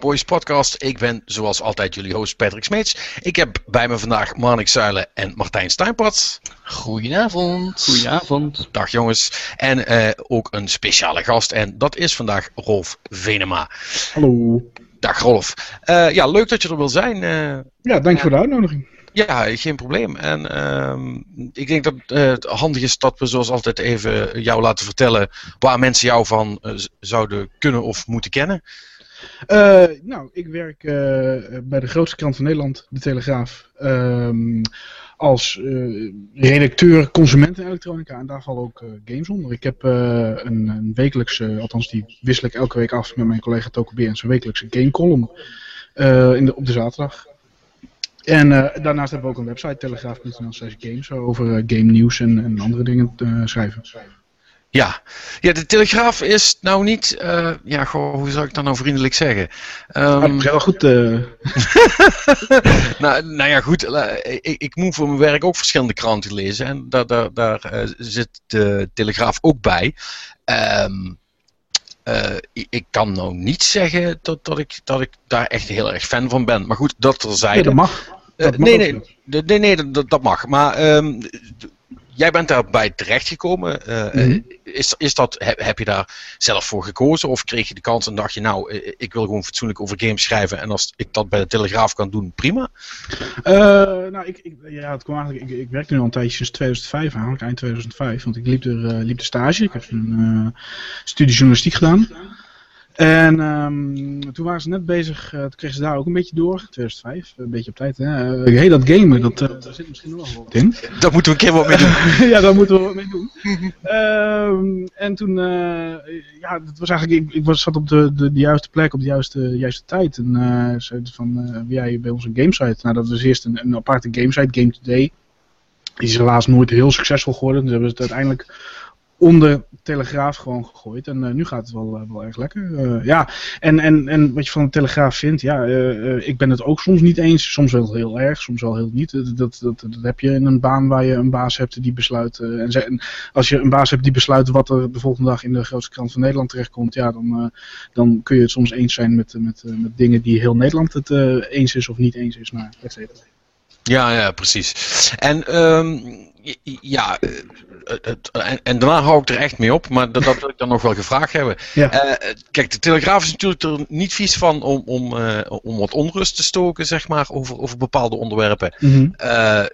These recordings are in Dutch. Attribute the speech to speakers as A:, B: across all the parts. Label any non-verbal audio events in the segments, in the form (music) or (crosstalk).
A: Cowboys podcast. Ik ben zoals altijd jullie host Patrick Smeets. Ik heb bij me vandaag Marnik Zuilen en Martijn Steinpad.
B: Goedenavond.
C: Goedenavond.
A: Dag jongens. En uh, ook een speciale gast en dat is vandaag Rolf Venema.
C: Hallo.
A: Dag Rolf. Uh, ja, leuk dat je er wil zijn. Uh,
C: ja, dank voor de uitnodiging.
A: Ja, geen probleem. En uh, ik denk dat uh, het handig is dat we zoals altijd even jou laten vertellen waar mensen jou van uh, zouden kunnen of moeten kennen.
C: Nou, ik werk bij de grootste krant van Nederland, De Telegraaf, ehm, als redacteur consumentenelektronica en daar vallen ook games onder. Ik heb een, een wekelijkse, althans die wissel ik elke week af met mijn collega Toko en zijn wekelijkse game column in op de zaterdag. En uh, daarnaast hebben we ook een website, telegraaf.nl slash games, over uh, game nieuws en, en andere dingen uh, schrijven.
A: Ja. ja, de Telegraaf is nou niet, ja, goh, hoe zou ik dat nou vriendelijk zeggen?
C: Um... Ja, wel goed. (laughs)
A: nou, nou ja, goed, ik, ik moet voor mijn werk ook verschillende kranten lezen en daar, daar, daar zit de Telegraaf ook bij. Um, uh, ik kan nou niet zeggen dat, dat, ik, dat ik daar echt heel erg fan van ben. Maar goed, dat er zijn.
C: Nee, dat mag.
A: Dat uh, mag nee, nee, nee, nee, dat, dat mag. Maar um, jij bent daarbij terechtgekomen. Uh, mm -hmm. is, is dat, heb, heb, je daar zelf voor gekozen? Of kreeg je de kans en dacht je, nou, ik wil gewoon fatsoenlijk over games schrijven. En als ik dat bij de Telegraaf kan doen, prima?
C: Uh, nou, ik, ik, ja, het kwam eigenlijk, ik, ik werkte nu al een tijdje sinds 2005, eigenlijk eind 2005. Want ik liep er, liep de stage. Ik heb een studie journalistiek gedaan. En um, toen waren ze net bezig, uh, toen kregen ze daar ook een beetje door, 2005, een beetje op tijd. Hè? Uh, hey, dat gamen, dat, uh, daar zit misschien nog wel wat in.
A: Daar moeten we een keer wat mee doen. (laughs)
C: ja, daar moeten we wat mee doen. um, en toen, ja, dat was eigenlijk, ik, ik was, zat op de, de, de, juiste plek, op de juiste, juiste tijd. En zei van, wil jij bij onze gamesite? Nou, dat was eerst een, een aparte gamesite, Game Today. Die is helaas nooit heel succesvol geworden, dus hebben ze het uiteindelijk onder Telegraaf gewoon gegooid. En uh, nu gaat het wel, uh, wel erg lekker. Uh, ja, en, en, en wat je van de Telegraaf vindt, ja, ik ben het ook soms niet eens. Soms wel heel erg, soms wel heel niet. Dat, dat, dat, heb je in een baan waar je een baas hebt die besluit. en, als je een baas hebt die besluit wat er de volgende dag in de grootste krant van Nederland terechtkomt, ja, dan, dan kun je het soms eens zijn met, met, met dingen die heel Nederland het eens is of niet eens is. Maar.
A: Ja, ja, precies. En um, ja, het, en, en, daarna hou ik er echt mee op, maar dat, dat wil ik dan nog wel gevraagd hebben. Ja. Uh, kijk, de Telegraaf is natuurlijk er niet vies van om, om, uh, om wat onrust te stoken, zeg maar, over, over bepaalde onderwerpen. Mm -hmm. uh,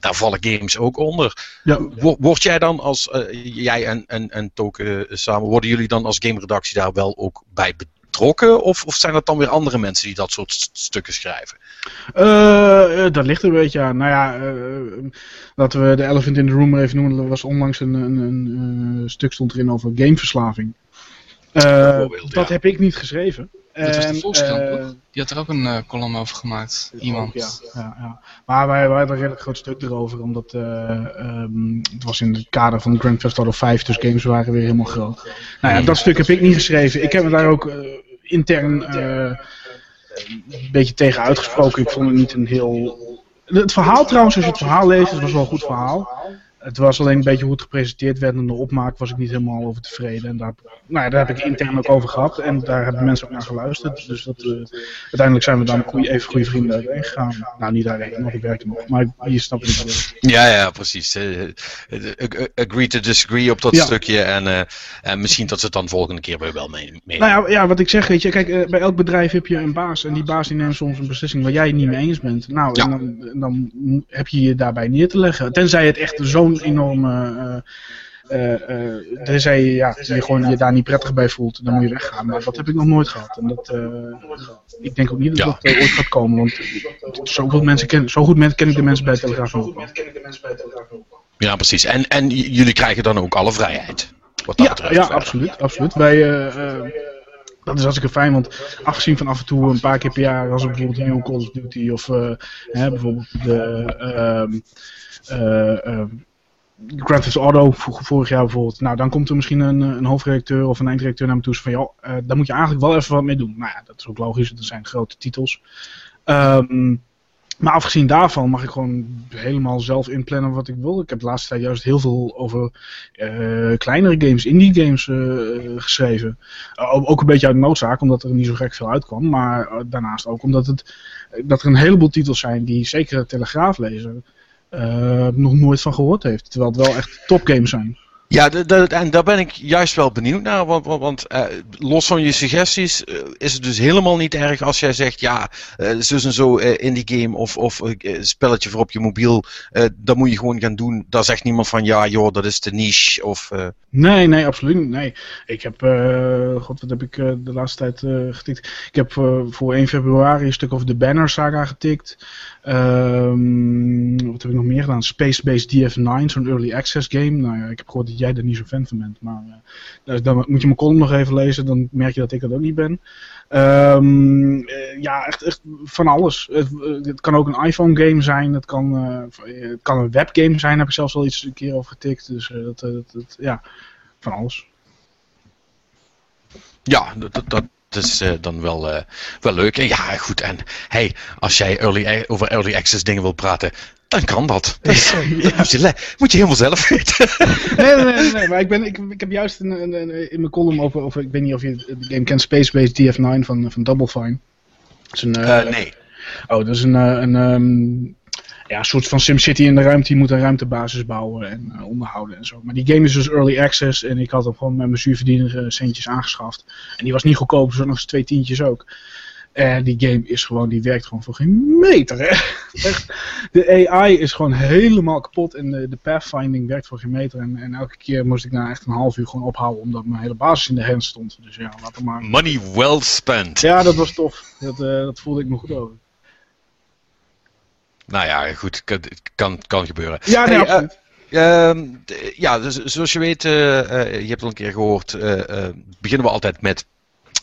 A: daar vallen games ook onder. Ja. Word jij dan als, jij en, en, en Token samen, worden jullie dan als game-redactie daar wel ook bij betrokken? Of, of zijn dat dan weer andere mensen die dat soort stukken schrijven?
C: Uh, dat ligt er een beetje aan. Nou ja, uh, laten we de elephant in the room even noemen. Er was onlangs een, een, een, een stuk stond erin over gameverslaving. Dat ja. heb ik niet geschreven.
B: Dat was de Volkskrant, toch? Die had er ook een uh, column over gemaakt. Iemand. Ook,
C: ja, ja, ja, Maar wij, wij hadden een redelijk groot stuk erover. Omdat uh, um, het was in het kader van Grand Theft Auto 5. Dus games waren weer helemaal groot. Nou ja, dat stuk heb ik niet geschreven. Ik heb me daar ook intern een beetje tegen uitgesproken. Ik vond het niet een heel... Het verhaal trouwens, als je het verhaal leest, het was wel een goed verhaal. Het was alleen een beetje hoe het gepresenteerd werd en de opmaak was ik niet helemaal over tevreden. En daar, nou ja, daar heb ik intern ook over gehad en daar hebben mensen ook naar geluisterd. Dus dat, uh, uiteindelijk zijn we dan goeie, even goede vrienden uiteen gegaan. Nou, niet daarheen, want ik werkte nog, maar je snapt het wel.
A: Ja, ja, precies. Uh, agree to disagree op dat ja. stukje en, uh, en misschien dat ze het dan volgende keer weer wel mee, mee.
C: Nou ja, ja, wat ik zeg, weet je, kijk, bij elk bedrijf heb je een baas en die baas die neemt soms een beslissing waar jij het niet mee eens bent. Nou, ja. en dan, dan heb je je daarbij neer te leggen. Tenzij het echt zo'n enorme. Uh, uh, tenzij je, ja, je gewoon je daar niet prettig bij voelt, dan moet je weggaan. Maar dat heb ik nog nooit gehad. En dat, ik denk ook niet dat dat ooit gaat komen. Want zoveel mensen ken, zo goed ken ik de mensen bij Telegraaf ook.
A: Ja, precies. En, en jullie krijgen dan ook alle vrijheid? Wat dat
C: ja, betreft, ja absoluut, absoluut. Wij, dat is hartstikke fijn, want afgezien van af en toe een paar keer per jaar, als er bijvoorbeeld een nieuwe Call of Duty of hè, bijvoorbeeld de. Uh, Grand Theft Auto, vorig jaar bijvoorbeeld. Nou, dan komt er misschien een, een hoofdredacteur of een eindredacteur naar me toe. Van, joh, uh, daar moet je eigenlijk wel even wat mee doen. Nou ja, dat is ook logisch. Dat zijn grote titels. Um, maar afgezien daarvan mag ik gewoon helemaal zelf inplannen wat ik wil. Ik heb de laatste tijd juist heel veel over uh, kleinere games, indie games geschreven. Ook een beetje uit noodzaak, omdat er niet zo gek veel uitkwam. Maar daarnaast ook omdat het, dat er een heleboel titels zijn die zeker Telegraaf lezen nog nooit van gehoord heeft. Terwijl het wel echt topgames zijn.
A: Ja, en daar ben ik juist wel benieuwd naar. Want, want, uh, los van je suggesties uh, is het dus helemaal niet erg als jij zegt: ja, uh, zus en zo in die game of, of spelletje voor op je mobiel. dat moet je gewoon gaan doen. Daar zegt niemand van: ja, joh, dat is de niche. Of,
C: Nee, nee, absoluut niet. Nee. Ik heb, god, wat heb ik de laatste tijd getikt? Ik heb voor 1 februari een stuk over de Banner Saga getikt. Um, wat heb ik nog meer gedaan? Space Base DF9, zo'n early access game. Nou ja, ik heb gehoord dat jij er niet zo fan van bent. Maar uh, dan moet je mijn column nog even lezen, dan merk je dat ik dat ook niet ben. Um, uh, ja, echt, echt van alles. Het, het, kan ook een iPhone game zijn, het kan, het kan een webgame zijn, heb ik zelfs al iets een keer over getikt. Dus dat, ja, van alles.
A: Ja, dat, dat, dat is dan wel, wel leuk. En ja, goed. En hey, als jij early, over early access dingen wil praten, dan kan dat. dat, (laughs) ja. moet, je, moet, je, helemaal zelf weten. (laughs)
C: nee, nee, nee, nee, maar ik, ben, ik, ik heb juist in, in, in mijn column over, over, ik weet niet of je de game kent, Space Base DF9 van, van Double Fine.
A: Dat is een, uh, nee.
C: Oh, dat is een, een um, ja, een soort van SimCity in de ruimte. Je moet een ruimtebasis bouwen en uh, onderhouden en zo. Maar die game is dus early access en ik had hem gewoon met mijn zuurverdiener centjes aangeschaft. En die was niet goedkoop, dus nog eens twee tientjes ook. En die game is gewoon, die werkt gewoon voor geen meter. Hè? Echt, de AI is gewoon helemaal kapot en de, de pathfinding werkt voor geen meter. En, en, elke keer moest ik na echt een half uur gewoon ophouden omdat mijn hele basis in de hand stond. Dus ja, laat maar.
A: Money well spent.
C: Ja, dat was tof. Dat, uh, dat voelde ik me goed over.
A: Nou ja, goed, kan, kan, kan gebeuren.
C: Ja, nee, hey, absoluut.
A: Uh, ja, dus, zoals je weet, uh, je hebt al een keer gehoord, beginnen we altijd met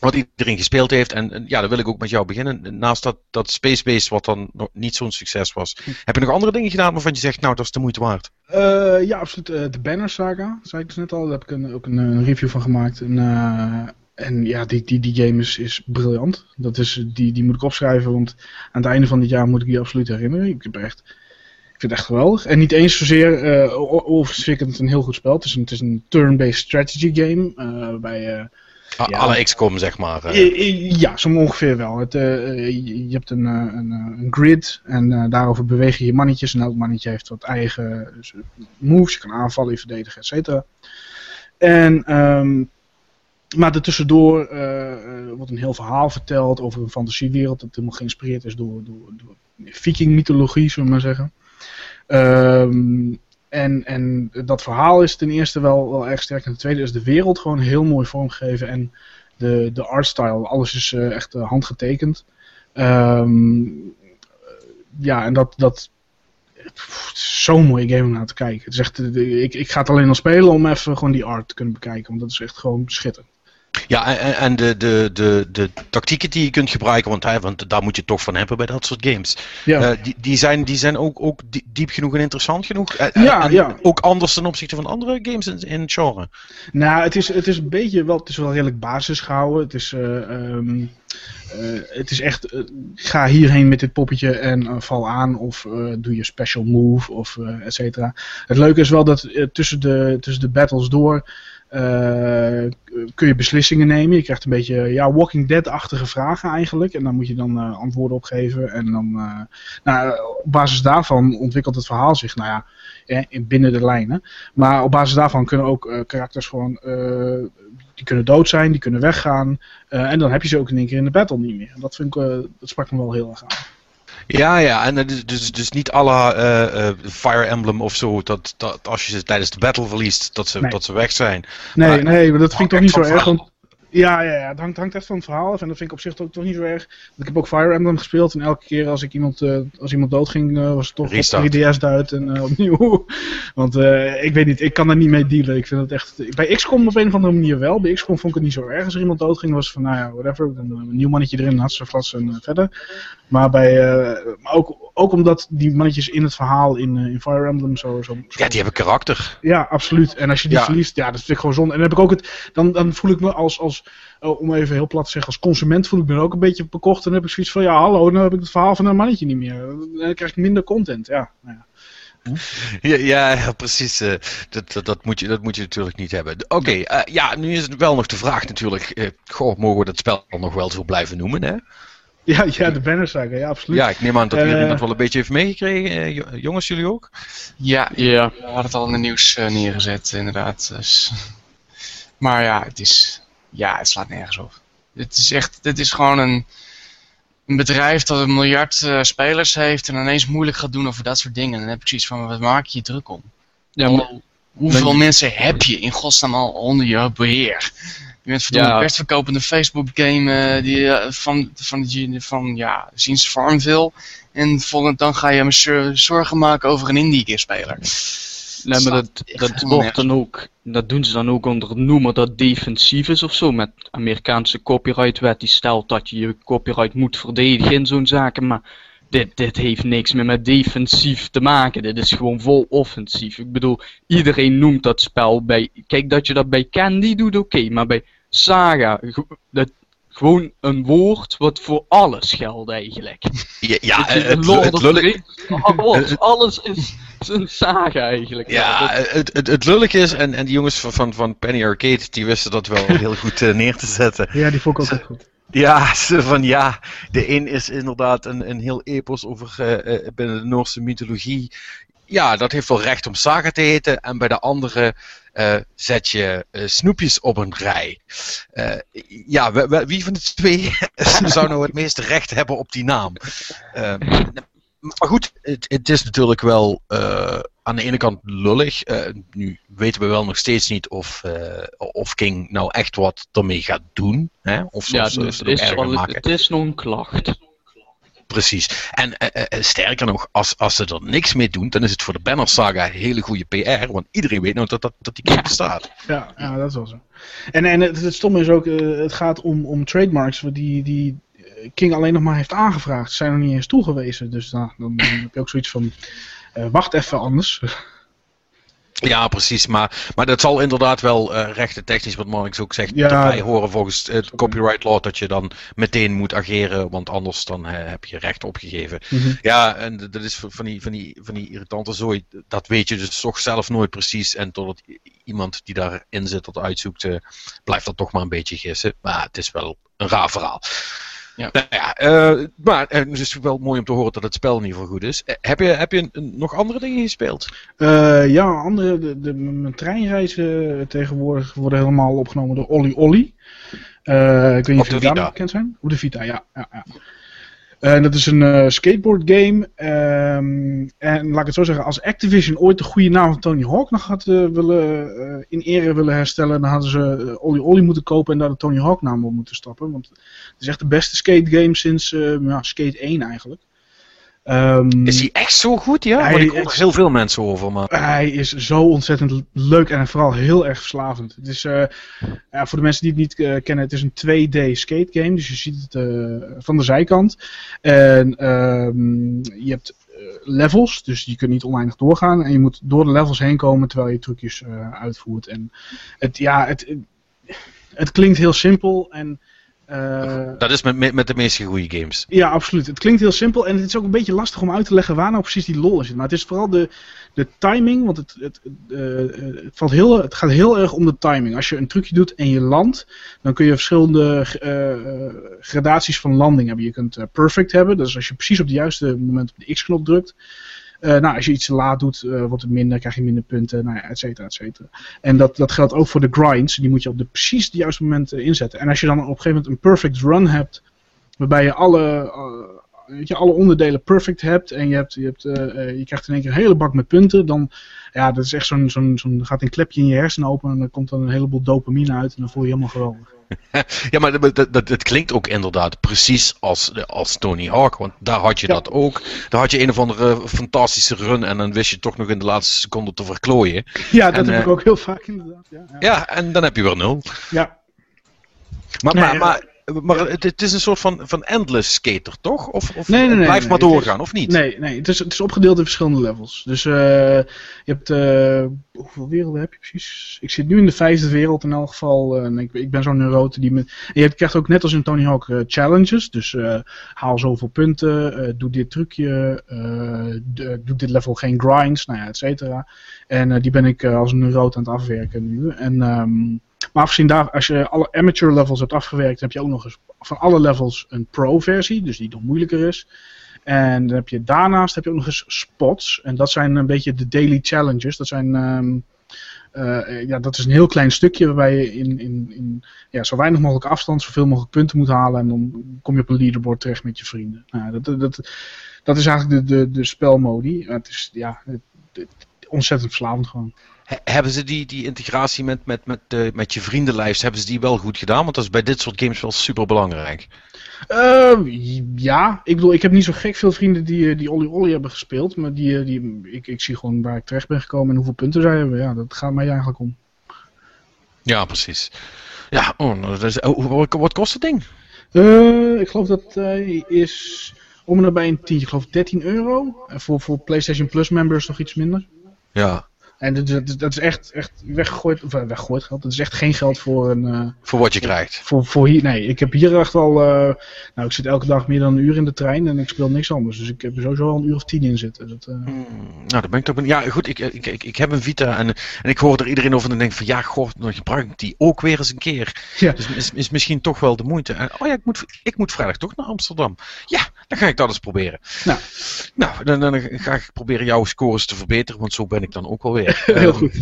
A: wat iedereen gespeeld heeft. En, ja, daar wil ik ook met jou beginnen. Naast dat, dat Space Base, wat dan nog niet zo'n succes was. Hm. Heb je nog andere dingen gedaan waarvan je zegt, nou, dat is de moeite waard?
C: Uh, ja, absoluut. Uh, de Banner Saga, zei ik dus net al. Daar heb ik een, ook een, een review van gemaakt. En, uh, en ja, die, die, die game is, is briljant. Dat is, die, die moet ik opschrijven, want aan het einde van dit jaar moet ik die absoluut herinneren. Ik heb echt... Ik vind het echt geweldig. En niet eens zozeer, uh, het een heel goed spel. Het is een, een turn-based strategy game. Waarbij
A: ja. Alle XCOM, zeg maar.
C: Uh. Ja, zo ongeveer wel. Het, uh, je hebt een, een, een grid en uh, daarover beweeg je je mannetjes. En elk mannetje heeft wat eigen moves. Je kan aanvallen, je verdedigen, et cetera. En, um, maar daartussendoor wordt een heel verhaal verteld over een fantasiewereld. Dat helemaal geïnspireerd is door, door, door viking-mythologie, zullen we maar zeggen. Um, en, en dat verhaal is ten eerste wel, wel erg sterk. En ten tweede is de wereld gewoon heel mooi vormgegeven. En de, de artstyle, alles is uh, echt uh, handgetekend. Um, ja, en dat, dat zo'n mooie game om naar te kijken. Het is echt, ik, ik ga het alleen al spelen om even gewoon die art te kunnen bekijken. Want dat is echt gewoon schitterend.
A: Ja, en, en de, de, de, de tactieken die je kunt gebruiken, want, hè, want daar moet je toch van hebben bij dat soort games. Ja. Uh, die, die zijn, die zijn ook, ook diep genoeg en interessant genoeg. Uh, ja, en ja. Ook anders ten opzichte van andere games in, in het genre.
C: Nou, het is, het is een beetje wel, het is wel redelijk basis gehouden. Het is, uh, um, het is echt, ga hierheen met dit poppetje en val aan of doe je special move of et cetera. Het leuke is wel dat tussen, de, tussen de battles door kun je beslissingen nemen. Je krijgt een beetje ja, Walking Dead-achtige vragen eigenlijk. En daar moet je dan uh, antwoorden op geven. En dan, uh, nou, op basis daarvan ontwikkelt het verhaal zich, nou ja, eh, binnen de lijnen. Maar op basis daarvan kunnen ook karakters gewoon, die kunnen dood zijn, die kunnen weggaan. en dan heb je ze ook in één keer in de battle niet meer. Dat, vind ik, dat sprak me wel heel erg aan.
A: Ja, ja, en dus, dus, dus niet alle uh, uh, Fire Emblem of zo, dat, dat als je ze tijdens de battle verliest, dat ze, nee. dat ze weg zijn.
C: Nee, maar, nee, maar dat vind ik toch niet zo erg. Want, ja, ja, ja, het hangt, hangt echt van het verhaal af en dat vind ik op zich toch, toch niet zo erg. Ik heb ook Fire Emblem gespeeld en elke keer als, ik iemand, uh, als iemand doodging, uh, was het toch Restart. op 3DS uit en uh, opnieuw. (laughs) Want ik weet niet, ik kan daar niet mee dealen. Ik vind het echt, bij XCOM op een of andere manier wel. Bij XCOM vond ik het niet zo erg als er iemand doodging. was van, nou ja, whatever, dan een nieuw mannetje erin, had ze vast en verder. Maar bij, maar ook ook omdat die mannetjes in het verhaal in, in Fire Emblem zo, zo,
A: Ja, die hebben karakter.
C: Ja, absoluut. En als je die verliest, ja, dat vind ik gewoon zonde. En dan heb ik ook het. Dan, dan voel ik me als, als om even heel plat te zeggen, als consument voel ik me ook een beetje bekocht. En dan heb ik zoiets van, ja, hallo, dan heb ik het verhaal van een mannetje niet meer. Dan krijg ik minder content. Ja, nou ja. (laughs)
A: Ja, ja, precies. Uh, dat, dat, moet je, dat moet je natuurlijk niet hebben. Oké, uh, ja, nu is het wel nog de vraag natuurlijk. Uh, goh, mogen we dat spel nog wel zo blijven noemen, hè? (laughs)
C: Ja, ja de bannersaga, ja, absoluut.
A: Ja, ik neem aan dat jullie dat wel een beetje heeft meegekregen. jongens, jullie ook?
B: Ja, ja, we hadden het al in het nieuws neergezet, inderdaad. Dus. (laughs) Maar ja, het is... Ja, het slaat nergens op. Het is echt... Dit is gewoon een een bedrijf dat een miljard uh, spelers heeft en ineens moeilijk gaat doen over dat soort dingen. Dan heb ik zoiets van, wat maak je je druk om? Ja, maar, Hoeveel mensen heb je in godsnaam al onder je beheer? Je bent verdomme ja. de best verkopende Facebook game uh, die, uh, van, van, van, van, ja, sinds Farmville. En volgend dan ga je me zorgen maken over een indie speler.
D: Nee, maar dat, dat wordt dan ook, dat doen ze dan ook onder het noemen dat defensief is of zo. Met Amerikaanse copyrightwet die stelt dat je je copyright moet verdedigen in zo'n zaken. Maar dit, dit heeft niks meer met defensief te maken. Dit is gewoon vol offensief. Ik bedoel, iedereen noemt dat spel bij. Kijk, dat je dat bij Candy doet, oké. maar bij Saga, dat, gewoon een woord wat voor alles geldt eigenlijk.
A: Ja, ja het, het, het,
D: alles is een saga eigenlijk.
A: Ja, het, het, het lullig is, en, en die jongens van, van, van Penny Arcade, die wisten dat wel (laughs) heel goed uh, neer te zetten.
C: Ja, die vond ik ook goed.
A: Ja, van ja, de een is inderdaad een, een heel epos over uh, binnen de Noorse mythologie. Ja, dat heeft wel recht om saga te heten. En bij de andere uh, zet je uh, snoepjes op een rij. Uh, ja, wie van de twee (laughs) zou nou het meeste recht hebben op die naam? maar goed, het, het, is natuurlijk wel aan de ene kant lullig. nu weten we wel nog steeds niet of, of King nou echt wat ermee gaat doen. Hè? Of
D: ja, het, het, is, het is nog een klacht.
A: Precies. En uh, uh, sterker nog, als, als ze er niks mee doen, dan is het voor de Banner Saga hele goede PR. Want iedereen weet nou dat, dat, dat die game bestaat.
C: Ja, ja, dat is wel zo. En, en het, stomme is ook, het gaat om, om trademarks die, die King alleen nog maar heeft aangevraagd. Ze zijn nog niet eens toegewezen. Dus nou, dan, dan heb je ook zoiets van, wacht even anders.
A: Ja, precies. Maar, maar dat zal inderdaad wel uh, rechten technisch, wat Marx ook zegt, ja, erbij horen volgens het copyright law dat je dan meteen moet ageren, want anders dan uh, heb je recht opgegeven. Mm -hmm. Ja, en dat is van die, van die, van die irritante zooi. Dat weet je dus toch zelf nooit precies. En totdat iemand die daarin zit dat uitzoekt, uh, blijft dat toch maar een beetje gissen. Maar het is wel een raar verhaal. Ja. Nou ja, uh, maar uh, het is wel mooi om te horen dat het spel in ieder geval goed is. Uh, heb je, heb je nog andere dingen gespeeld?
C: ja, andere, de, de, mijn treinreizen tegenwoordig worden helemaal opgenomen door Olly Olly. ik weet niet of jullie daar bekend zijn. Op de Vita, ja. ja, ja. En dat is een uh, skateboard game. Um, en laat ik het zo zeggen, als Activision ooit de goede naam van Tony Hawk nog had uh, willen, in ere willen herstellen, dan hadden ze Olly Olly moeten kopen en daar de Tony Hawk naam op moeten stappen. Want het is echt de beste skate game sinds ja, Skate 1 eigenlijk.
A: Um, is hij echt zo goed? Ja, hij, ik hoor heel veel mensen over. Maar...
C: Hij is zo ontzettend leuk en vooral heel erg verslavend. Het is, uh, ja, voor de mensen die het niet uh, kennen, het is een 2D skate game. Dus je ziet het uh, van de zijkant. En um, je hebt levels, dus je kunt niet oneindig doorgaan. En je moet door de levels heen komen terwijl je trucjes uitvoert. En het, ja, het, het klinkt heel simpel en
A: uh, dat is met, met de meeste goede games.
C: Ja, absoluut. Het klinkt heel simpel en het is ook een beetje lastig om uit te leggen waar nou precies die lol in zit. Maar het is vooral de, de timing, want het, het, uh, het, valt heel, het gaat heel erg om de timing. Als je een trucje doet en je landt, dan kun je verschillende uh, gradaties van landing hebben. Je kunt perfect hebben, dus als je precies op het juiste moment op de X-knop drukt. Uh, nou, als je iets laat doet, uh, wordt het minder, krijg je minder punten, nou ja, et cetera, et cetera. En dat, dat geldt ook voor de grinds. Die moet je op de precies het juiste moment uh, inzetten. En als je dan op een gegeven moment een perfect run hebt, waarbij je alle, weet je, alle onderdelen perfect hebt en je, hebt, je, hebt, je krijgt in één keer een hele bak met punten, dan ja, dat is echt zo'n, zo'n, zo'n gaat een klepje in je hersenen open en dan komt dan een heleboel dopamine uit en dan voel je, je helemaal geweldig. (laughs)
A: ja, maar dat, dat, dat, klinkt ook inderdaad precies als, als Tony Hawk. Want daar had je dat ook. Daar had je een of andere fantastische run en dan wist je toch nog in de laatste seconde te verklooien. (laughs)
C: Ja, dat heb ik eh, ook heel vaak inderdaad. Ja,
A: ja. ja, en dan heb je weer nul.
C: Ja.
A: Maar, maar, maar maar het, het, is een soort van, van endless skater, toch? Of, of
C: nee, nee, nee,
A: blijft maar doorgaan, of niet?
C: Nee, nee het, is, het is opgedeeld in verschillende levels. Dus uh, je hebt... Uh, hoeveel werelden heb je precies? Ik zit nu in de vijfde wereld in elk geval. Uh, ik, ik, ben zo'n neurote die... Met, en je krijgt ook net als in Tony Hawk challenges. Dus haal zoveel punten, doe dit trucje, doe dit level geen grinds, nou ja, et cetera. En die ben ik als een neurote aan het afwerken nu. En... Um, maar afgezien daar, als je alle amateur levels hebt afgewerkt, heb je ook nog eens van alle levels een pro-versie, dus die nog moeilijker is. En dan heb je daarnaast heb je ook nog eens spots. En dat zijn een beetje de daily challenges. Dat zijn. Um, uh, ja, dat is een heel klein stukje waarbij je in, in, in ja, zo weinig mogelijk afstand zoveel mogelijk punten moet halen. En dan kom je op een leaderboard terecht met je vrienden. Nou, dat, dat, dat is eigenlijk de, de, de spelmodi. Het is ja, ontzettend verslavend gewoon
A: hebben ze die, die integratie met, met, met, de, met je vriendenlijst, hebben ze die wel goed gedaan? Want dat is bij dit soort games wel super belangrijk.
C: Uh, ja, ik bedoel, ik heb niet zo gek veel vrienden die, eh, die Olly Olly hebben gespeeld. Maar die, eh, die, ik, ik zie gewoon waar ik terecht ben gekomen en hoeveel punten zij hebben. Ja, dat gaat mij eigenlijk om.
A: Ja, precies. Ja, oh, nou, oh, wat, wat kost het ding?
C: Uh, ik geloof dat hij is om en nabij een tientje, ik geloof 13 euro. En voor, voor PlayStation Plus members nog iets minder.
A: Ja,
C: en dat, dat, is echt, echt weggegooid, of eh, weggegooid geld. Dat is echt geen geld voor een... Uh,
A: voor wat je krijgt.
C: Voor, voor hier, nee, ik heb hier echt wel... Uh, nou, ik zit elke dag meer dan een uur in de trein en ik speel niks anders. Dus ik heb er sowieso al een uur of tien in zitten. Dat, uh...
A: nou, dan ben ik toch... Ja, goed, ik, ik, ik, ik heb een Vita en, en ik hoor er iedereen over en denk van... Ja, goh, dan gebruik ik die ook weer eens een keer. Ja. Dus is, is misschien toch wel de moeite. En, oh ja, ik moet, ik moet vrijdag toch naar Amsterdam. Ja, dan ga ik dat eens proberen. Nou, nou dan, dan ga ik proberen jouw scores te verbeteren, want zo ben ik dan ook wel weer. (laughs)
C: Heel ehm, goed.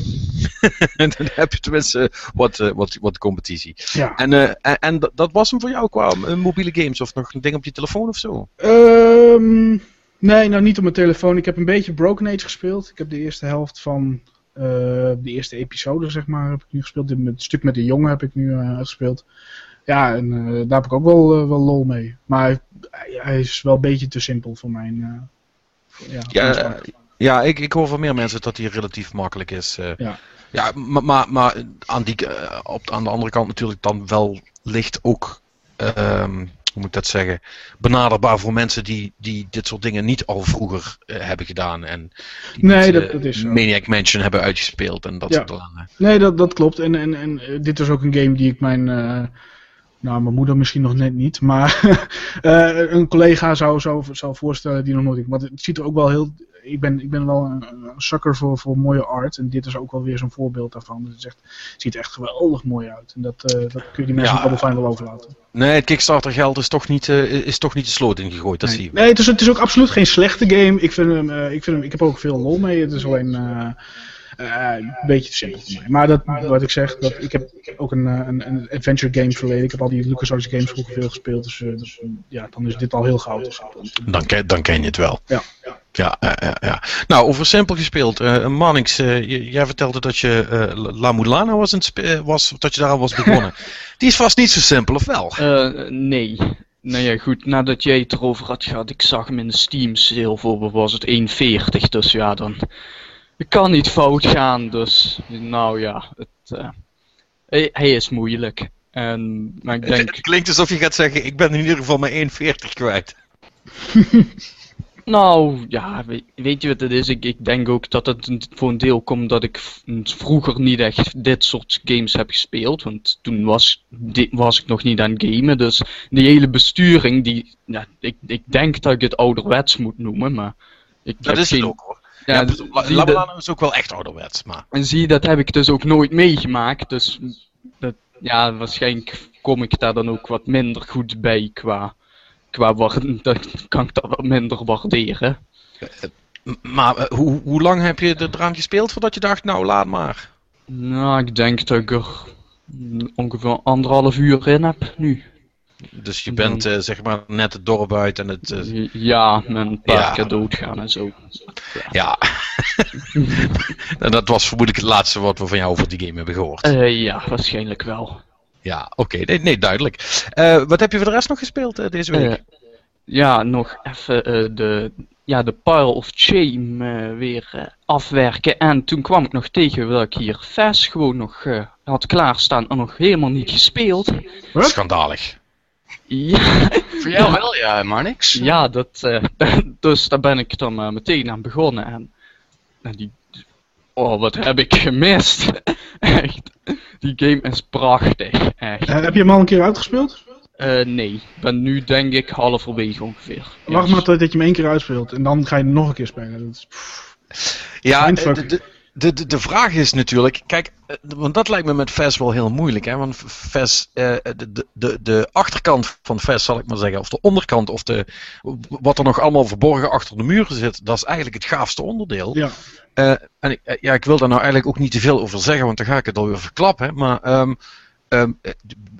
C: (laughs)
A: en dan heb je tenminste wat, uh, wat, wat competitie. Ja. En, uh, en, en dat was hem voor jou qua uh, mobiele games of nog een ding op je telefoon of zo?
C: Um, nee, nou niet op mijn telefoon. Ik heb een beetje Broken Age gespeeld. Ik heb de eerste helft van de eerste episode, zeg maar, heb ik nu gespeeld. Het stuk met de jongen heb ik nu gespeeld. Ja, en daar heb ik ook wel, wel lol mee. Maar hij is wel een beetje te simpel voor mijn...
A: ja, ja ja, ik, ik hoor van meer mensen dat die relatief makkelijk is. Ja, ja maar, maar, maar aan, die, uh, op, aan de andere kant natuurlijk dan wel ligt ook, um, hoe moet ik dat zeggen, benaderbaar voor mensen die, die dit soort dingen niet al vroeger uh, hebben gedaan. En
C: nee, dat, dat is.
A: Maniac Mansion hebben uitgespeeld en dat ja. soort dingen.
C: Nee, dat, dat klopt. En, en, en dit is ook een game die ik mijn nou, mijn moeder misschien nog net niet, maar uh, (laughs) een collega zou, zou, zou voorstellen die nog nooit. Want het ziet er ook wel heel ik ben, ik ben wel een, een sucker voor, voor mooie art. En dit is ook wel weer zo'n voorbeeld daarvan. Dus het, echt, ziet er echt geweldig mooi uit. En dat, uh, dat kun je die mensen ja, Double Fine wel overlaten.
A: Nee, het Kickstarter geld is toch niet, uh, is toch niet de sloot ingegooid. Dat
C: nee.
A: zie je.
C: Nee, het is, het is ook absoluut geen slechte game. Ik, vind hem, ik, vind hem, ik heb ook veel lol mee. Het is alleen een beetje te simpel voor mij. Maar dat, wat ik zeg, dat, ik heb ook een, een, een adventure game verleden. Ik heb al die LucasArts games vroeger veel gespeeld. Dus, dus ja, dan is dit al heel goud.
A: Dan ken, dan ken je het wel.
C: Ja. ja.
A: Ja, ja, ja. Nou, over simpel gespeeld. Uh, Mannix, uh, jij vertelde dat je uh, La Mulana was, was, dat je daar al was begonnen. (laughs) Die is vast niet zo simpel, of wel?
D: nee. Nou ja, goed, nadat jij het erover had gehad, ik zag hem in de Steam sale voor, was het 1,40. Dus ja, dan het kan niet fout gaan. Dus, nou ja, het, hij, hij, is moeilijk. En, maar ik denk...
A: Het klinkt alsof je gaat zeggen, ik ben in ieder geval mijn 1,40 kwijt. (laughs)
D: Nou, ja, weet, je wat het is? Ik, ik denk ook dat het voor een deel komt dat ik vroeger niet echt dit soort games heb gespeeld. Want toen was, was ik nog niet aan het gamen. Dus die hele besturing, die, ja, ik, ik denk dat ik het ouderwets moet noemen. Maar ik
A: dat is het ook Ja, ja is ook wel echt ouderwets. Maar...
D: En zie, dat heb ik dus ook nooit meegemaakt. Dus dat, ja, waarschijnlijk kom ik daar dan ook wat minder goed bij qua qua (laughs) dan kan ik dat wat minder waarderen.
A: Maar eh, hoe, hoe lang heb je eraan gespeeld voordat je dacht, nou laat maar?
D: Nou, ik denk dat ik er ongeveer anderhalf uur in heb nu.
A: Dus je bent uh, zeg maar net het dorp uit en het...
D: Uh... Ja, met een paar ja. keer doodgaan en zo.
A: Ja. (laughs) en dat was vermoedelijk het laatste wat we van jou over die game hebben gehoord.
D: Uh, ja, waarschijnlijk wel.
A: Ja, oké. Nee, nee, duidelijk. Wat heb je voor de rest nog gespeeld deze week?
D: Ja, nog even de, ja, de Pile of Shame weer afwerken. En toen kwam ik nog tegen dat ik hier Fast gewoon nog had klaarstaan en nog helemaal niet gespeeld.
A: Wat? Schandalig.
D: Ja.
B: Voor jou wel, ja, maar niks.
D: Ja, dat, uh, (laughs) dus daar ben ik dan uh, meteen aan begonnen. En, en die, oh, wat heb ik gemist. (laughs) echt. Die game is prachtig. Echt.
C: Uh, heb je hem al een keer uitgespeeld?
D: nee, ik ben nu denk ik halverwege ongeveer.
C: Wacht yes. maar tot je hem één keer uitspeelt en dan ga je nog een keer spelen. Dat is,
A: ja, de, de, de, vraag is natuurlijk, kijk, eh, want dat lijkt me met VES wel heel moeilijk. Hè? Want VES, eh, de, de, de achterkant van VES zal ik maar zeggen, of de onderkant, of de, wat er nog allemaal verborgen achter de muren zit, dat is eigenlijk het gaafste onderdeel.
C: Ja.
A: Uh, en ik, ja, ik wil daar nou eigenlijk ook niet te veel over zeggen, want dan ga ik het alweer verklappen. Maar um, um,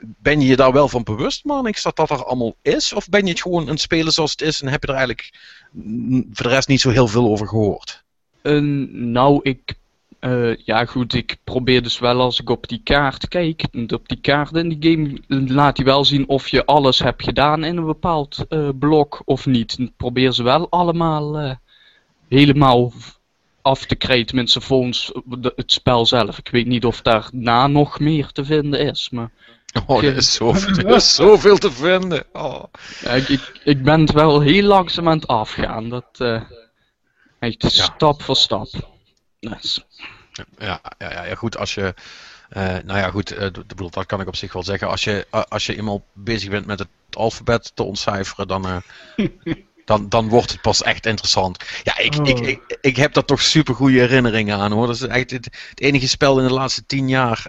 A: ben je je daar wel van bewust, man, ik dat dat er allemaal is? Of ben je het gewoon aan het spelen zoals het is en heb je er eigenlijk voor de rest niet zo heel veel over gehoord?
D: Uh, nou, ik uh, ja goed, ik probeer dus wel als ik op die kaart kijk, op die kaart in die game laat hij wel zien of je alles hebt gedaan in een bepaald uh, blok of niet. Ik probeer ze wel allemaal uh, helemaal af te krijgen, tenminste volgens het spel zelf. Ik weet niet of daarna nog meer te vinden is, maar...
A: Oh, er is zoveel, (laughs) er is zoveel te vinden. Oh.
D: Ja, ik, ik, ik, ben het wel heel langzaam aan het afgaan. Dat, echt stap voor stap. Nice.
A: Ja, ja, ja, goed, als je. Uh, nou ja, goed, uh, bedoel, dat kan ik op zich wel zeggen. Als je, uh, als je eenmaal bezig bent met het alfabet te ontcijferen, dan, (laughs) dan, dan wordt het pas echt interessant. Ja, ik, oh. ik, ik, ik, heb daar toch super goede herinneringen aan hoor. Dat is echt het, het enige spel in de laatste tien jaar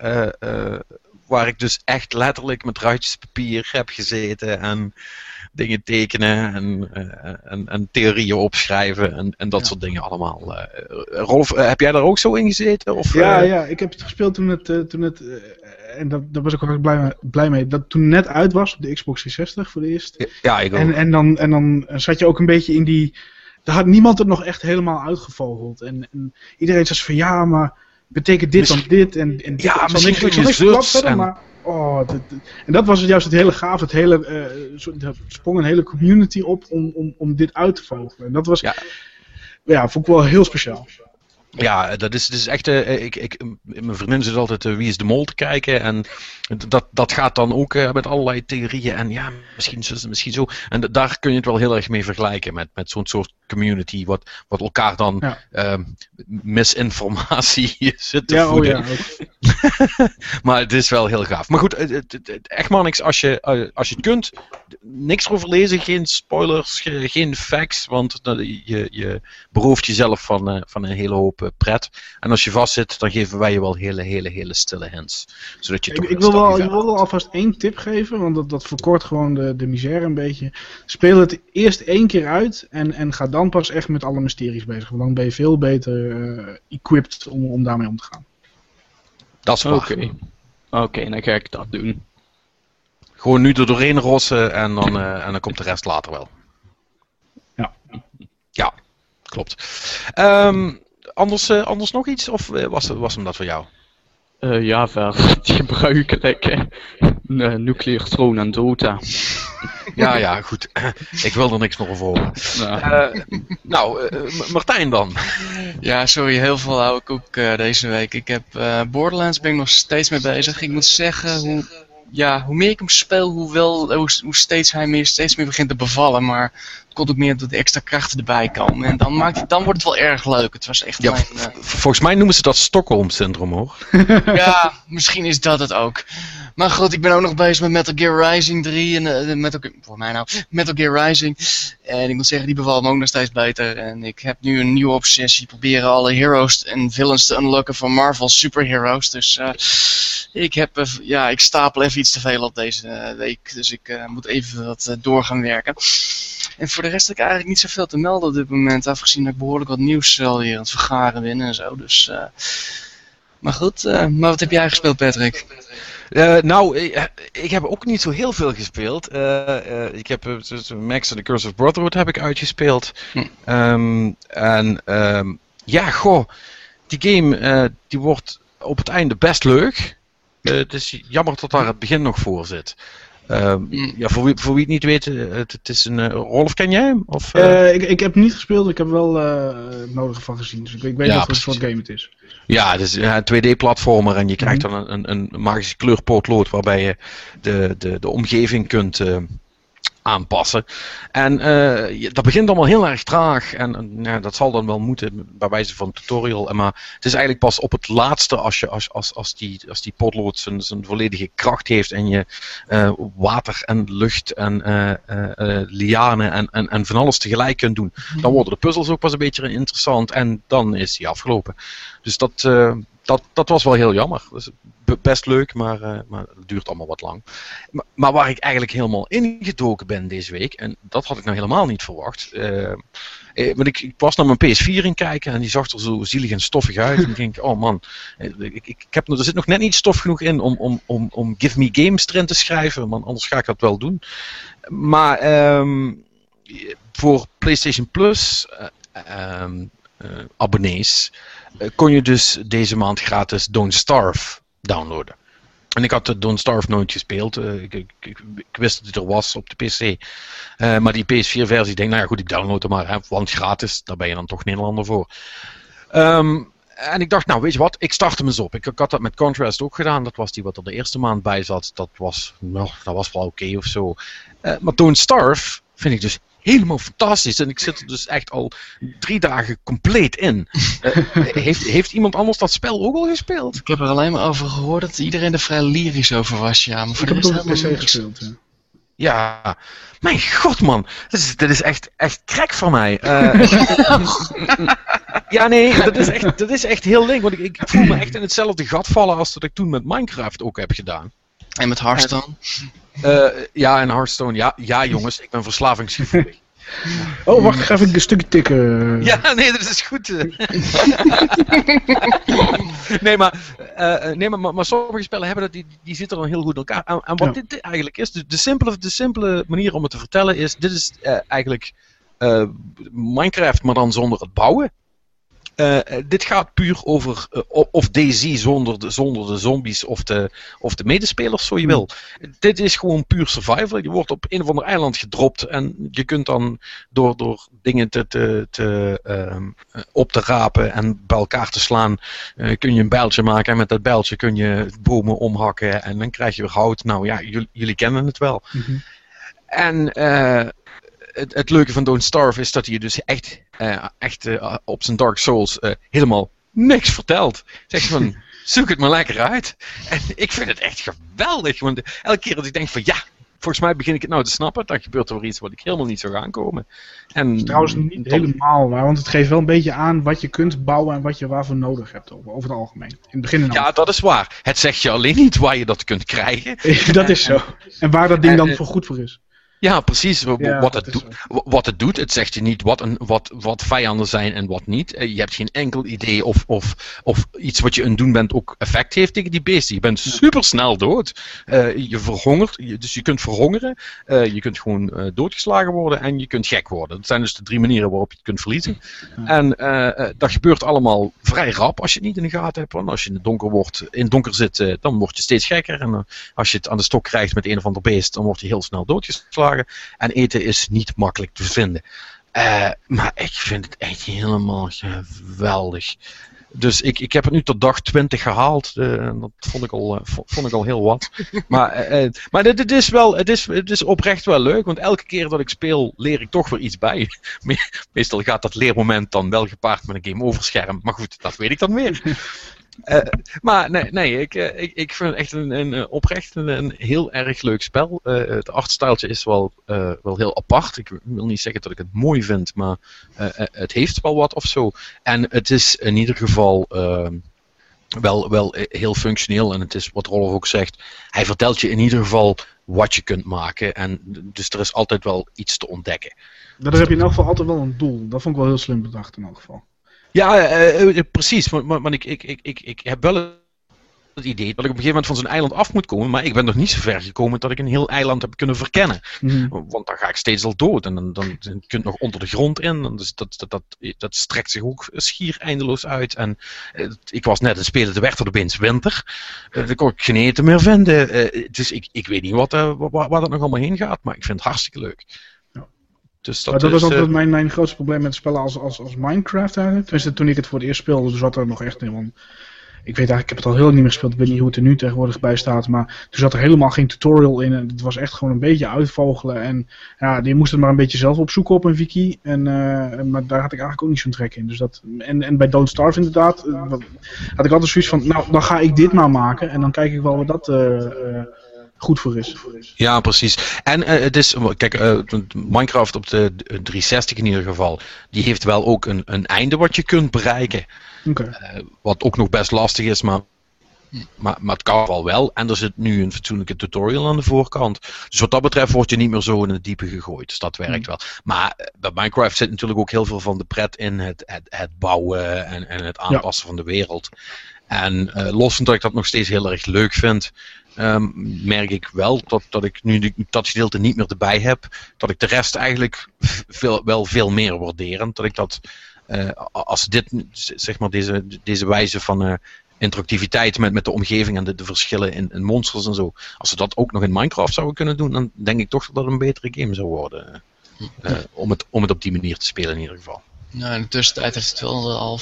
A: waar ik dus echt letterlijk met ruitjes papier heb gezeten en dingen tekenen en, uh, en, en, theorieën opschrijven en, en dat ja. soort dingen allemaal. Uh, Rolf, uh, heb jij daar ook zo in gezeten? Of,
C: ja, ja, ik heb het gespeeld toen het, toen het en dat, daar was ik ook erg blij, mee, blij mee, dat toen net uit was op de Xbox 360 voor de eerst.
A: Ja, ik ook.
C: En, en, dan, en dan zat je ook een beetje in die, daar had niemand het nog echt helemaal uitgevogeld. En, en iedereen zei van ja, maar betekent dit dan dit? En, en
A: ja, misschien niks, niks zus,
C: verder, en... maar Oh, en dat was juist het hele gaaf. Het hele, uh, er sprong een hele community op om, om, om dit uit te vogelen. En dat was, ja. ja, vond ik wel heel speciaal.
A: Ja, dat is, dat is echt. Uh, ik, ik, mijn vriendin zit altijd uh, Wie is de Mol te kijken. En dat, dat gaat dan ook uh, met allerlei theorieën. En ja, misschien zo, misschien zo. En daar kun je het wel heel erg mee vergelijken. Met, met zo'n soort community. Wat, wat elkaar dan ja. Ehm, misinformatie (laughs) zit te
C: ja,
A: voeden.
C: Oh ja, (laughs)
A: maar het is wel heel gaaf. Maar goed, echt maar niks. Als je, als je het kunt, niks erover lezen. Geen spoilers, geen facts. Want je, je berooft jezelf van, van een hele hoop pret. En als je vast zit, dan geven wij je wel hele, hele, hele stille hints. Zodat je
C: ik, ik wil, wel, ik wil wel alvast één tip geven, want dat, dat verkort gewoon de, de misère een beetje. Speel het eerst één keer uit en, en ga dan pas echt met alle mysteries bezig. Want dan ben je veel beter uh, equipped om, om daarmee om te gaan.
A: Dat is waar.
D: Oké, okay. okay, dan ga ik dat doen.
A: Gewoon nu er doorheen rossen en dan, uh, en dan komt de rest later wel.
C: Ja.
A: Ja, klopt. Um, anders, uh, anders nog iets of was, was hem dat voor jou?
D: Uh, ja, verder (laughs) het gebruikelijke nuclear troon en Dota.
A: Ja, ja, goed. (clears throat) Ik wil er niks nog over horen. Uh, nou, Martijn dan.
B: Ja, sorry, heel veel hou ik ook deze week. Ik heb Borderlands ben ik nog steeds mee bezig. Ik moet zeggen, hoe, ja, hoe meer ik hem speel, hoe, wel, hoe, hoe steeds hij meer, steeds meer begint te bevallen. Maar het komt ook meer dat de extra krachten erbij komen. En dan, maakt het, dan wordt het wel erg leuk. Het was echt
A: ja,
B: mijn,
A: uh... Volgens mij noemen ze dat Stockholm-syndroom, hoor. (laughs)
B: ja, misschien is dat het ook. Maar goed, ik ben ook nog bezig met Metal Gear Rising 3. En, uh, Metal, voor mij nou, Metal Gear Rising. En ik moet zeggen, die bevalt me ook nog steeds beter. En ik heb nu een nieuwe obsessie. Proberen alle heroes en villains te unlocken van Marvel superheroes. Dus uh, ik, heb, uh, ja, ik stapel even iets te veel op deze week. Dus ik moet even wat door gaan werken. En voor de rest heb ik eigenlijk niet zoveel te melden op dit moment. Afgezien dat ik behoorlijk wat nieuws al hier aan het vergaren ben en zo. Dus, maar goed, uh, maar wat heb jij gespeeld Patrick?
A: Uh, nou, ik, ik, heb ook niet zo heel veel gespeeld. ik heb Max and the Curse of Brotherhood heb ik uitgespeeld. Hm. Um, en um, ja, goh, die game die wordt op het einde best leuk. het is jammer dat daar het begin nog voor zit. Ehm, mm. ja, voor, wie, voor wie het niet weet, het, het is een. Uh, Rolf, ken jij hem? Of,
C: ik, ik heb niet gespeeld, ik heb wel het nodige van gezien. Dus ik, ik weet niet wat soort game het is.
A: Ja, het is een 2D-platformer en je krijgt mhm. dan een, een, een magische kleurpootlood waarbij je de, de, de omgeving kunt aanpassen. En uh, dat begint allemaal heel erg traag. En ja, dat zal dan wel moeten bij wijze van tutorial. Maar het is eigenlijk pas op het laatste als, je, als, als, als, die, als die potlood zijn, zijn volledige kracht heeft. En je uh, water en lucht en lianen en, en, en van alles tegelijk kunt doen. Dan worden de puzzels ook pas een beetje interessant. En dan is die afgelopen. Dus dat, dat, dat was wel heel jammer. Dus best leuk, maar, uh, maar het duurt allemaal wat lang. Maar, maar, waar ik eigenlijk helemaal ingedoken ben deze week, en dat had ik nou helemaal niet verwacht. Uh, want ik, ik, was naar mijn PS4 in kijken en die zag er zo zielig en stoffig uit. en ik denk, oh man, ik, ik heb, er zit nog net niet stof genoeg in om, om, om, om Give Me Games erin te schrijven, man, anders ga ik dat wel doen. Maar um, voor PlayStation Plus um, abonnees eh, kon je dus deze maand gratis Don't Starve downloaden. En ik had de Don't Starve nooit gespeeld. Uh, ik, ik, ik, wist dat het er was op de PC. Maar die PS4-versie, denk nou ja, goed, ik download hem maar. Hè, want gratis, daar ben je dan toch Nederlander voor. Um, en ik dacht, nou weet je wat, ik start hem eens op. Ik, ik, had dat met Contrast ook gedaan. Dat was die wat er de eerste maand bij zat. Dat was, nou, dat was wel oké of zo. Maar Don't Starve vind ik dus helemaal fantastisch. En ik zit er dus echt al drie dagen compleet in. Uh, (laughs) heeft, heeft iemand anders dat spel ook al gespeeld?
B: Ik heb er alleen maar over gehoord dat iedereen er vrij lyrisch over was. Ja, maar voor
C: ik heb het op PC gespeeld. Ja.
A: Ja, mijn god man, dit is, dit is echt, echt krek van mij. Uh, (laughs) ja nee, dat is echt, dat is echt heel link, want ik, ik voel me echt in hetzelfde gat vallen als dat ik toen met Minecraft ook heb gedaan.
B: En met Hearthstone?
A: Uh, ja, en Hearthstone. Ja, ja, jongens, ik ben verslavingsgevoelig. (laughs)
C: Oh, wacht, ik ga even een stukje tikken. (laughs)
A: Ja, nee, dat is goed. (laughs) nee, maar, uh, nee maar, maar, sommige spellen hebben dat, die, die zitten dan heel goed in elkaar. En, wat dit eigenlijk is, de, de, simpele, de simpele manier om het te vertellen is, dit is uh, eigenlijk Minecraft, maar dan zonder het bouwen. Uh, dit gaat puur over uh, of Daisy zonder de, zonder de zombies of de, of de medespelers, zo je wil. Dit is gewoon puur survival. Je wordt op een of ander eiland gedropt en je kunt dan door, door dingen te, te, te, uh, op te rapen en bij elkaar te slaan, kun je een bijltje maken. En met dat bijltje kun je bomen omhakken en dan krijg je weer hout. Nou ja, jullie, jullie kennen het wel. Mm -hmm. En het, het, leuke van Don't Starve is dat hij dus echt, uh, echt uh, op zijn Dark Souls uh, helemaal niks vertelt. Zegt van, (laughs) zoek het maar lekker uit. En ik vind het echt geweldig. Want elke keer dat ik denk van, ja, volgens mij begin ik het nou te snappen. Dan gebeurt er weer iets wat ik helemaal niet zou aankomen. En,
C: trouwens niet helemaal waar, want het geeft wel een beetje aan wat je kunt bouwen en wat je waarvoor nodig hebt over het algemeen. In het begin
A: ja, dat is waar. Het zegt je alleen niet waar je dat kunt krijgen. (laughs)
C: dat is zo. En waar dat ding dan voor goed voor is.
A: Ja, precies. wat, het doet, wat het doet, het zegt je niet wat, een, wat, wat vijanden zijn en wat niet. Eh, je hebt geen enkel idee of, of, of iets wat je aan doen bent ook effect heeft tegen die beesten. Je bent super snel dood. Uh, je verhongert, dus je kunt verhongeren. Uh, je kunt gewoon uh, doodgeslagen worden en je kunt gek worden. Dat zijn dus de drie manieren waarop je het kunt verliezen. En dat gebeurt allemaal vrij rap als je het niet in de gaten hebt. Want als je in het donker, wordt, in het donker zit, dan word je steeds gekker. En als je het aan de stok krijgt met een of ander beest, dan word je heel snel doodgeslagen. En eten is niet makkelijk te vinden. Uh, maar ik vind het echt helemaal geweldig. Dus ik, ik heb het nu tot dag 20 gehaald. Uh, dat vond ik al, uh, vond ik al heel wat. (laughs) maar uh, maar dit, dit, is wel, het, is, het is oprecht wel leuk. Want elke keer dat ik speel, leer ik toch weer iets bij. (laughs) Meestal gaat dat leermoment dan wel gepaard met een game over scherm. Maar goed, dat weet ik dan weer. (laughs) Uh, maar nee, nee ik, uh, ik, ik vind het echt een, een oprecht een, een, heel erg leuk spel. Het artstyletje is wel, wel heel apart. Ik wil niet zeggen dat ik het mooi vind, maar het heeft wel wat of zo. En het is in ieder geval ehm, wel, wel heel functioneel. En het is wat Rolf ook zegt. Hij vertelt je in ieder geval wat je kunt maken. En dus er is altijd wel iets te ontdekken.
C: Daar heb je in elk geval altijd wel een doel. Dat vond ik wel heel slim bedacht in elk geval.
A: Ja, uh, precies. Want, want ik, ik, ik, ik, ik heb wel het idee dat ik op een gegeven moment van zo'n eiland af moet komen, maar ik ben nog niet zo ver gekomen dat ik een heel eiland heb kunnen verkennen. Mhm. Want dan ga ik steeds al dood en dan, dan, dan kun je nog onder de grond in. Dus dat, dat, dat, dat strekt zich ook schier eindeloos uit. En eh, ik was net een spelen, de werd er opeens winter. Uh, kon ik geen eten meer vinden. Uh, dus ik, ik weet niet wat, waar, waar dat nog allemaal heen gaat, maar ik vind het hartstikke leuk.
C: Dus dat, maar dat was altijd mijn, mijn grootste probleem met spellen als, als, als Minecraft eigenlijk. Tenminste, toen ik het voor het eerst speelde, zat er nog echt helemaal ik weet eigenlijk, ik heb het al heel lang niet meer gespeeld. Ik weet niet hoe het er nu tegenwoordig bij staat. Maar toen zat er helemaal geen tutorial in. En het was echt gewoon een beetje uitvogelen. En ja, je moest het maar een beetje zelf opzoeken op een wiki. En, uh, maar daar had ik eigenlijk ook niet zo'n trek in. Dus dat, en, en bij Don't Starve inderdaad, uh, had ik altijd zoiets van, nou, dan ga ik dit maar maken. En dan kijk ik wel wat dat... Uh, goed voor is.
A: Ja, precies. En uh, het is, kijk, uh, Minecraft op de 360 in ieder geval, die heeft wel ook een, een einde wat je kunt bereiken. Okay. Uh, wat ook nog best lastig is, maar, maar, maar het kan wel wel. En er zit nu een fatsoenlijke tutorial aan de voorkant. Dus wat dat betreft word je niet meer zo in het diepe gegooid. Dus dat werkt hmm. wel. Maar bij Minecraft zit natuurlijk ook heel veel van de pret in het, het, het bouwen en, en het aanpassen van de wereld. En los van dat ik dat nog steeds heel erg leuk vind, um, merk ik wel dat, dat ik nu dat gedeelte niet meer erbij heb, dat ik de rest eigenlijk veel, wel veel meer waarderend. Dat ik dat, uh, als dit, zeg maar, deze, deze wijze van uh, interactiviteit met, met de omgeving en de, de verschillen in, in, monsters en zo, als ze dat ook nog in Minecraft zouden kunnen doen, dan denk ik toch dat het een betere game zou worden. Uh, om, het, om het op die manier te spelen in ieder geval.
B: Nou, in de tussentijd heeft het wel al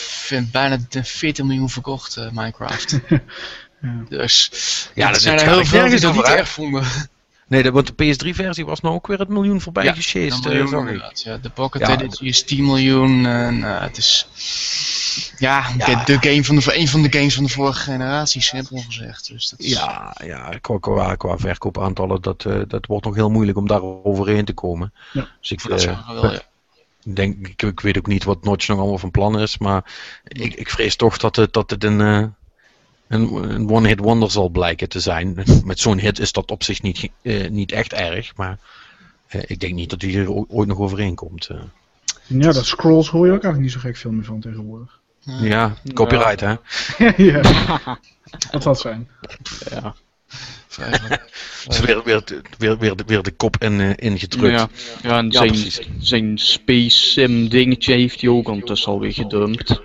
B: bijna 14 miljoen verkocht, Minecraft. (laughs) Ja. Dus ja, dat zijn er heel veel die dat niet erg vonden.
A: Nee, de, want de PS3-versie was nou ook weer het miljoen voorbij ja, gesjeest.
B: Uh, ja, de Pocket ja, Edition is 10 miljoen. En, uh, het is ja, ja, De game van de, een van de games van de vorige generatie, simpel gezegd. Dus dat is...
A: Ja, ja qua, qua, qua verkoopaantallen, dat, uh, dat wordt nog heel moeilijk om daar overheen te komen. Ja, dus ik, dat wel, ja. denk, ik, ik, weet ook niet wat Notch nog allemaal van plan is, maar ik, ik vrees toch dat het, dat het een een, een one-hit wonder zal blijken te zijn. (laughs) Met zo'n hit is dat op zich niet, uh, niet echt erg, maar uh, ik denk niet dat hij hier ooit nog overheen komt. Uh.
C: Ja, dat scrolls hoor je ook eigenlijk niet zo gek veel meer van tegenwoordig.
A: Ja, copyright hè? (laughs)
C: ja, dat zal zijn. Ja. (laughs)
A: Ze weer, weer, weer, weer, weer de kop in, uh, ingedrukt.
D: Ja, ja en zijn, zijn Space Sim dingetje heeft hij ook ondertussen alweer gedumpt.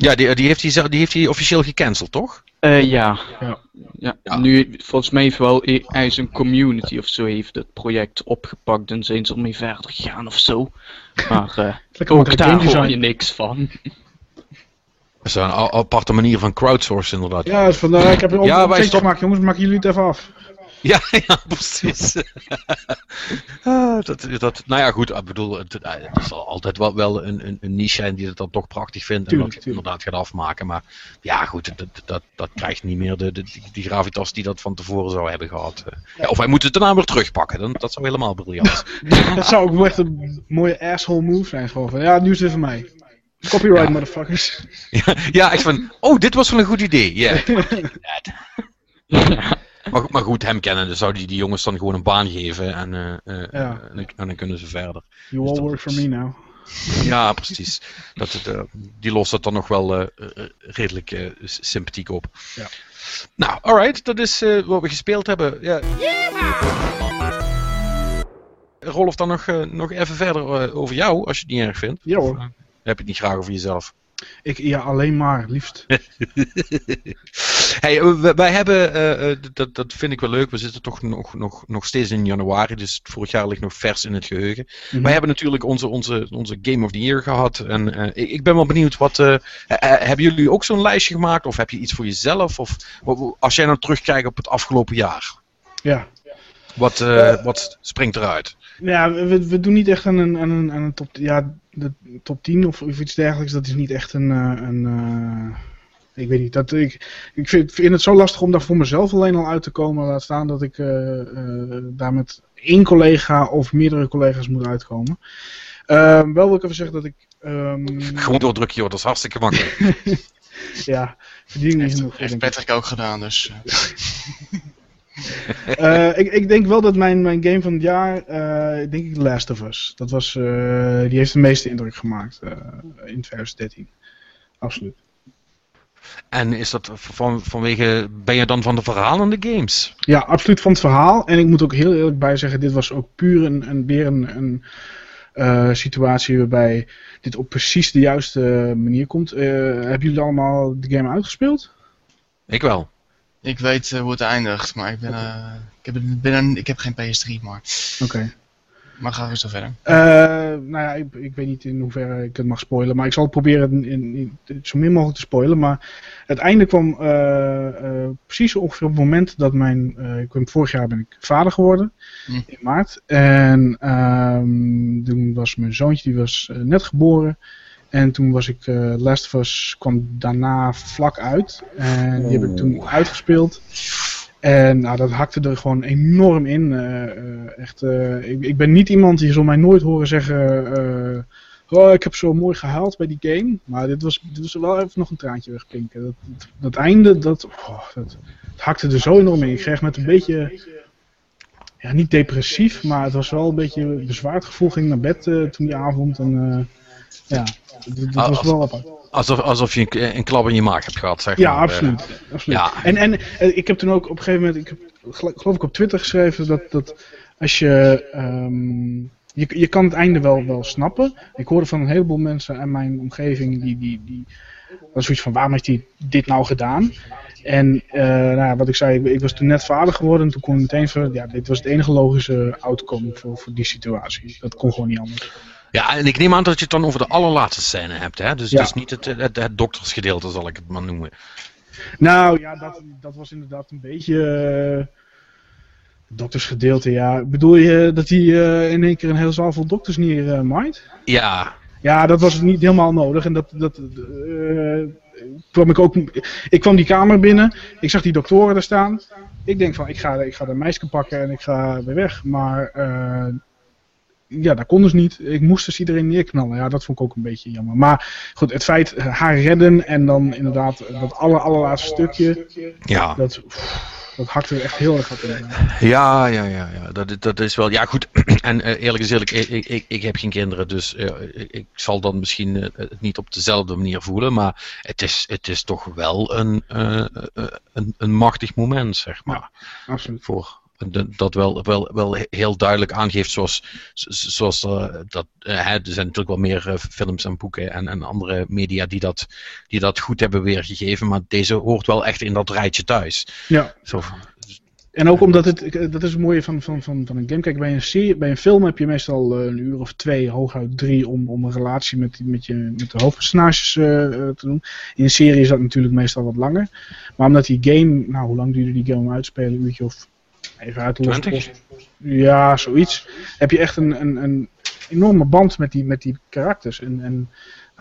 A: Ja, die, die, heeft hij, die heeft hij officieel gecanceld, toch?
D: Uh, ja. Ja. ja. Nu, volgens mij heeft wel hij is een community of zo heeft het project opgepakt en zijn ze ermee verder gegaan of zo. Maar uh, ook daar hoor je niks van.
A: Dat is een aparte manier van crowdsourcen inderdaad.
C: Ja, vandaar, ik heb een ja, wij stop... gemaakt jongens, maken jullie het even af. (laughs)
A: Ja, ja, precies. (laughs) ah, dat, dat, nou ja, goed, ik bedoel, het, het is altijd wel, wel een, een, een niche zijn die het dan toch prachtig vindt en dat het inderdaad gaat afmaken. Maar ja, goed, dat, dat, dat krijgt niet meer de, de, die gravitas die dat van tevoren zou hebben gehad. Ja, of wij moeten het daarna weer terugpakken, dan, dat zou helemaal briljant
C: zijn. (laughs) dat zou ook echt een mooie asshole move zijn. Gewoon van, ja, nu is het voor mij. Copyright, motherfuckers.
A: Ja, ja, echt van, oh, dit was wel een goed idee. Yeah. ja. Maar, maar, goed, hem kennen, dus zou die, die jongens dan gewoon een baan geven en, uh, uh, ja. en, en, dan kunnen ze verder.
C: You
A: dus
C: all work for me now.
A: Ja, precies. Dat, het, uh, die lost het dan nog wel redelijk sympathiek op. Ja. Nou, alright, dat is wat we gespeeld hebben. Ja. Rolf, dan nog, nog even verder over jou, als je het niet erg vindt.
C: Ja hoor.
A: heb je het niet graag over jezelf?
C: Ik, ja, alleen maar, liefst. (laughs)
A: hey, wij hebben, uh, dat, dat vind ik wel leuk, we zitten toch nog, nog, nog steeds in januari, dus vorig jaar ligt nog vers in het geheugen. Mm Wij hebben natuurlijk onze, onze, onze Game of the Year gehad en uh, ik, ik, ben wel benieuwd, wat, hebben jullie ook zo'n lijstje gemaakt of heb je iets voor jezelf? Of als jij nou terugkijkt op het afgelopen jaar,
C: ja.
A: wat, wat springt eruit?
C: Ja, we, we doen niet echt aan een, aan een, aan een top, ja, de top 10 of, of iets dergelijks. Dat is niet echt een, een ik weet niet, dat, ik, ik vind, vind, het zo lastig om daar voor mezelf alleen al uit te komen. Laat staan dat ik uh, uh, daar met één collega of meerdere collega's moet uitkomen. Uh, wel wil ik even zeggen dat ik... Um...
A: Gewoon doordrukken joh, dat is hartstikke makkelijk. (laughs)
C: ja, verdien niet genoeg.
B: Heeft Patrick ook gedaan, dus... (laughs)
C: uh, (laughs) ik, ik, denk wel dat mijn, mijn game van het jaar, uh, denk ik The Last of Us. Dat was, uh, die heeft de meeste indruk gemaakt in 2013. Absoluut.
A: En is dat van, vanwege, ben je dan van de verhalende games?
C: Ja, absoluut van het verhaal. En ik moet ook heel eerlijk bij zeggen, dit was ook puur een, een, weer een, een uh, situatie waarbij dit op precies de juiste manier komt. Uh, hebben jullie allemaal de game uitgespeeld?
A: Ik wel.
B: Ik weet uh, hoe het eindigt, maar ik ben, ik heb, ben een, ik heb geen PS3, maar...
C: Oké.
B: Maar gaan we zo verder.
C: Uh, nou ja, ik, ik, weet niet in hoeverre ik het mag spoilen. Maar ik zal proberen in, in, zo min mogelijk te spoilen. Maar het einde kwam uh, uh, precies ongeveer op het moment dat mijn... ik ben, vorig jaar ben ik vader geworden. Hm. In maart. En ehm, toen was mijn zoontje, die was net geboren. En toen was ik... Last of Us kwam daarna vlak uit. En die heb ik toen uitgespeeld. En nou, dat hakte er gewoon enorm in. Uh, uh, echt, uh, ik, ik, ben niet iemand die zal mij nooit horen zeggen. oh, ik heb zo mooi gehaald bij die game. Maar dit was, dit was wel even nog een traantje wegpinken. Dat, dat, dat einde, dat, oh, dat, hakte er zo enorm in. Ik kreeg met een beetje. Ja, niet depressief, maar het was wel een beetje een bezwaard gevoel. Ging naar bed toen die avond. En ja, dat, dat was wel apart.
A: Alsof, alsof je een, een klap in je maag hebt gehad, zeg
C: ja, maar. Absoluut, uh, absoluut. Ja, En, en uh, ik heb toen ook op een gegeven moment, ik heb geloof ik op Twitter geschreven dat, dat als je, um, je, je kan het einde wel, wel snappen. Ik hoorde van een heleboel mensen in mijn omgeving die, die, die was zoiets van waarom heeft hij dit nou gedaan? En uh, nou, wat ik zei, ik, ik, was toen net vader geworden en toen kon ik meteen van, ja, dit was het enige logische outcome voor, voor die situatie. Dat kon gewoon niet anders.
A: Ja, en ik neem aan dat je het dan over de allerlaatste scène hebt, hè? Dus, ja. dus niet het, het, het, doktersgedeelte, zal ik het maar noemen.
C: Nou ja, dat, dat was inderdaad een beetje. Uh, doktersgedeelte, ja. Bedoel je dat hij uh, in één keer een heel zaal vol dokters neer uh, maait?
A: Ja.
C: Ja, dat was niet helemaal nodig. En dat, dat kwam ik ook. Ik kwam die kamer binnen, ik zag die doktoren er staan. Ik denk van, ik ga, ik ga de meisje pakken en ik ga weer weg. Maar ja, dat kon dus niet. Ik moest dus iedereen neerknallen. Ja, dat vond ik ook een beetje jammer. Maar goed, het feit eh, haar redden en dan inderdaad dat aller, allerlaatste stukje.
A: Ja.
C: Dat, dat hakte er echt heel erg hard in.
A: Ja, ja, ja, ja. Dat, dat is wel. Ja, goed. (clears throat) En uh, eerlijk gezegd, ik, ik, ik, ik, heb geen kinderen, dus uh, ik zal dan misschien uh, het niet op dezelfde manier voelen. Maar het is, het is toch wel een, een, een machtig moment, zeg maar.
C: Ja, absoluut.
A: Voor, dat wel, wel, wel heel duidelijk aangeeft zoals, zoals uh, dat, hè, er zijn natuurlijk wel meer uh, films en boeken en, en andere media die dat, die dat goed hebben weergegeven, maar deze hoort wel echt in dat rijtje thuis.
C: Ja. Zo. En ook omdat het, dat is het mooie van, van, van, van een game. Kijk, bij een, serie, bij een film heb je meestal een uur of twee, hooguit drie, om, om een relatie met, met, je, met de hoofdpersonages te doen. In een serie is dat natuurlijk meestal wat langer. Maar omdat die game, nou hoe lang duurde die game om uitspelen? Een uurtje of Even uit de Ja, zoiets. Heb je echt een, een, een enorme band met die, met die karakters. En, en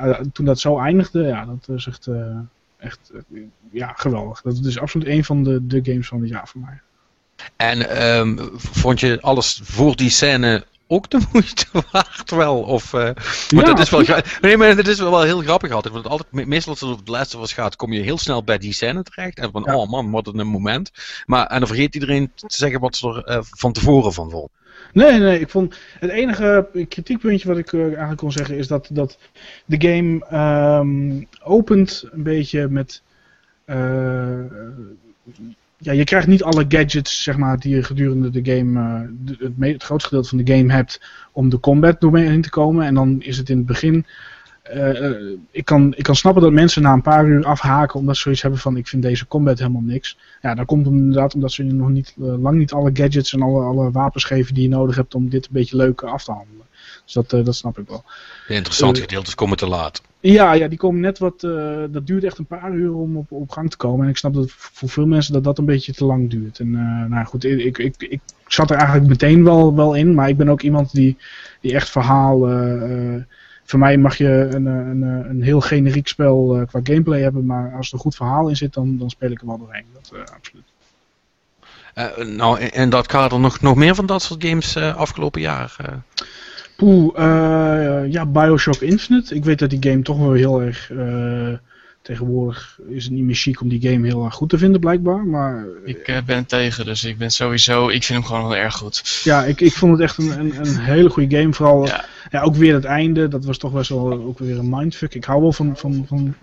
C: uh, toen dat zo eindigde, ja, dat is echt, uh, echt uh, ja, geweldig. Dat is absoluut een van de, de games van het jaar voor mij.
A: En um, vond je alles voor die scène ook de (laughs) moeite waard wel. Of, uh, maar dat is wel, nee, maar dat is wel heel grappig altijd. Want altijd, meestal als het over de laatste was gaat, kom je heel snel bij die scène terecht. En van, ja. oh man, wat een moment. Maar, en dan vergeet iedereen te zeggen wat ze er uh, van tevoren van vond.
C: Nee, nee, ik vond het enige kritiekpuntje wat ik uh, eigenlijk kon zeggen is dat, dat de game um, opent een beetje met ja, je krijgt niet alle gadgets zeg maar, die je gedurende de game, uh, het, het, grootste gedeelte van de game hebt om de combat doorheen te komen. En dan is het in het begin, uh, ik, kan, ik kan snappen dat mensen na een paar uur afhaken omdat ze zoiets hebben van ik vind deze combat helemaal niks. Ja, dat komt inderdaad omdat ze nog niet, lang niet alle gadgets en alle, alle wapens geven die je nodig hebt om dit een beetje leuk af te handelen. Dus dat, dat snap ik wel.
A: De interessante gedeeltes komen te laat.
C: Ja, ja, die komen net wat. Dat duurt echt een paar uur om op, op gang te komen. En ik snap dat voor veel mensen dat dat een beetje te lang duurt. En nou goed, ik, ik, ik zat er eigenlijk meteen wel, wel in. Maar ik ben ook iemand die, die echt verhaal. Voor mij mag je een, een, een heel generiek spel qua gameplay hebben. Maar als er een goed verhaal in zit, dan, dan speel ik er wel doorheen. Dat absoluut.
A: nou, in dat kader nog, nog meer van dat soort games afgelopen jaar?
C: Poeh, ja, Bioshock Infinite. Ik weet dat die game toch wel heel erg... Tegenwoordig is het niet meer chic om die game heel erg goed te vinden, blijkbaar. Maar,
B: ik uh, ben tegen, dus ik ben sowieso... Ik vind hem gewoon heel erg goed.
C: Ja, ik, ik vond het echt een, een, een hele goede game. Vooral, ja. Ja, ook weer het einde, dat was toch best wel ook weer een mindfuck. Ik hou wel van, van, van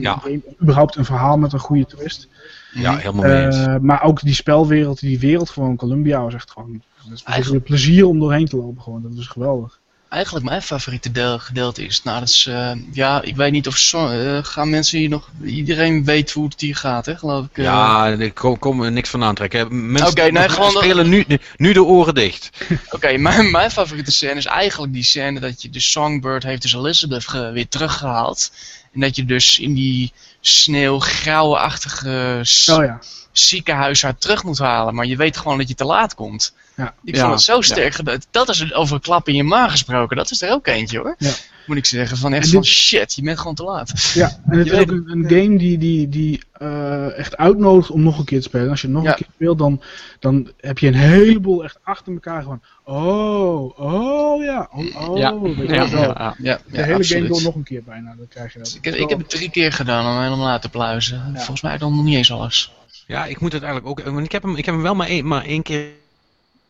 A: ja.
C: überhaupt een verhaal met een goede twist.
A: Ja, helemaal mee eens.
C: Uh, maar ook die spelwereld, die wereld van Columbia was echt gewoon... Het is een plezier om doorheen te lopen gewoon, dat was geweldig
B: eigenlijk mijn favoriete deel, gedeelte is. Nou, dat is, uh, ja, ik weet niet of zo, uh, gaan mensen hier nog, iedereen weet hoe het hier gaat, hè, geloof ik.
A: Uh... Ja, ik kom, kom er niks van aantrekken. Mensen
B: okay, nee, gewoon
A: spelen nu, nu de oren dicht. (laughs)
B: Oké, okay, mijn, mijn favoriete scène is eigenlijk die scène dat je de Songbird heeft dus Elizabeth ge, weer teruggehaald. En dat je dus in die sneeuwgrauwe-achtige
C: oh, ja.
B: ziekenhuis haar terug moet halen. Maar je weet gewoon dat je te laat komt.
C: Ja.
B: Ik vond het zo sterk gedaan. Dat is over een klap in je maag gesproken. Dat is er ook eentje hoor.
C: Ja.
B: Moet ik zeggen. Van echt van shit, je bent gewoon te laat.
C: Ja, en het is ook een, een, game die, die, die uh, echt uitnodigt om nog een keer te spelen. Als je nog een keer speelt, dan, dan heb je een heleboel echt achter elkaar gewoon. Oh, oh ja. Oh, oh
B: ja. Ja, ja, ja,
C: De hele game door nog een keer bijna. Dan krijg je dat.
B: Ik heb, ik heb het drie keer gedaan om helemaal laten pluizen. Volgens mij dan nog niet eens alles.
A: Ja, ik moet het eigenlijk ook. Ik heb hem, ik heb hem wel maar één, maar één keer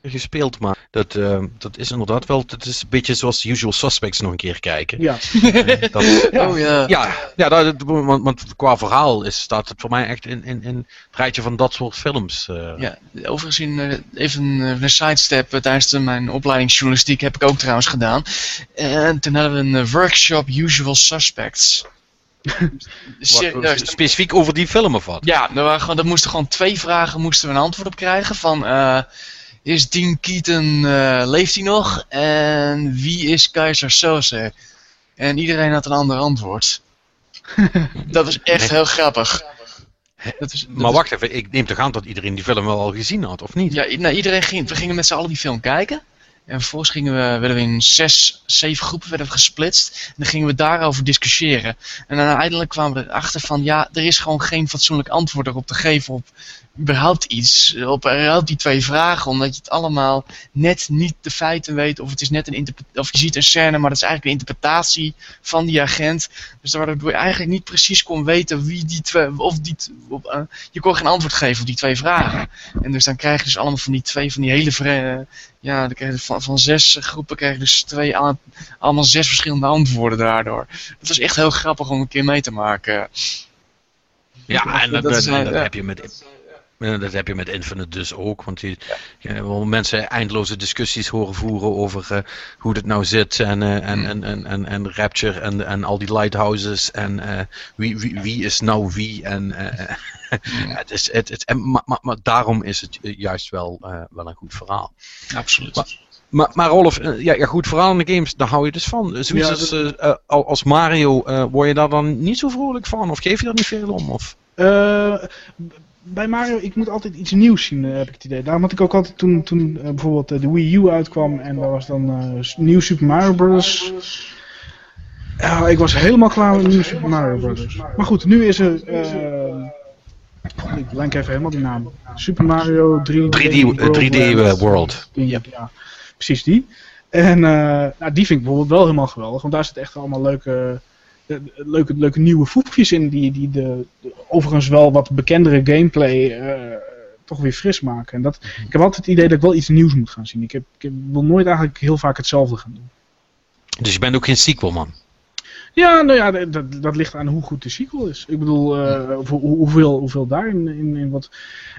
A: gespeeld, maar dat, uh, dat is inderdaad wel, dat is een beetje zoals Usual Suspects nog een keer kijken.
C: Ja. (laughs)
A: dat,
B: oh ja.
A: Ja, ja dat, want, want, qua verhaal is, staat het voor mij echt in, in, in het rijtje van dat soort films. Uh.
B: Ja, overigens in, even een sidestep tijdens mijn opleiding journalistiek heb ik ook trouwens gedaan. En toen hadden we een workshop Usual Suspects. (laughs)
A: Wat, specifiek over die film of wat?
B: Ja, er, waren gewoon, er moesten gewoon twee vragen moesten we een antwoord op krijgen van... Uh, is Dean Keaton, uh, leeft hij nog? En wie is Keizer Soze? En iedereen had een ander antwoord. (laughs) dat was echt heel grappig.
A: Dat is, dat maar wacht even, ik neem toch aan dat iedereen die film wel al gezien had, of niet?
B: Ja, nou, iedereen ging, we gingen met z'n allen die film kijken. En vervolgens gingen we, werden we in zes, zeven groepen werden we gesplitst. En dan gingen we daarover discussiëren. En dan uiteindelijk kwamen we erachter van, ja, er is gewoon geen fatsoenlijk antwoord erop te geven op überhaupt iets. Op überhaupt die twee vragen, omdat je het allemaal net niet de feiten weet. Of het is net een of je ziet een scène, maar dat is eigenlijk een interpretatie van die agent. Dus waardoor je eigenlijk niet precies kon weten wie die twee, of die, op, uh, je kon geen antwoord geven op die twee vragen. En dus dan krijg je dus allemaal van die twee, van die hele, uh, ja, dan krijg je van, van zes groepen krijg je dus twee, allemaal zes verschillende antwoorden daardoor. Dat was echt heel grappig om een keer mee te maken.
A: Ja, en dat, dat, dat, dat heb je met dat heb je met Infinite dus ook, want je, je wil mensen eindeloze discussies horen voeren over uh, hoe het nou zit en, uh, en, en, en, en, en Rapture en, en al die lighthouses en uh, wie, wie, wie is nou wie en (laughs) het is, het, het, en, maar, maar, maar, daarom is het juist wel, wel een goed verhaal.
B: Absoluut.
A: Maar, maar, maar Rolf, ja, ja, goed verhaal in de games, daar hou je dus van. Zoiets ja, als Mario, word je daar dan niet zo vrolijk van? Of geef je daar niet veel om? Of?
C: Bij Mario, ik moet altijd iets nieuws zien, heb ik het idee. Daarom had ik ook altijd toen, toen uh, bijvoorbeeld uh, de Wii U uitkwam en daar was dan nieuw Super Mario Bros. Ja, ik was helemaal klaar met nieuw Super Mario Bros. Maar goed, nu is er. ik blank even helemaal die naam. Super Mario 3D,
A: 3D, World. 3D World.
C: Ja, ja, precies die. En nou, die vind ik bijvoorbeeld wel helemaal geweldig, want daar zit echt allemaal leuke leuke, leuke nieuwe voetjes in die, die de, de, overigens wel wat bekendere gameplay uh, toch weer fris maken. En dat, ik heb altijd het idee dat ik wel iets nieuws moet gaan zien. Ik, heb, ik wil nooit eigenlijk heel vaak hetzelfde gaan doen.
A: Dus je bent ook geen sequel man?
C: Ja, nou ja, dat, dat ligt aan hoe goed de sequel is. Ik bedoel, hoe, hoeveel, hoeveel daarin in, in wat...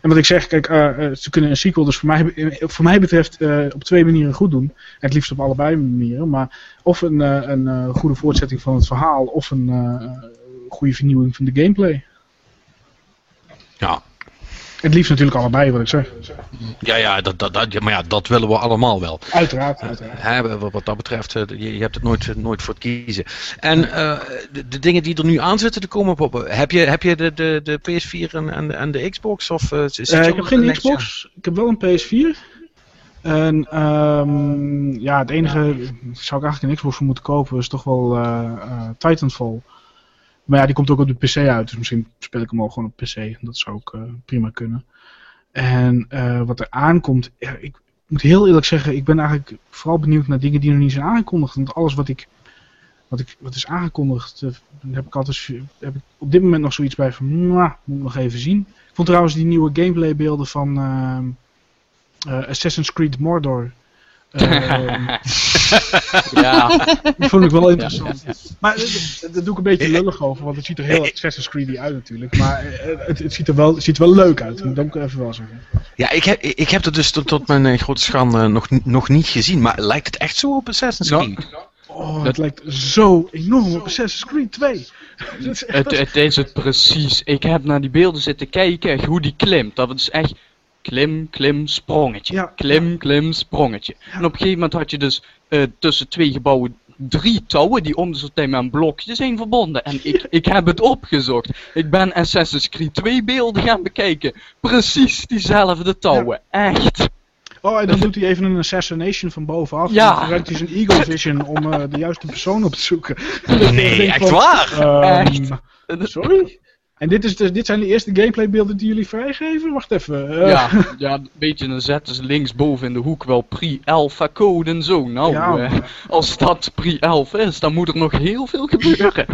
C: En wat ik zeg, kijk, uh, ze kunnen een sequel dus voor mij, voor mij betreft op twee manieren goed doen. Het liefst op allebei manieren. Maar of een, een goede voortzetting van het verhaal of een goede vernieuwing van de gameplay.
A: Ja,
C: het liefst natuurlijk allebei, wat ik zeg.
A: Ja, ja, dat, dat, dat, maar ja, dat willen we allemaal wel.
C: Uiteraard. uiteraard.
A: wat dat betreft, je, je hebt het nooit, nooit voor het kiezen. En uh, de, de, dingen die er nu aan zitten te komen, Bob, heb je, heb je de, de, de PS4 en, en, en de Xbox? Of, uh,
C: uh, ik heb geen Xbox, ik heb wel een PS4. En um, ja, het enige, zou ik eigenlijk een Xbox voor moeten kopen, is toch wel Titanfall. Maar ja, die komt ook op de PC uit, dus misschien speel ik hem ook gewoon op PC. Dat zou ook uh, prima kunnen. En uh, wat er aankomt, ja, ik moet heel eerlijk zeggen, ik ben eigenlijk vooral benieuwd naar dingen die nog niet zijn aangekondigd. Want alles wat ik, wat ik, wat is aangekondigd, uh, heb ik altijd, heb ik op dit moment nog zoiets bij van, mwah, moet ik nog even zien. Ik vond trouwens die nieuwe gameplay beelden van Assassin's Creed Mordor. (laughs) ja. Dat vond ik wel interessant. Maar daar doe ik een beetje lullig over, want het ziet er heel Assassin's Creed uit natuurlijk. Maar het, het, ziet, er wel, het ziet er wel leuk uit, moet ik even wel zeggen.
A: Ja, ik heb, ik heb het dus tot, tot mijn grote schande nog, nog niet gezien, maar lijkt het echt zo op Assassin's Creed?
C: Oh, het lijkt zo enorm op Assassin's Creed 2.
D: het, het is het precies. Ik heb naar die beelden zitten kijken, hoe die klimt. Dat is echt klim, klim, sprongetje. Klim, klim, sprongetje. En op een gegeven moment had je dus uh, tussen twee gebouwen drie touwen die om de tijd met een blokje zijn verbonden. En ik, (laughs) ik heb het opgezocht. Ik ben Assassin's Creed 2 beelden gaan bekijken. Precies diezelfde touwen. Echt.
C: Oh, en dan doet hij even een assassination van bovenaf. Ja. Dan gebruikt hij zijn Eagle Vision om uh, de juiste persoon op te zoeken.
A: Nee, echt waar?
C: Um, echt? Sorry? En dit, is dus, dit zijn de eerste gameplaybeelden die jullie vrijgeven? Wacht even.
D: Uh. Ja, (laughs) ja, een beetje, dan zetten ze linksboven in de hoek wel pre-alpha code en zo. Nou, ja, uh, als dat pre-alpha is, dan moet er nog heel veel (laughs) gebeuren.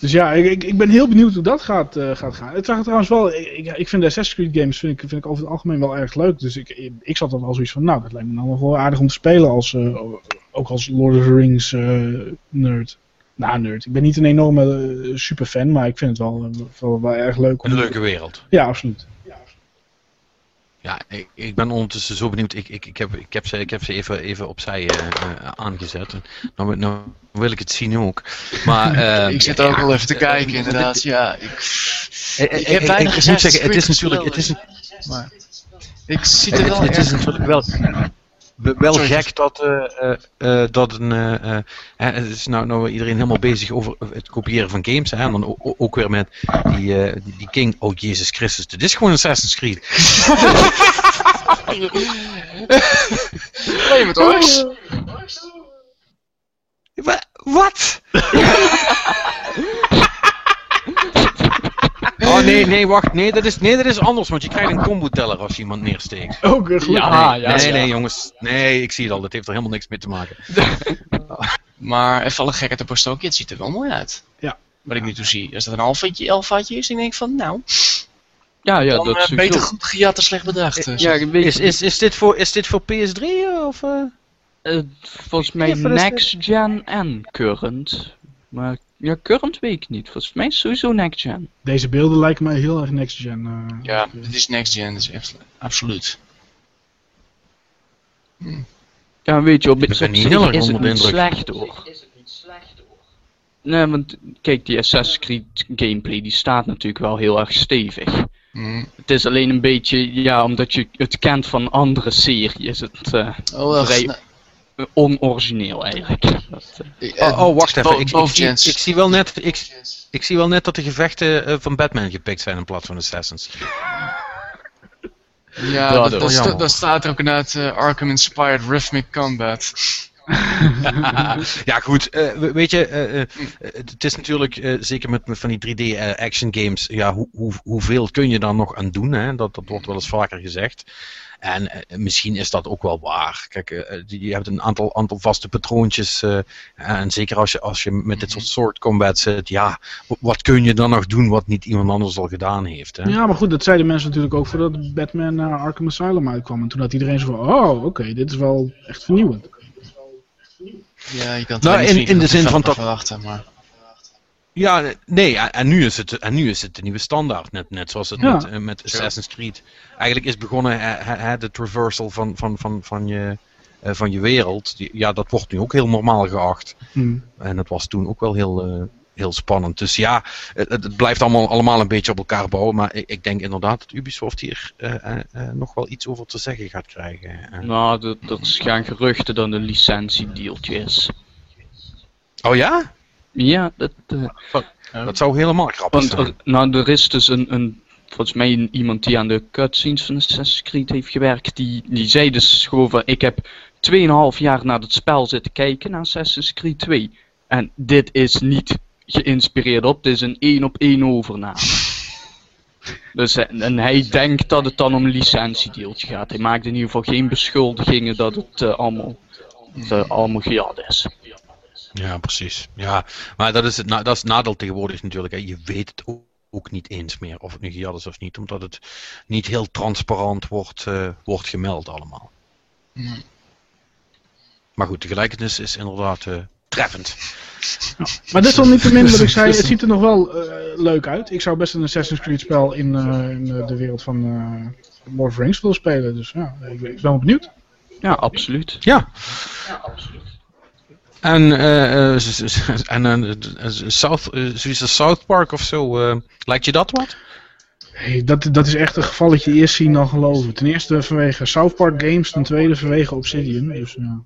C: Dus ja, ik, ik ben heel benieuwd hoe dat gaat, uh, gaat gaan. Het zag trouwens wel, ik, ik vind de Assassin's Creed games vind ik, vind ik over het algemeen wel erg leuk. Dus ik, ik zat er wel zoiets van, nou, dat lijkt me dan nog wel aardig om te spelen, als, ook als Lord of the Rings nerd. Nou, nerd. Ik ben niet een enorme superfan, maar ik vind het wel, wel, wel erg leuk.
A: Om... Een leuke wereld.
C: Ja, absoluut.
A: Ja, ik, ik ben ondertussen zo benieuwd. Ik, ik, ik, heb, ik, heb, ze, ik heb ze even, even opzij uh, aangezet. Nou, nou wil ik het zien ook. Maar,
B: uh, (laughs) ik zit ook ja, wel even te kijken, inderdaad. Ja, ik, ik heb weinig
A: ik, ik moet zeggen, het is natuurlijk. Het is, maar,
B: ik zie er wel.
A: Het, het is natuurlijk wel wel gek dat, uh, uh, dat een. het is nou, nou iedereen helemaal bezig over het kopiëren van games. Hè, en dan ook weer met die, die, King. Oh Jezus Christus, dit is gewoon Assassin's Creed.
B: Claim het hoor.
A: Wat? (laughs) Oh nee, nee, wacht. Nee dat, is, nee, dat is anders, want je krijgt een combo teller als je iemand neersteekt.
C: Oh, goed.
A: Ja, nee, ja, nee, nee, jongens. Nee, ik zie het al. Dat heeft er helemaal niks mee te maken. (laughs)
B: maar even alle gekheid op een stokje, het ziet er wel mooi uit.
C: Ja.
B: Wat ik nu toe zie. Als dat een alfaatje, alfaatje is, dan denk ik van, nou...
D: Ja, ja, dat is
B: uh, beter goed gejat dan slecht bedacht.
A: Uh, ja, is, is, is, dit voor, is dit voor PS3 of...
D: Uh, volgens mij next gen en current. Maar ja, current weet ik niet. Volgens mij is sowieso next gen.
C: Deze beelden lijken mij heel erg next gen. Uh,
B: ja, dit is next gen, dus echt absoluut.
D: Hm. Ja, weet je, op, op zich is het niet slecht hoor. Nee, want kijk, die Assassin's Creed gameplay die staat natuurlijk wel heel erg stevig. Mm. Het is alleen een beetje, ja, omdat je het kent van andere series, het uh, oh, vrij, onorigineel eigenlijk. Dat,
A: uh... oh, oh, wacht even. Ik, ik, ik, ik, zie wel net, ik, ik zie wel net dat de gevechten uh, van Batman gepikt zijn in plaats van Assassins.
B: Ja, dat, dat, dat, dat, staat er ook inderdaad uh, Arkham Inspired Rhythmic Combat. (laughs)
A: ja, goed. Uh, weet je, uh, uh, het is natuurlijk, zeker met, met, van die 3D action games, ja, hoe, hoe, hoeveel kun je daar nog aan doen? Hè? Dat, dat wordt wel eens vaker gezegd. En uh, misschien is dat ook wel waar. Kijk, uh, je hebt een aantal, aantal vaste patroontjes. Uh, en zeker als je, als je met dit soort mhm. soort combat zit, ja, wat kun je dan nog doen wat niet iemand anders al gedaan heeft? Hè?
C: Ja, maar goed, dat zeiden mensen natuurlijk ook voordat Batman naar Arkham Asylum uitkwam. En toen had iedereen zo van, oh, oké, dit is wel echt vernieuwend.
B: Ja, je kan het
A: nou, in, in de zin van
B: dat. Verwachten, maar...
A: Ja, nee, en nu is het, en nu is het de nieuwe standaard, net, net zoals het met, uh, met Assassin's Creed. Eigenlijk is begonnen uh, de traversal van, van, van, van, je, uh, van je wereld. Ja, dat wordt nu ook heel normaal geacht. Hmm. En dat was toen ook wel heel, heel spannend. Dus ja, het, het, blijft allemaal, allemaal een beetje op elkaar bouwen. Maar ik, ik denk inderdaad dat Ubisoft hier nog wel iets over te zeggen gaat krijgen.
D: Nou, dat gaan geruchten dat een licentiedeeltje is.
A: Oh ja?
D: Ja, dat,
A: uh, dat zou helemaal grappig want, zijn.
D: Nou, er is dus een, een volgens mij iemand die aan de cutscenes van Assassin's Creed heeft gewerkt, die, die zei dus gewoon van, ik heb 2,5 jaar naar het spel zitten kijken, naar Assassin's Creed 2. En dit is niet geïnspireerd op, dit is een één op één overname. (laughs) Dus, en hij denkt dat het dan om een licentiedeeltje gaat. Hij maakt in ieder geval geen beschuldigingen dat het uh, allemaal, uh, allemaal gejat is.
A: Ja, precies. Ja, maar dat is het, dat is het nadeel tegenwoordig natuurlijk. Hè. Je weet het ook, ook niet eens meer of het nu gejat is of niet, omdat het niet heel transparant wordt, uh, wordt gemeld allemaal. Maar goed, de gelijkenis is inderdaad treffend.
C: Maar is al niet te min wat ik zei, (laughs) het ziet er nog wel leuk uit. Ik zou best een Assassin's Creed spel in, in de wereld van Lord of the Rings willen spelen. Dus ja, ik, ik ben wel benieuwd.
D: Ja, absoluut.
A: Ja. ja absoluut. En, uh, en uh, South, uh, zoiets South Park of zo, lijkt je dat wat?
C: Hey, dat, dat is echt een gevalletje eerst zien dan geloven. Ten eerste vanwege South Park Games, ten tweede vanwege Obsidian. Dus, ja.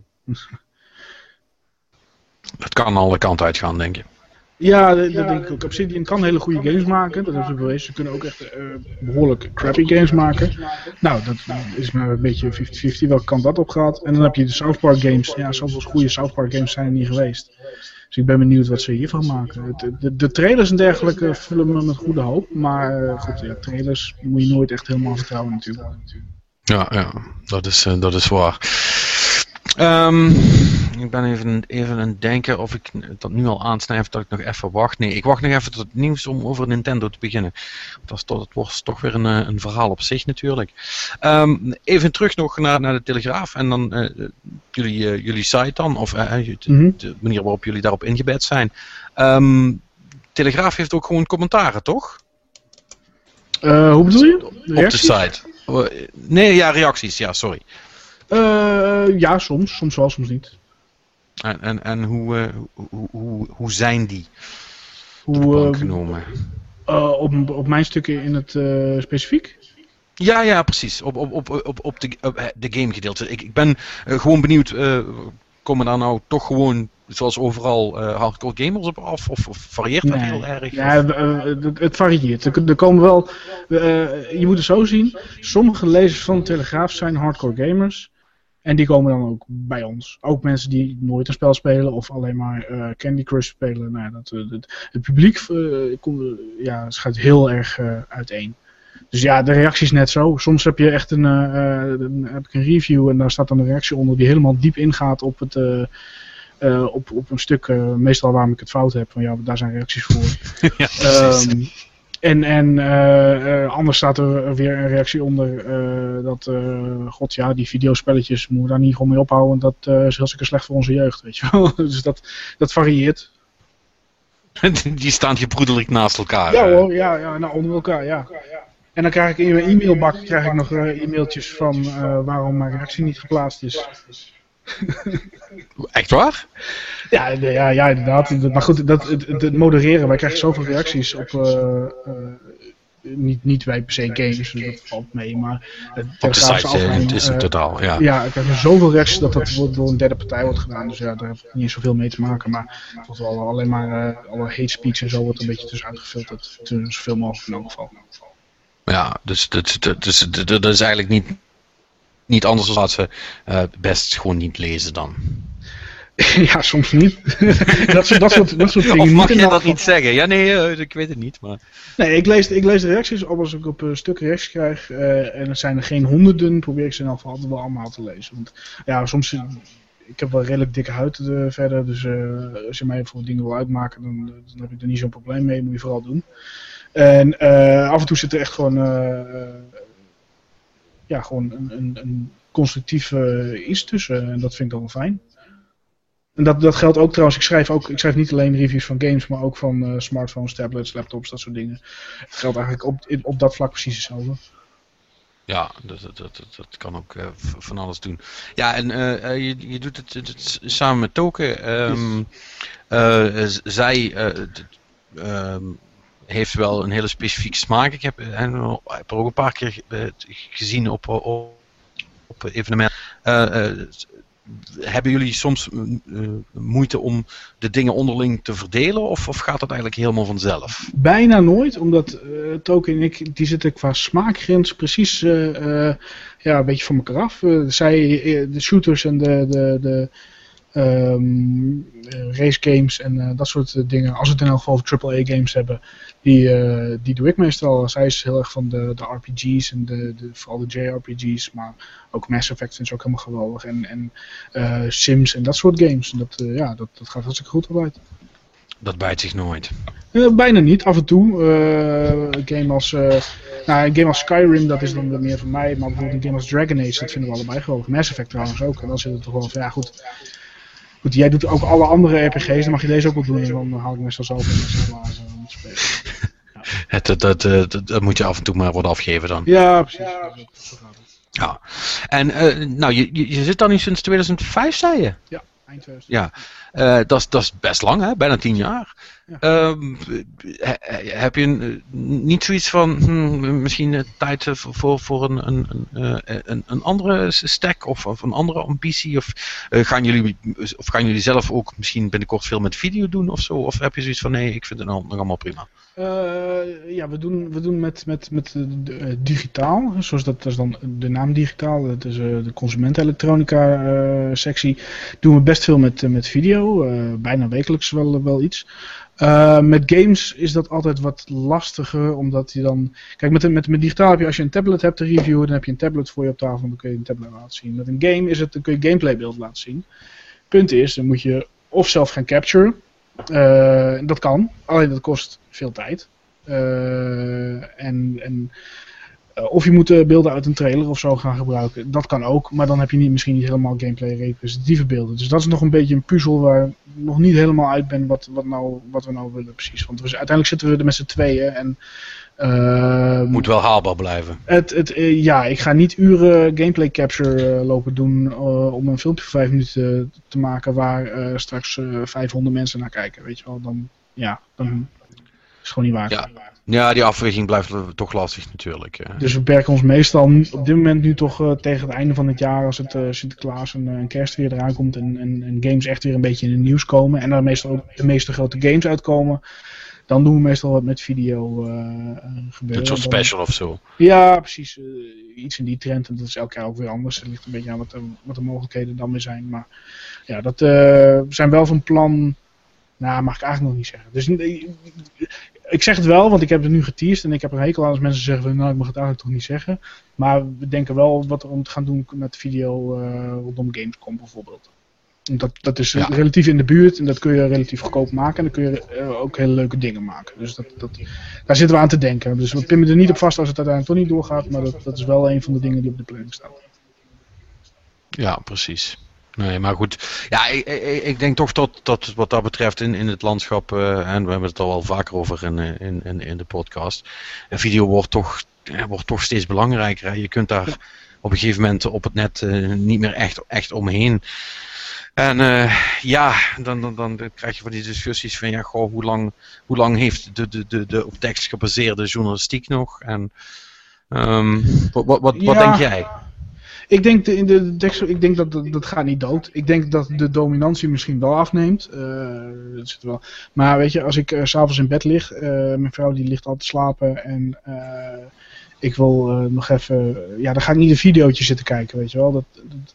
A: Dat kan alle kanten uitgaan, denk je.
C: Ja, dat, denk ik ook. Obsidian kan hele goede games maken. Dat hebben ze bewezen. Ze kunnen ook echt uh, behoorlijk crappy games maken. Nou, dat is maar een beetje 50-50 welke kant dat op gaat. En dan heb je de South Park games. Ja, zoveel goede South Park games zijn er niet geweest. Dus ik ben benieuwd wat ze hiervan maken. De, de, de trailers en dergelijke vullen me met goede hoop. Maar uh, goed, ja, trailers moet je nooit echt helemaal vertrouwen natuurlijk.
A: Ja, ja dat, is, uh, dat is waar. Um, ik ben even, even aan het denken of ik dat nu al aansnijf dat ik nog even wacht. Nee, ik wacht nog even tot het nieuws om over Nintendo te beginnen. Dat, is, dat wordt toch weer een, eh, een verhaal op zich natuurlijk. Um, even terug nog naar, naar de Telegraaf en dan uh, jullie, uh, jullie site dan, of de, mm de, manier waarop jullie daarop ingebed zijn. Um, Telegraaf heeft ook gewoon commentaren, toch?
C: hoe bedoel je?
A: Op de site. Nee, ja, reacties, ja, sorry.
C: Ja, soms. Soms wel, soms niet.
A: En, en, en hoe, uh, hoe, hoe, hoe zijn die hoe, uh, genomen?
C: op, op mijn stukken in het specifiek?
A: Ja, ja, precies. Op, op, op, op, op, de, op de game gedeelte. Ik, ik ben gewoon benieuwd, komen daar nou toch gewoon zoals overal hardcore gamers op af? Of, of varieert dat heel erg?
C: Ja, het, varieert. Er, komen wel. Je moet het zo zien. Sommige lezers van de Telegraaf zijn hardcore gamers. En die komen dan ook bij ons. Ook mensen die nooit een spel spelen of alleen maar uh, Candy Crush spelen. Nou, dat, uh, het, het, publiek uh, komt, ja, schuift heel erg uiteen. Dus ja, de reactie is net zo. Soms heb je echt een, een, heb ik een review en daar staat dan een reactie onder die helemaal diep ingaat op het... op, op een stuk, meestal waarom ik het fout heb, van ja, daar zijn reacties voor. (laughs) ja, um, en, en uh, anders staat er weer een reactie onder uh, dat, god ja, die videospelletjes moeten we daar niet gewoon mee ophouden. Dat is heel hartstikke slecht voor onze jeugd, weet je wel. (laughs) dus dat, dat varieert. (laughs)
A: die staan gebroederlijk naast elkaar.
C: Ja hoor, ja, ja nou onder elkaar, ja. En dan krijg ik in mijn e-mailbak krijg ik nog e-mailtjes van waarom mijn reactie niet geplaatst is. (laughs)
A: Echt waar?
C: Ja, ja, ja inderdaad. Maar goed, dat, het, het modereren, wij krijgen zoveel reacties op. Uh, uh, niet, niet bij per se games, dus dat valt mee, maar
A: het op de site is het totaal, ja.
C: Ja, ik krijg zoveel reacties dat dat door een derde partij wordt gedaan, dus ja, daar heb ik niet zoveel mee te maken, maar het wel alleen maar uh, alle hate speech en zo wordt een beetje tussenuit gefilterd, zoveel mogelijk in elk geval.
A: Ja, dus dat, dat, dus, dat is eigenlijk niet niet anders dan dat ze uh, best gewoon niet lezen dan. (laughs)
C: ja, soms niet. (laughs) dat, soort, dat, soort, dat soort dingen. Of
A: mag je dat niet zeggen? Ja, nee, uh, ik weet het niet. Maar...
C: Nee, ik lees, ik lees de reacties op als ik op een stuk reacties krijg. Uh, en er zijn er geen honderden, probeer ik ze in elk geval altijd wel allemaal te lezen. Want ja, soms. Ik heb wel redelijk dikke huid verder. Dus als je mij voor dingen wil uitmaken, dan, dan heb ik er niet zo'n probleem mee. Moet je vooral doen. En af en toe zit er echt gewoon ja, gewoon een, een, een constructief iets tussen. En dat vind ik dan wel fijn. En dat, dat geldt ook trouwens, ik schrijf, ook, ik schrijf niet alleen reviews van games, maar ook van uh, smartphones, tablets, laptops, dat soort dingen. Het geldt eigenlijk op, op dat vlak precies hetzelfde.
A: Ja, dat, dat, dat, dat kan ook uh, van alles doen. Ja, en uh, je, je doet het, het, samen met Token. Um, yes. zij um, heeft wel een hele specifieke smaak. Ik heb, en, heb er ook een paar keer gezien op, op, op evenementen. hebben jullie soms moeite om de dingen onderling te verdelen? Of, of gaat dat eigenlijk helemaal vanzelf?
C: Bijna nooit, omdat uh, Token en ik, die zitten qua smaakgrens precies ja, een beetje van elkaar af. zij, de shooters en de, de, de um, race games en dat soort dingen, als we het in elk geval over AAA games hebben, die, uh, die doe ik meestal. Zij is heel erg van de, de RPG's en de, de, vooral de JRPG's. Maar ook Mass Effect vind ik ook helemaal geweldig. En, en uh, Sims en dat soort games. Dat, uh, ja, dat, dat gaat hartstikke goed erbij.
A: Dat bijt zich nooit.
C: bijna niet, af en toe. een game als, nou, een game als Skyrim, dat is dan meer van mij. Maar bijvoorbeeld een game als Dragon Age, dat vinden we allebei geweldig. Mass Effect trouwens ook. En dan zit het toch wel van, ja goed Goed, jij doet ook alle andere RPG's, dan mag je deze ook wel doen. En dan haal ik meestal zelf in te spelen.
A: Het, dat, dat, dat, dat, moet je af en toe maar worden afgegeven dan.
C: Ja, precies.
A: Ja. En uh, nou, je, je, je zit dan nu sinds 2005, zei je?
C: Ja, eind 2005.
A: Ja, uh, dat is best lang, hè? Bijna tien jaar. Ja. Um, heb je niet zoiets van hm, misschien tijd voor, voor een, een, een, een, andere stack of, of een andere ambitie? Of, uh, gaan jullie, of gaan jullie zelf ook misschien binnenkort veel met video doen of zo? Of heb je zoiets van nee, ik vind het nog allemaal prima?
C: Uh, ja, we doen, we doen met, met, met uh, digitaal, zoals dat, dat dan de naam digitaal, dat is de consumentenelektronica sectie, doen we best veel met, met video, bijna wekelijks wel, wel iets. met games is dat altijd wat lastiger, omdat je dan... Kijk, met, met, met digitaal heb je, als je een tablet hebt te reviewen, dan heb je een tablet voor je op tafel, dan kun je een tablet laten zien. Met een game is het, dan kun je gameplaybeeld laten zien. Punt is, dan moet je of zelf gaan capturen, uh, dat kan, alleen dat kost veel tijd. Uh, en, en uh, of je moet beelden uit een trailer of zo gaan gebruiken. Dat kan ook, maar dan heb je niet, misschien niet helemaal gameplay representatieve beelden. Dus dat is nog een beetje een puzzel waar ik nog niet helemaal uit ben wat, wat, nou, wat we nou willen precies. Want we, uiteindelijk zitten we er met z'n tweeën en
A: uh, Moet wel haalbaar blijven.
C: Het, het, uh, ja, ik ga niet uren gameplay capture uh, lopen doen om een filmpje van 5 minuten te maken waar straks 500 mensen naar kijken. Weet je wel, dan, ja, dan is het gewoon niet waar.
A: Ja. Ja, die afweging blijft toch lastig natuurlijk.
C: Dus we beperken ons meestal op dit moment nu toch tegen het einde van het jaar, als het Sinterklaas en, en kerst weer eraan komt en, en, en, games echt weer een beetje in het nieuws komen en er meestal ook de meeste grote games uitkomen, dan doen we meestal wat met video uh, gebeuren.
A: Een soort special of zo.
C: Ja, precies. Uh, iets in die trend. En dat is elke keer ook weer anders. Het ligt een beetje aan wat, wat de mogelijkheden dan weer zijn. Maar ja, dat uh, zijn wel van plan. Nou, mag ik eigenlijk nog niet zeggen. Dus ik zeg het wel, want ik heb het nu geteased. En ik heb een hekel aan als mensen zeggen van, nou, ik mag het eigenlijk toch niet zeggen. Maar we denken wel wat er om te gaan doen met video rondom Gamescom bijvoorbeeld. Dat, dat is relatief in de buurt en dat kun je relatief goedkoop maken. En dan kun je uh, ook hele leuke dingen maken. Dus dat, dat, daar zitten we aan te denken. Dus we pinnen er niet op vast als het uiteindelijk toch niet doorgaat. Maar dat, dat is wel een van de dingen die op de planning staan.
A: Ja, precies. Nee, maar goed. Ja, ik, ik, ik, denk toch dat, dat wat dat betreft in, in het landschap, uh, en we hebben het al wel vaker over in, in, in, in de podcast, video wordt toch, ja, wordt toch steeds belangrijker. Hè? Je kunt daar op een gegeven moment op het net uh, niet meer echt, echt omheen. En uh, ja, dan, dan, dan krijg je van die discussies van ja, goh, hoe lang, hoe lang heeft de, de, de, de op tekst gebaseerde journalistiek nog? En um, wat, wat, wat, ja. denk jij?
C: Ik denk, de, de, de, ik denk dat, dat dat gaat niet dood. Ik denk dat de dominantie misschien wel afneemt. Uh, dat zit wel. Maar weet je, als ik uh, s'avonds in bed lig, mijn vrouw die ligt al te slapen en ik wil nog even, ja, dan ga ik niet een videootje zitten kijken, weet je wel. Dat, dat,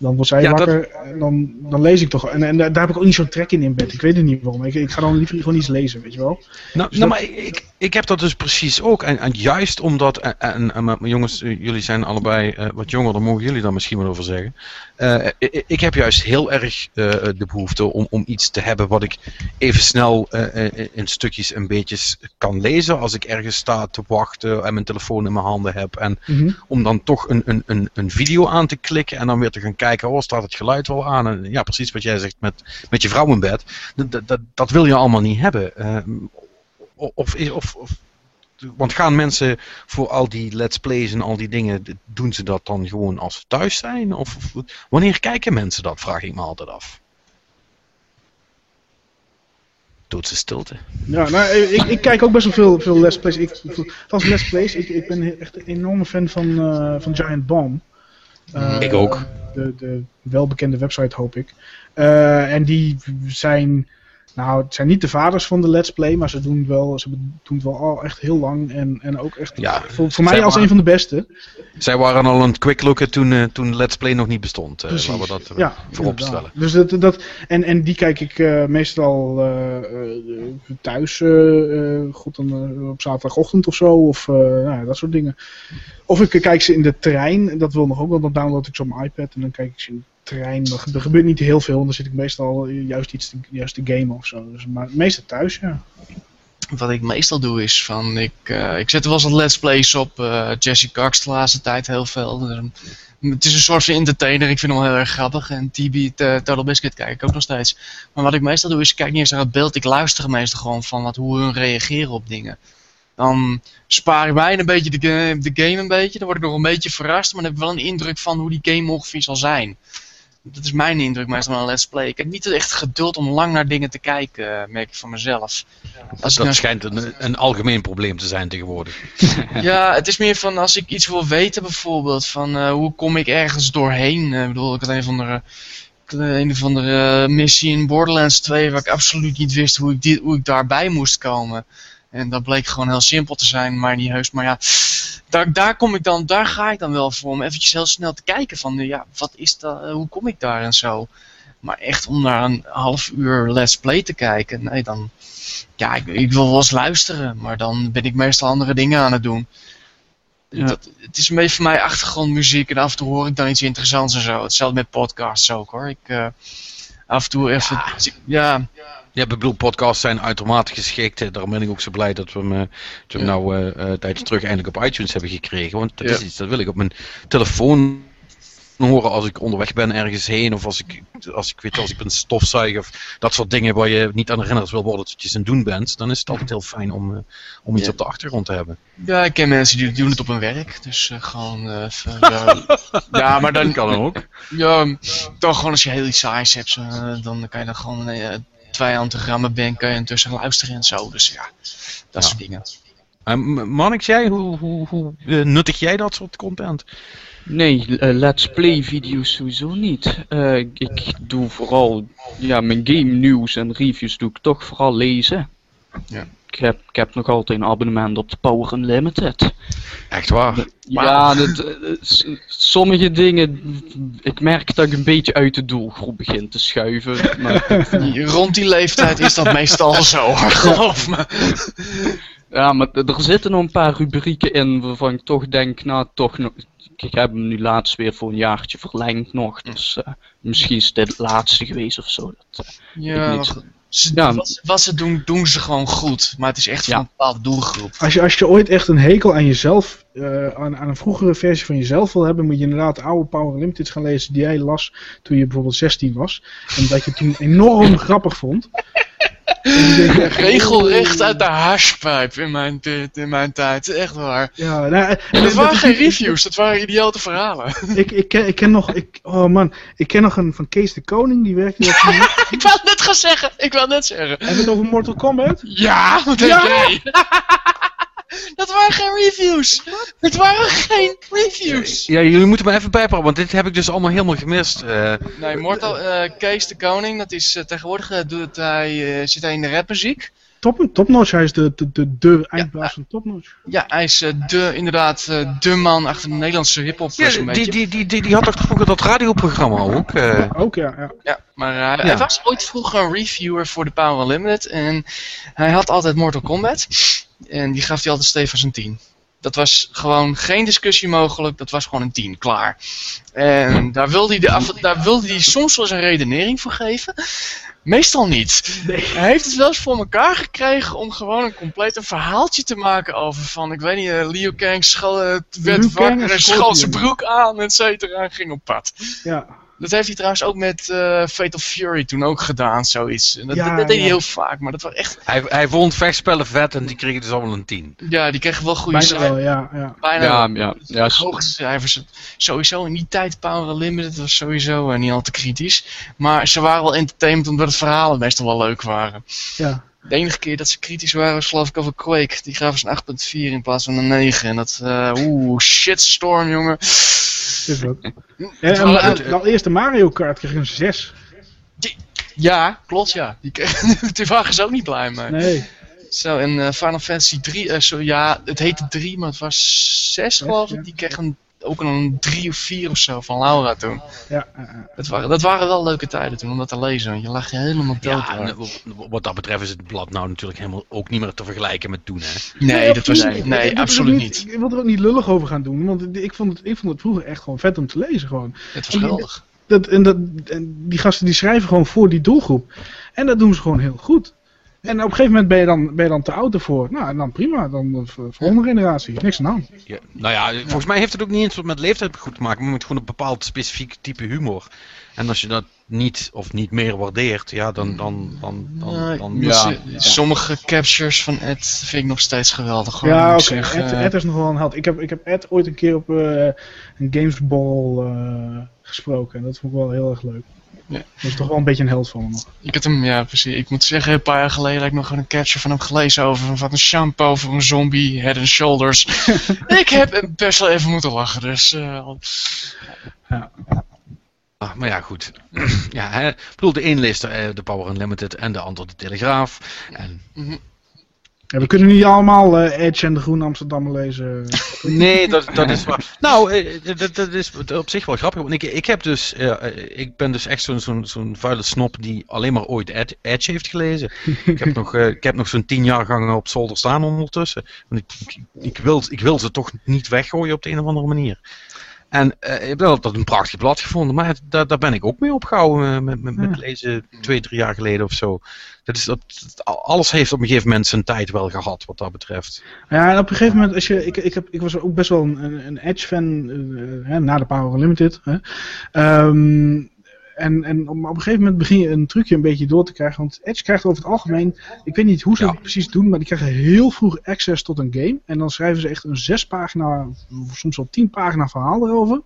C: dan wordt zij wakker en dan, dan lees ik toch. En, en daar heb ik ook niet zo'n trek in in bed. Ik weet het niet waarom. Ik, ik ga dan liever gewoon iets lezen, weet je wel.
A: Nou, dus nou maar ik, ik heb dat dus precies ook. En, en juist omdat, en, en, en jongens, eh, jullie zijn allebei uh, wat jonger, daar mogen jullie dan misschien wel over zeggen. Uh, ik, ik, heb juist heel erg uh, de behoefte om, om iets te hebben wat ik even snel in stukjes en beetjes kan lezen. Als ik ergens sta te wachten en mijn telefoon in mijn handen heb. En mm -hmm. om dan toch een, een, een, een video aan te klikken en dan weer te gaan kijken, oh staat het geluid wel aan? En ja, precies wat jij zegt met, met je vrouw in bed. Dat, dat, dat wil je allemaal niet hebben. of, of, of want gaan mensen voor al die let's plays en al die dingen, doen ze dat dan gewoon als ze thuis zijn? Of, of wanneer kijken mensen dat, vraag ik me altijd af. Doodse stilte.
C: Ja, nou, ik, ik kijk ook best wel veel, veel let's plays. Ik, als let's plays, ik, ik ben echt een enorme fan van, uh, van Giant Bomb.
A: Uh, ik ook.
C: De, de welbekende website, hoop ik. Uh, en die zijn nou, het zijn niet de vaders van de Let's Play, maar ze doen het wel, ze doen het wel al echt heel lang. En, en ook echt ja, voor, voor mij als waren, een van de beste.
A: Zij waren al een quick looker toen, uh, toen Let's Play nog niet bestond. Uh, laten we dat uh, ja, vooropstellen.
C: Dus dat, dat, en, en die kijk ik meestal thuis, goed dan, op zaterdagochtend of zo. Of nou, dat soort dingen. Of ik kijk ze in de trein, dat wil nog ook wel, dan download ik ze op mijn iPad en dan kijk ik ze in Er gebeurt niet heel veel, dan zit ik meestal juist iets juist te gamen of zo. Dus, maar meeste thuis, ja.
B: wat ik meestal doe is van, ik, uh, ik zet wel eens wat let's plays op. Uh, Jesse Cox de laatste tijd heel veel. Dus, het is een soort van entertainer, ik vind hem heel erg grappig. En TB, Total Biscuit kijk ik ook nog steeds. Maar wat ik meestal doe is, ik kijk niet eens naar het beeld, ik luister meestal gewoon van wat, hoe hun reageren op dingen. Dan spaar ik mij een beetje de game een beetje, dan word ik nog een beetje verrast, maar dan heb ik wel een indruk van hoe die game ongeveer zal zijn. Dat is mijn indruk meestal van een let's play. Ik heb niet echt geduld om lang naar dingen te kijken, eh, merk ik van mezelf.
A: Als dat schijnt een, een, algemeen probleem te zijn tegenwoordig. (laughs) (laughs)
B: ja, het is meer van als ik iets wil weten bijvoorbeeld, van uh, hoe kom ik ergens doorheen. Uh, ik bedoel, ik had een van de een of andere missie in Borderlands 2 waar ik absoluut niet wist hoe ik, die, hoe ik daarbij moest komen. En dat bleek gewoon heel simpel te zijn, maar niet heus. Maar ja, daar, daar kom ik dan, daar ga ik dan wel voor om eventjes heel snel te kijken van, ja, wat is dat, hoe kom ik daar en zo. Maar echt om naar een half uur let's play te kijken, nee dan, ja, ik, ik wil wel eens luisteren, maar dan ben ik meestal andere dingen aan het doen. Ja. Dat, het is een beetje voor mij achtergrondmuziek en af en toe hoor ik dan iets interessants en zo. Hetzelfde met podcasts ook hoor. Ik, uh, af en toe even, ja. ja
A: ja, bedoel, podcasts zijn uitermate geschikt. Daarom ben ik ook zo blij dat we hem, uh, hem nou uh, uh, tijdens terug eindelijk op iTunes hebben gekregen. Want dat is iets, dat wil ik op mijn telefoon horen als ik onderweg ben ergens heen. Of als ik, als ik weet, als ik ben stofzuig of dat soort dingen waar je niet aan herinnerd wil worden dat je aan doen bent. Dan is het altijd heel fijn om, om iets op de achtergrond te hebben.
B: Ja, ik ken mensen die doen het op hun werk. Dus gewoon, ja, (laughs) ja, maar dan...
A: Dat kan ook.
B: Ja, toch gewoon als je heel iets saais hebt, dan kan je dan gewoon vijandige ben, kan je intussen luisteren en zo. Dus ja, dat soort dingen.
A: Uh, Mannix, jij, hoe, hoe, hoe uh, nuttig jij dat soort content?
D: Nee, uh, let's play video's sowieso niet. Uh, ik doe vooral, ja, mijn game nieuws en reviews doe ik toch vooral lezen. Ja. Ik heb, ik heb nog altijd een abonnement op de Power Unlimited.
A: Echt waar?
D: Ja, dat, sommige dingen, ik merk dat ik een beetje uit de doelgroep begin te schuiven. Maar... (laughs)
B: Rond die leeftijd is dat meestal (laughs) zo, geloof me.
D: Ja, maar er zitten nog een paar rubrieken in waarvan ik toch denk, nou toch nog... Ik heb hem nu laatst weer voor een jaartje verlengd nog, dus uh, misschien is dit het laatste geweest of zo. Dat,
B: uh, ja, niet. Ze, ja. wat, wat, ze doen, doen ze gewoon goed. Maar het is echt van een bepaalde doelgroep.
C: Als je, als je ooit echt een hekel aan jezelf, uh, aan, aan een vroegere versie van jezelf wil hebben, moet je inderdaad oude Power Limited gaan lezen die jij las toen je bijvoorbeeld 16 was. En dat je toen enorm (laughs) grappig vond. (laughs) (laughs)
B: Regelrecht uit de hashpipe in mijn, in mijn tijd, echt waar.
C: Ja, nou,
B: en dat waren geen reviews, dat waren idiote verhalen.
C: Ik, ik, ken, ik ken nog, ik, oh man, ik ken nog een van Kees de Koning, die werkte (laughs)
B: Ik wou net gaan zeggen, ik wou net zeggen.
C: Hebben we het over Mortal Kombat?
B: Ja, wat ja. jij? (laughs) Dat waren geen reviews. Het waren geen reviews.
A: Ja, jullie moeten me even bijpraten, want dit heb ik dus allemaal helemaal gemist. Uh,
B: nee, Mortal uh, Kees de Koning, dat is uh, tegenwoordig doet hij, zit hij in de rapmuziek.
C: Top, topnotch, hij is de, de, de, de eindbaas van Topnotch.
B: Ja, hij is de, inderdaad de man achter de Nederlandse hip-hop.
A: Ja, die, die, die, die, die had toch vroeger dat radioprogramma ook?
C: Ja, ook, ja. Ja,
B: ja maar hij, hij was ooit vroeger een reviewer voor de Power Limited en hij had altijd Mortal Kombat. En die gaf hij altijd stevig een 10. Dat was gewoon geen discussie mogelijk. Dat was gewoon een 10, klaar. En daar wilde, hij de, daar wilde hij soms wel eens een redenering voor geven. Meestal niet. Nee. Hij heeft het wel eens voor elkaar gekregen om gewoon een compleet een verhaaltje te maken over van, ik weet niet, uh, Liu Kang werd wakker en schoot zijn broek aan, et cetera, en ging op pad.
C: Ja.
B: Dat heeft hij trouwens ook met uh, Fatal Fury toen ook gedaan, zoiets. dat, ja, dat deed hij heel vaak, maar dat was echt...
A: Hij, hij vond vechtspellen vet en die kregen dus allemaal een 10.
B: Ja, die kregen wel goede
C: cijfers. Wel, ja, ja.
B: Bijna ja, ja, ja. cijfers. Sowieso in die tijd Power Limited was sowieso uh, niet al te kritisch. Maar ze waren wel entertainment omdat het verhalen meestal wel leuk waren.
C: Ja.
B: De enige keer dat ze kritisch waren was geloof ik over Quake. Die gaven ze een 8.4 in plaats van een 9. En dat, uh, oeh, shitstorm jongen.
C: Is wat. (laughs) En, en, en, eerste Mario Kart kreeg een 6.
B: ja, klopt ja. Die, kreeg, die waren ze ook niet blij mee.
C: Nee.
B: Zo, en uh, Final Fantasy 3, uh, zo, ja, het heette 3, maar het was 6 geloof ik. Die kreeg een ook een drie of vier of zo van Laura toen.
C: Ja,
B: dat, waren, dat waren wel leuke tijden toen om dat te lezen. Je lag je helemaal dood. Ja,
A: wat dat betreft is het blad nou natuurlijk helemaal ook niet meer te vergelijken met toen. Hè?
B: Nee, dat was, nee, nee absoluut niet,
C: Ik wil er ook niet lullig over gaan doen, want ik vond het, ik vond het vroeger echt gewoon vet om te lezen. Gewoon.
B: Het was geweldig.
C: Dat, en, dat, en die gasten die schrijven gewoon voor die doelgroep. En dat doen ze gewoon heel goed. En op een gegeven moment ben je dan, ben je dan te oud ervoor. Nou, en dan prima. Dan volgende generatie. Niks aan de hand.
A: Ja, nou ja, volgens mij heeft het ook niet eens wat met leeftijd goed te maken. Maar met gewoon een bepaald specifiek type humor. En als je dat niet of niet meer waardeert, ja, dan... dan, dan, dan, dan
B: ja, Sommige captures van Ed vind ik nog steeds geweldig.
C: ja, oké. Okay. Ed, is nog wel een held. Ik heb, ik heb Ed ooit een keer op uh, een Gamesball uh, gesproken. En dat vond ik wel heel erg leuk. Ja. Dat is toch wel een beetje een held van hem nog.
B: Ik had hem, ja precies. Ik moet zeggen, een paar jaar geleden heb ik nog een capture van hem gelezen over van een shampoo voor een zombie, head and shoulders. (laughs) ik heb best wel even moeten lachen, dus... Uh,
A: ja. Ah, maar ja, goed. (clears throat) ja, hè. Ik bedoel, de een leest de Power Unlimited en de ander de Telegraaf. En...
C: Mhm. Ja, we kunnen niet allemaal uh, Edge en de Groen Amsterdam lezen.
A: nee, dat, dat is waar. Nou, uh, dat, dat, is op zich wel grappig. Want ik, ik, heb dus, uh, ik ben dus echt zo'n zo'n zo'n vuile snop die alleen maar ooit Ed, Edge heeft gelezen. ik heb nog, ik heb nog zo'n tien jaar gangen op zolder staan ondertussen. Want ik, ik, ik, wil, ik wil ze toch niet weggooien op de een of andere manier. En uh, ik heb altijd een prachtig blad gevonden, maar daar, daar ben ik ook mee opgehouden eh, met, met, met lezen twee, drie jaar geleden of zo. Dat is, dat, alles heeft op een gegeven moment zijn tijd wel gehad wat dat betreft.
C: Ja, en op een gegeven moment, als je, ik, ik, heb, ik was ook best wel een, een Edge-fan uh, na de Power Limited. Hè. Um, en, en op een gegeven moment begin je een trucje een beetje door te krijgen. Want Edge krijgt over het algemeen, ik weet niet hoe ze het precies doen, maar die krijgen heel vroeg access tot een game. En dan schrijven ze echt een zes pagina, soms wel tien pagina verhaal erover.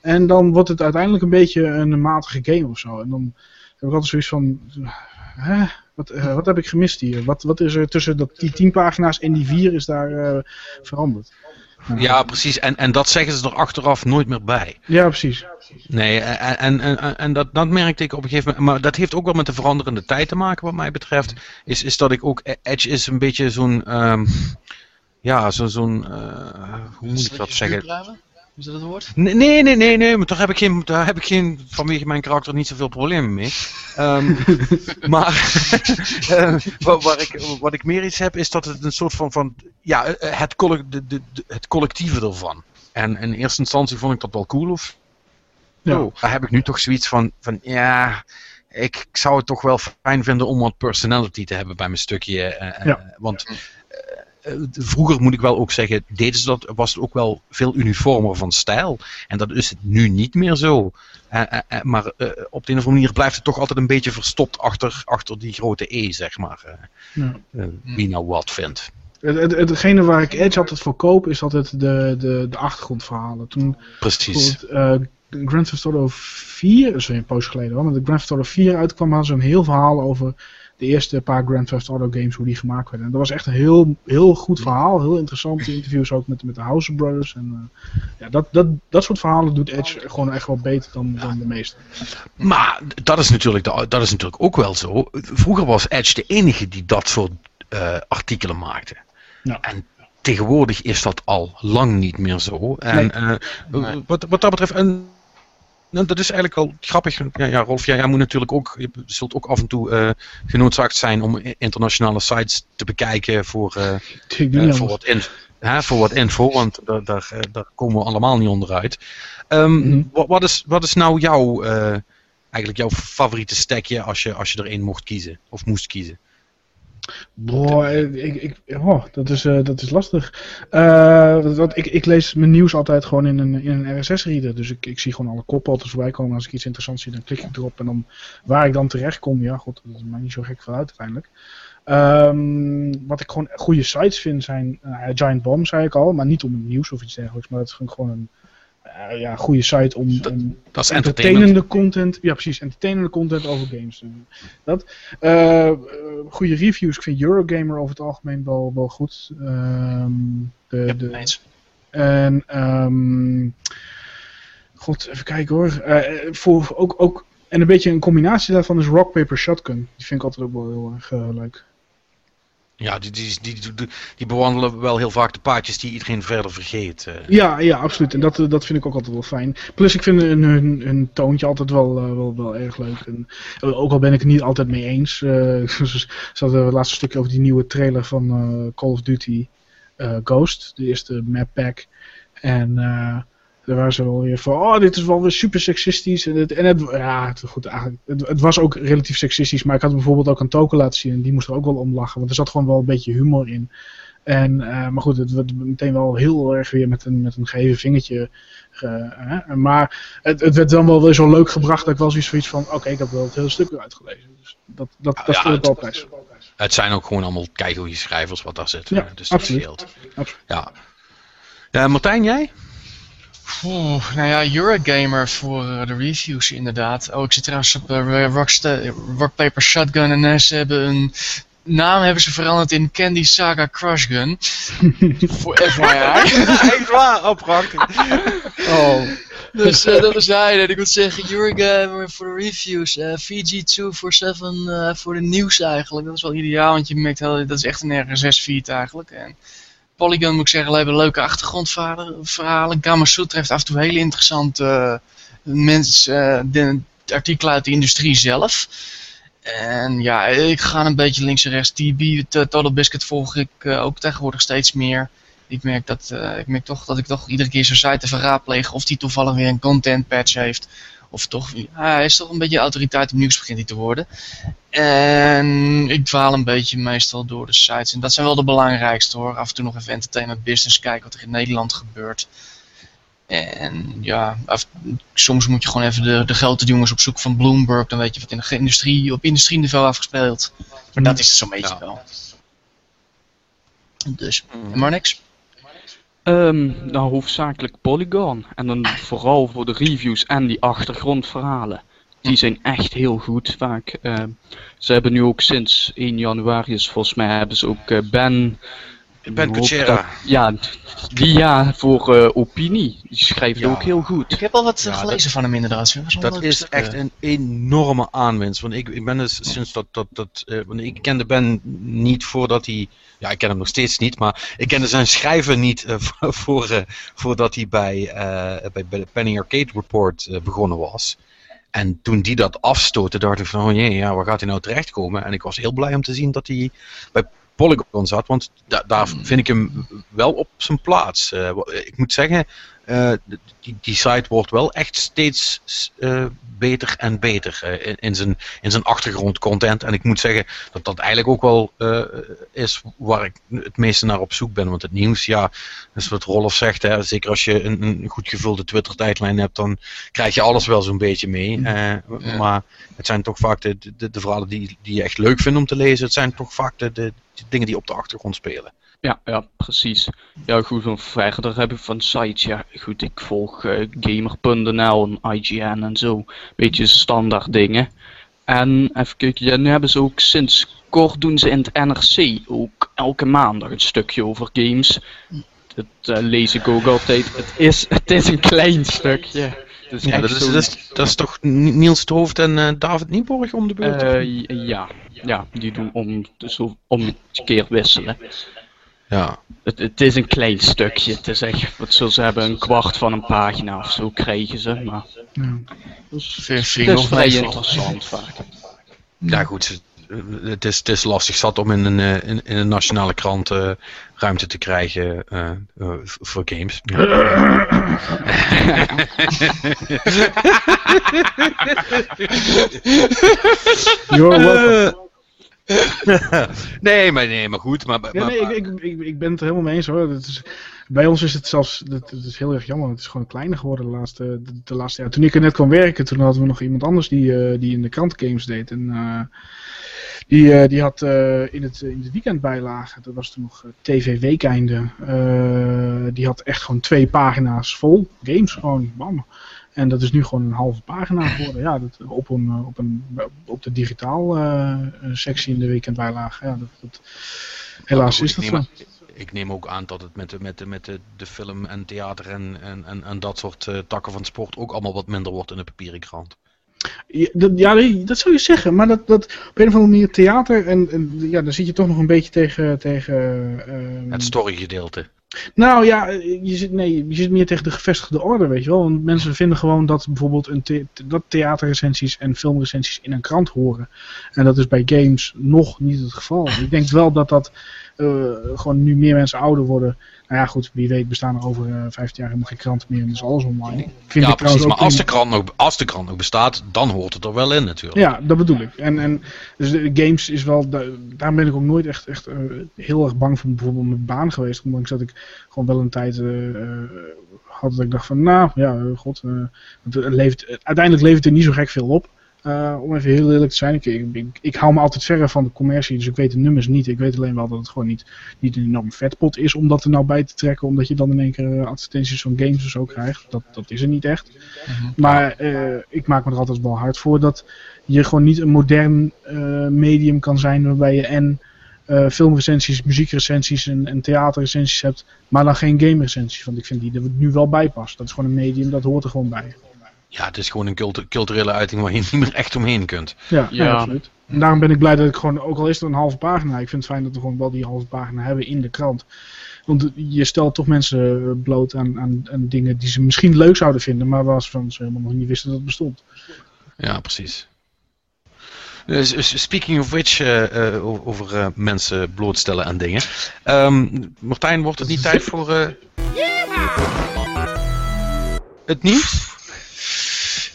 C: En dan wordt het uiteindelijk een beetje een matige game of zo. En dan heb ik altijd zoiets van, hè, wat, uh, wat heb ik gemist hier? Wat, wat is er tussen dat, die tien pagina's en die vier is daar uh, veranderd?
A: Ja, precies. En, en dat zeggen ze er achteraf nooit meer bij.
C: Ja, precies.
A: Nee, en, en, en, dat, dat merkte ik op een gegeven moment. Maar dat heeft ook wel met de veranderende tijd te maken, wat mij betreft. Is, is dat ik ook. Edge is een beetje zo'n. Um, ja, zo'n. Zo uh, hoe moet ik dat zeggen?
B: Is dat het woord?
A: Nee, nee, nee, nee, maar daar heb ik geen, daar heb ik geen vanwege mijn karakter niet zoveel problemen mee. Um, (laughs) maar (laughs) uh, waar, ik, wat ik meer iets heb, is dat het een soort van, van ja, het, de, de, het collectieve ervan. En in eerste instantie vond ik dat wel cool of ja. Oh, daar heb ik nu toch zoiets van, van ja, ik, zou het toch wel fijn vinden om wat personality te hebben bij mijn stukje. Uh, ja. Want vroeger moet ik wel ook zeggen, deden ze dat, was het ook wel veel uniformer van stijl. En dat is het nu niet meer zo. maar op de een of andere manier blijft het toch altijd een beetje verstopt achter, achter die grote E, zeg maar. Ja. wie nou wat vindt.
C: Het, het, hetgene waar ik Edge altijd voor koop is altijd de, de, de achtergrondverhalen. Toen,
A: Precies.
C: Grand Theft Auto 4, dat is een poos geleden hoor, maar de Grand Theft Auto 4 uitkwam, hadden ze een heel verhaal over de eerste paar Grand Theft Auto games, hoe die gemaakt werden. En dat was echt een heel, heel goed verhaal, heel interessante interviews ook met, met de House Brothers. En, uh, ja, dat, dat, dat soort verhalen doet Edge gewoon echt wel beter dan, dan de meeste.
A: Maar dat is, natuurlijk dat is natuurlijk ook wel zo. Vroeger was Edge de enige die dat soort uh, artikelen maakte. Ja. En tegenwoordig is dat al lang niet meer zo. En nee. uh, wat, wat dat betreft, en nou, dat is eigenlijk wel grappig. Ja, ja Rolf, jij, jij, moet natuurlijk ook, je zult ook af en toe uh, genoodzaakt zijn om internationale sites te bekijken voor, (laughs) uh, voor, wat, in, hè, voor wat info, want daar, daar, daar komen we allemaal niet onderuit. Um, mm -hmm. wat, wat, is, wat is nou jouw, eigenlijk jouw favoriete stekje als je, als je er één mocht kiezen, of moest kiezen?
C: Boah, ik, ik, oh, dat, is, uh, dat is lastig. Dat, ik, ik lees mijn nieuws altijd gewoon in een, in een RSS-reader. Dus ik, ik zie gewoon alle koppen altijd voorbij komen. Als ik iets interessants zie, dan klik ik erop. En dan waar ik dan terecht kom, ja, god, dat mij niet zo gek vanuit uiteindelijk. Um, wat ik gewoon goede sites vind zijn uh, Giant Bomb, zei ik al. Maar niet om nieuws of iets dergelijks. Maar dat is gewoon een uh, ja, goede site om, om
A: dat is
C: entertainende content. Ja, precies, entertainende content over games te doen. Dat. Uh, goede reviews. Ik vind Eurogamer over het algemeen wel, wel goed. Um, de,
B: ja, de,
C: en um, God, even kijken hoor. Uh, voor, ook, ook, en een beetje een combinatie daarvan is Rock Paper Shotgun. Die vind ik altijd ook wel heel erg leuk.
A: Ja, die, die, die, die, bewandelen wel heel vaak de paadjes die iedereen verder vergeet. Uh.
C: Ja, ja, absoluut. En dat, eh, dat vind ik ook altijd wel fijn. Plus ik vind hun, hun, toontje altijd wel, uh, wel, wel erg leuk. En, ook al ben ik het niet altijd mee eens. (laughs) Ze hadden het laatste stukje over die nieuwe trailer van Call of Duty Ghost. De eerste map pack. En Daar waren ze wel weer van, oh, dit is wel weer super seksistisch. En het, en het ja, goed, eigenlijk, het, het, was ook relatief seksistisch, maar ik had bijvoorbeeld ook een token laten zien en die moest er ook wel om lachen, want er zat gewoon wel een beetje humor in. En, uh, maar goed, het werd meteen wel heel erg weer met een, met een geheven vingertje. Uh, maar het, het, werd dan wel weer zo leuk gebracht dat ik wel zoiets van, oké, ik heb wel het hele stuk uitgelezen. Dus dat, dat, dat ja, het, wel prijs.
A: Het zijn ook gewoon allemaal keigoede schrijvers wat daar zitten. Ja, dus dat absoluut. scheelt. Absoluut. Ja. ja, Martijn, jij?
B: Oeh, nou ja, Eurogamer voor uh, de reviews inderdaad. Oh, ik zit trouwens op uh, Rock Paper Shotgun en ze hebben een naam hebben ze veranderd in Candy Saga Crush Gun. (laughs) voor FYI. (laughs)
A: Echt waar, prachtig.
B: Oh. Dus uh, dat is hij. Ik moet zeggen, Eurogamer voor de reviews. Uh, VG247 voor de nieuws eigenlijk. Dat is wel ideaal, want je merkt heel, dat is echt een RSS-feed eigenlijk. En Polygon moet ik zeggen, hebben leuke achtergrondverhalen. Gamma Sutra heeft af en toe hele interessante uh, mensen, uh, artikelen uit de industrie zelf. En ja, ik ga een beetje links en rechts. TB, Total Biscuit volg ik uh, ook tegenwoordig steeds meer. Ik merk, dat, ik merk toch dat ik toch iedere keer zo'n site even raadpleeg of die toevallig weer een content patch heeft. Of toch, hij is toch een beetje autoriteit op nieuws begint hij te worden. En ik dwaal een beetje meestal door de sites. En dat zijn wel de belangrijkste hoor. Af en toe nog even entertainment business kijken wat er in Nederland gebeurt. En ja, af, soms moet je gewoon even de, de grote jongens op zoek van Bloomberg. Dan weet je wat in de industrie, op industrieniveau afgespeeld. Maar dat is het zo'n beetje wel. Dus, maar niks.
D: Um, nou, hoofdzakelijk Polygon. En dan vooral voor de reviews en die achtergrondverhalen. Die zijn echt heel goed vaak. Uh, ze hebben nu ook sinds 1 januari, volgens mij hebben ze ook uh, Ben...
A: Ben Kuchera.
D: Ja, die ja, voor uh, opinie. Die schrijft ook heel goed.
B: Ik heb al wat gelezen van hem inderdaad.
A: Dat is echt een enorme aanwinst. Want ik, ik ben dus sinds dat... dat, dat want ik kende Ben niet voordat hij ja, ik ken hem nog steeds niet, maar ik kende zijn schrijven niet uh, (laughs) voor, uh, voordat hij bij, uh, bij, bij, de Penny Arcade Report begonnen was. En toen die dat afstootte, dacht ik van, oh jee, ja, waar gaat hij nou terechtkomen? En ik was heel blij om te zien dat hij bij Polygon zat, want da daar vind ik hem wel op zijn plaats. ik moet zeggen, die, die, site wordt wel echt steeds beter en beter in, in, zijn, in zijn achtergrondcontent. En ik moet zeggen dat dat eigenlijk ook wel is waar ik het meeste naar op zoek ben. Want het nieuws, ja, is wat Rolf zegt, hè, zeker als je een, een goed gevulde Twitter-tijdlijn hebt, dan krijg je alles wel zo'n beetje mee. Uh, Maar het zijn toch vaak de, de, de verhalen die, die je echt leuk vindt om te lezen. Het zijn toch vaak de dingen die op de achtergrond spelen.
D: Ja, ja, precies. Ja, goed, van verder heb ik van sites, ja, goed, ik volg uh, Gamer.nl en IGN en zo. Beetje standaard dingen. En even kijken, ja, nu hebben ze ook sinds kort doen ze in het NRC ook elke maandag een stukje over games. Dat uh, lees ik ook altijd. Het is, het is een klein stukje.
A: Dus ja, dat, is, dat, is, dat is toch Niels de Hoofd en uh, David Nieborg om de beurt?
D: Uh, ja, ja, die doen om, dus om een keer wisselen.
A: Ja.
D: Het, het, is een klein stukje. Het is echt, wat zullen ze hebben, een kwart van een pagina of zo krijgen ze. Maar ja.
B: Dus, het is vrij interessant
D: vaak.
A: Ja goed, het is, het is lastig zat om in een, eh, in, in een nationale krant uh, ruimte te krijgen uh, uh, voor games. (laughs) You're welcome. (laughs) nee, maar, nee, maar goed. Maar,
C: ja, nee, ik, ik, ik, ben het er helemaal mee eens hoor. Dat is, bij ons is het zelfs, dat, is heel erg jammer. Het is gewoon kleiner geworden de laatste, de, laatste jaar. Toen ik er net kwam werken, toen hadden we nog iemand anders die, uh, die in de krant games deed. En uh, die, uh, die had in, het, in de weekendbijlage, dat was toen nog TV Weekeinde, die had echt gewoon twee pagina's vol games. Gewoon, bam. En dat is nu gewoon een halve pagina geworden. Ja, dat, op, een, eh, op, een, op de digitaal uh, sectie in de weekendbijlage. Ja, dat, dat, helaas is dat zo.
A: Ik neem ook aan dat het met de, met de, met de, de film en theater en, en, en, en dat soort uh, takken van sport ook allemaal wat minder wordt in de papieren krant.
C: Ja, dat, zou je zeggen, maar dat, dat op een of andere manier theater en, en ja, dan zit je toch nog een beetje tegen... tegen
A: uh, het storygedeelte.
C: Nou ja, je zit, nee, je zit meer tegen de gevestigde orde, weet je wel. Want mensen vinden gewoon dat bijvoorbeeld een the dat theaterrecensies en filmrecensies in een krant horen. En dat is bij games nog niet het geval. Ik denk wel dat dat uh, gewoon nu meer mensen ouder worden. Nou ja, goed, wie weet bestaan er over uh, eh, 15 jaar helemaal geen kranten meer en is alles online. Ik
A: vind ja, precies, maar als de, krant nog, als de krant nog bestaat, dan hoort het er wel in natuurlijk.
C: Ja, dat bedoel ik. En, en dus de games is wel, daar ben ik ook nooit echt, echt uh, heel erg bang voor bijvoorbeeld mijn baan geweest. Ondanks dat ik gewoon wel een tijd uh, had dat ik dacht van, nou ja, god, het levert, uiteindelijk levert er niet zo gek veel op. Uh, om even heel eerlijk te zijn, ik, ik, ik, hou me altijd verre van de commercie, dus ik weet de nummers niet. Ik weet alleen wel dat het gewoon niet, niet een enorm vetpot is om dat er nou bij te trekken, omdat je dan in één keer advertenties van games of zo krijgt. Dat, dat is er niet echt. Mhm. Maar uh, ik maak me er altijd wel hard voor dat je gewoon niet een modern uh, medium kan zijn waarbij je en filmrecensies, muziekrecensies en, en theaterrecensies hebt, maar dan geen game recensies. Want ik vind die er nu wel bij past. Dat is gewoon een medium, dat hoort er gewoon bij.
A: Ja, het is gewoon een culturele uiting waar je (laughs) niet meer echt omheen kunt.
C: Ja, ja. absoluut. En daarom ben ik blij dat ik gewoon, ook al is er een halve pagina, ik vind het fijn dat we gewoon wel die halve pagina hebben in de krant. Want je stelt toch mensen bloot aan, aan, aan dingen die ze misschien leuk zouden vinden, maar waarvan ze helemaal nog niet wisten dat het bestond.
A: Ja, precies. Dus, speaking of which, uh, uh, over uh, mensen blootstellen aan dingen. Um, Martijn, wordt het niet tijd voor het nieuws?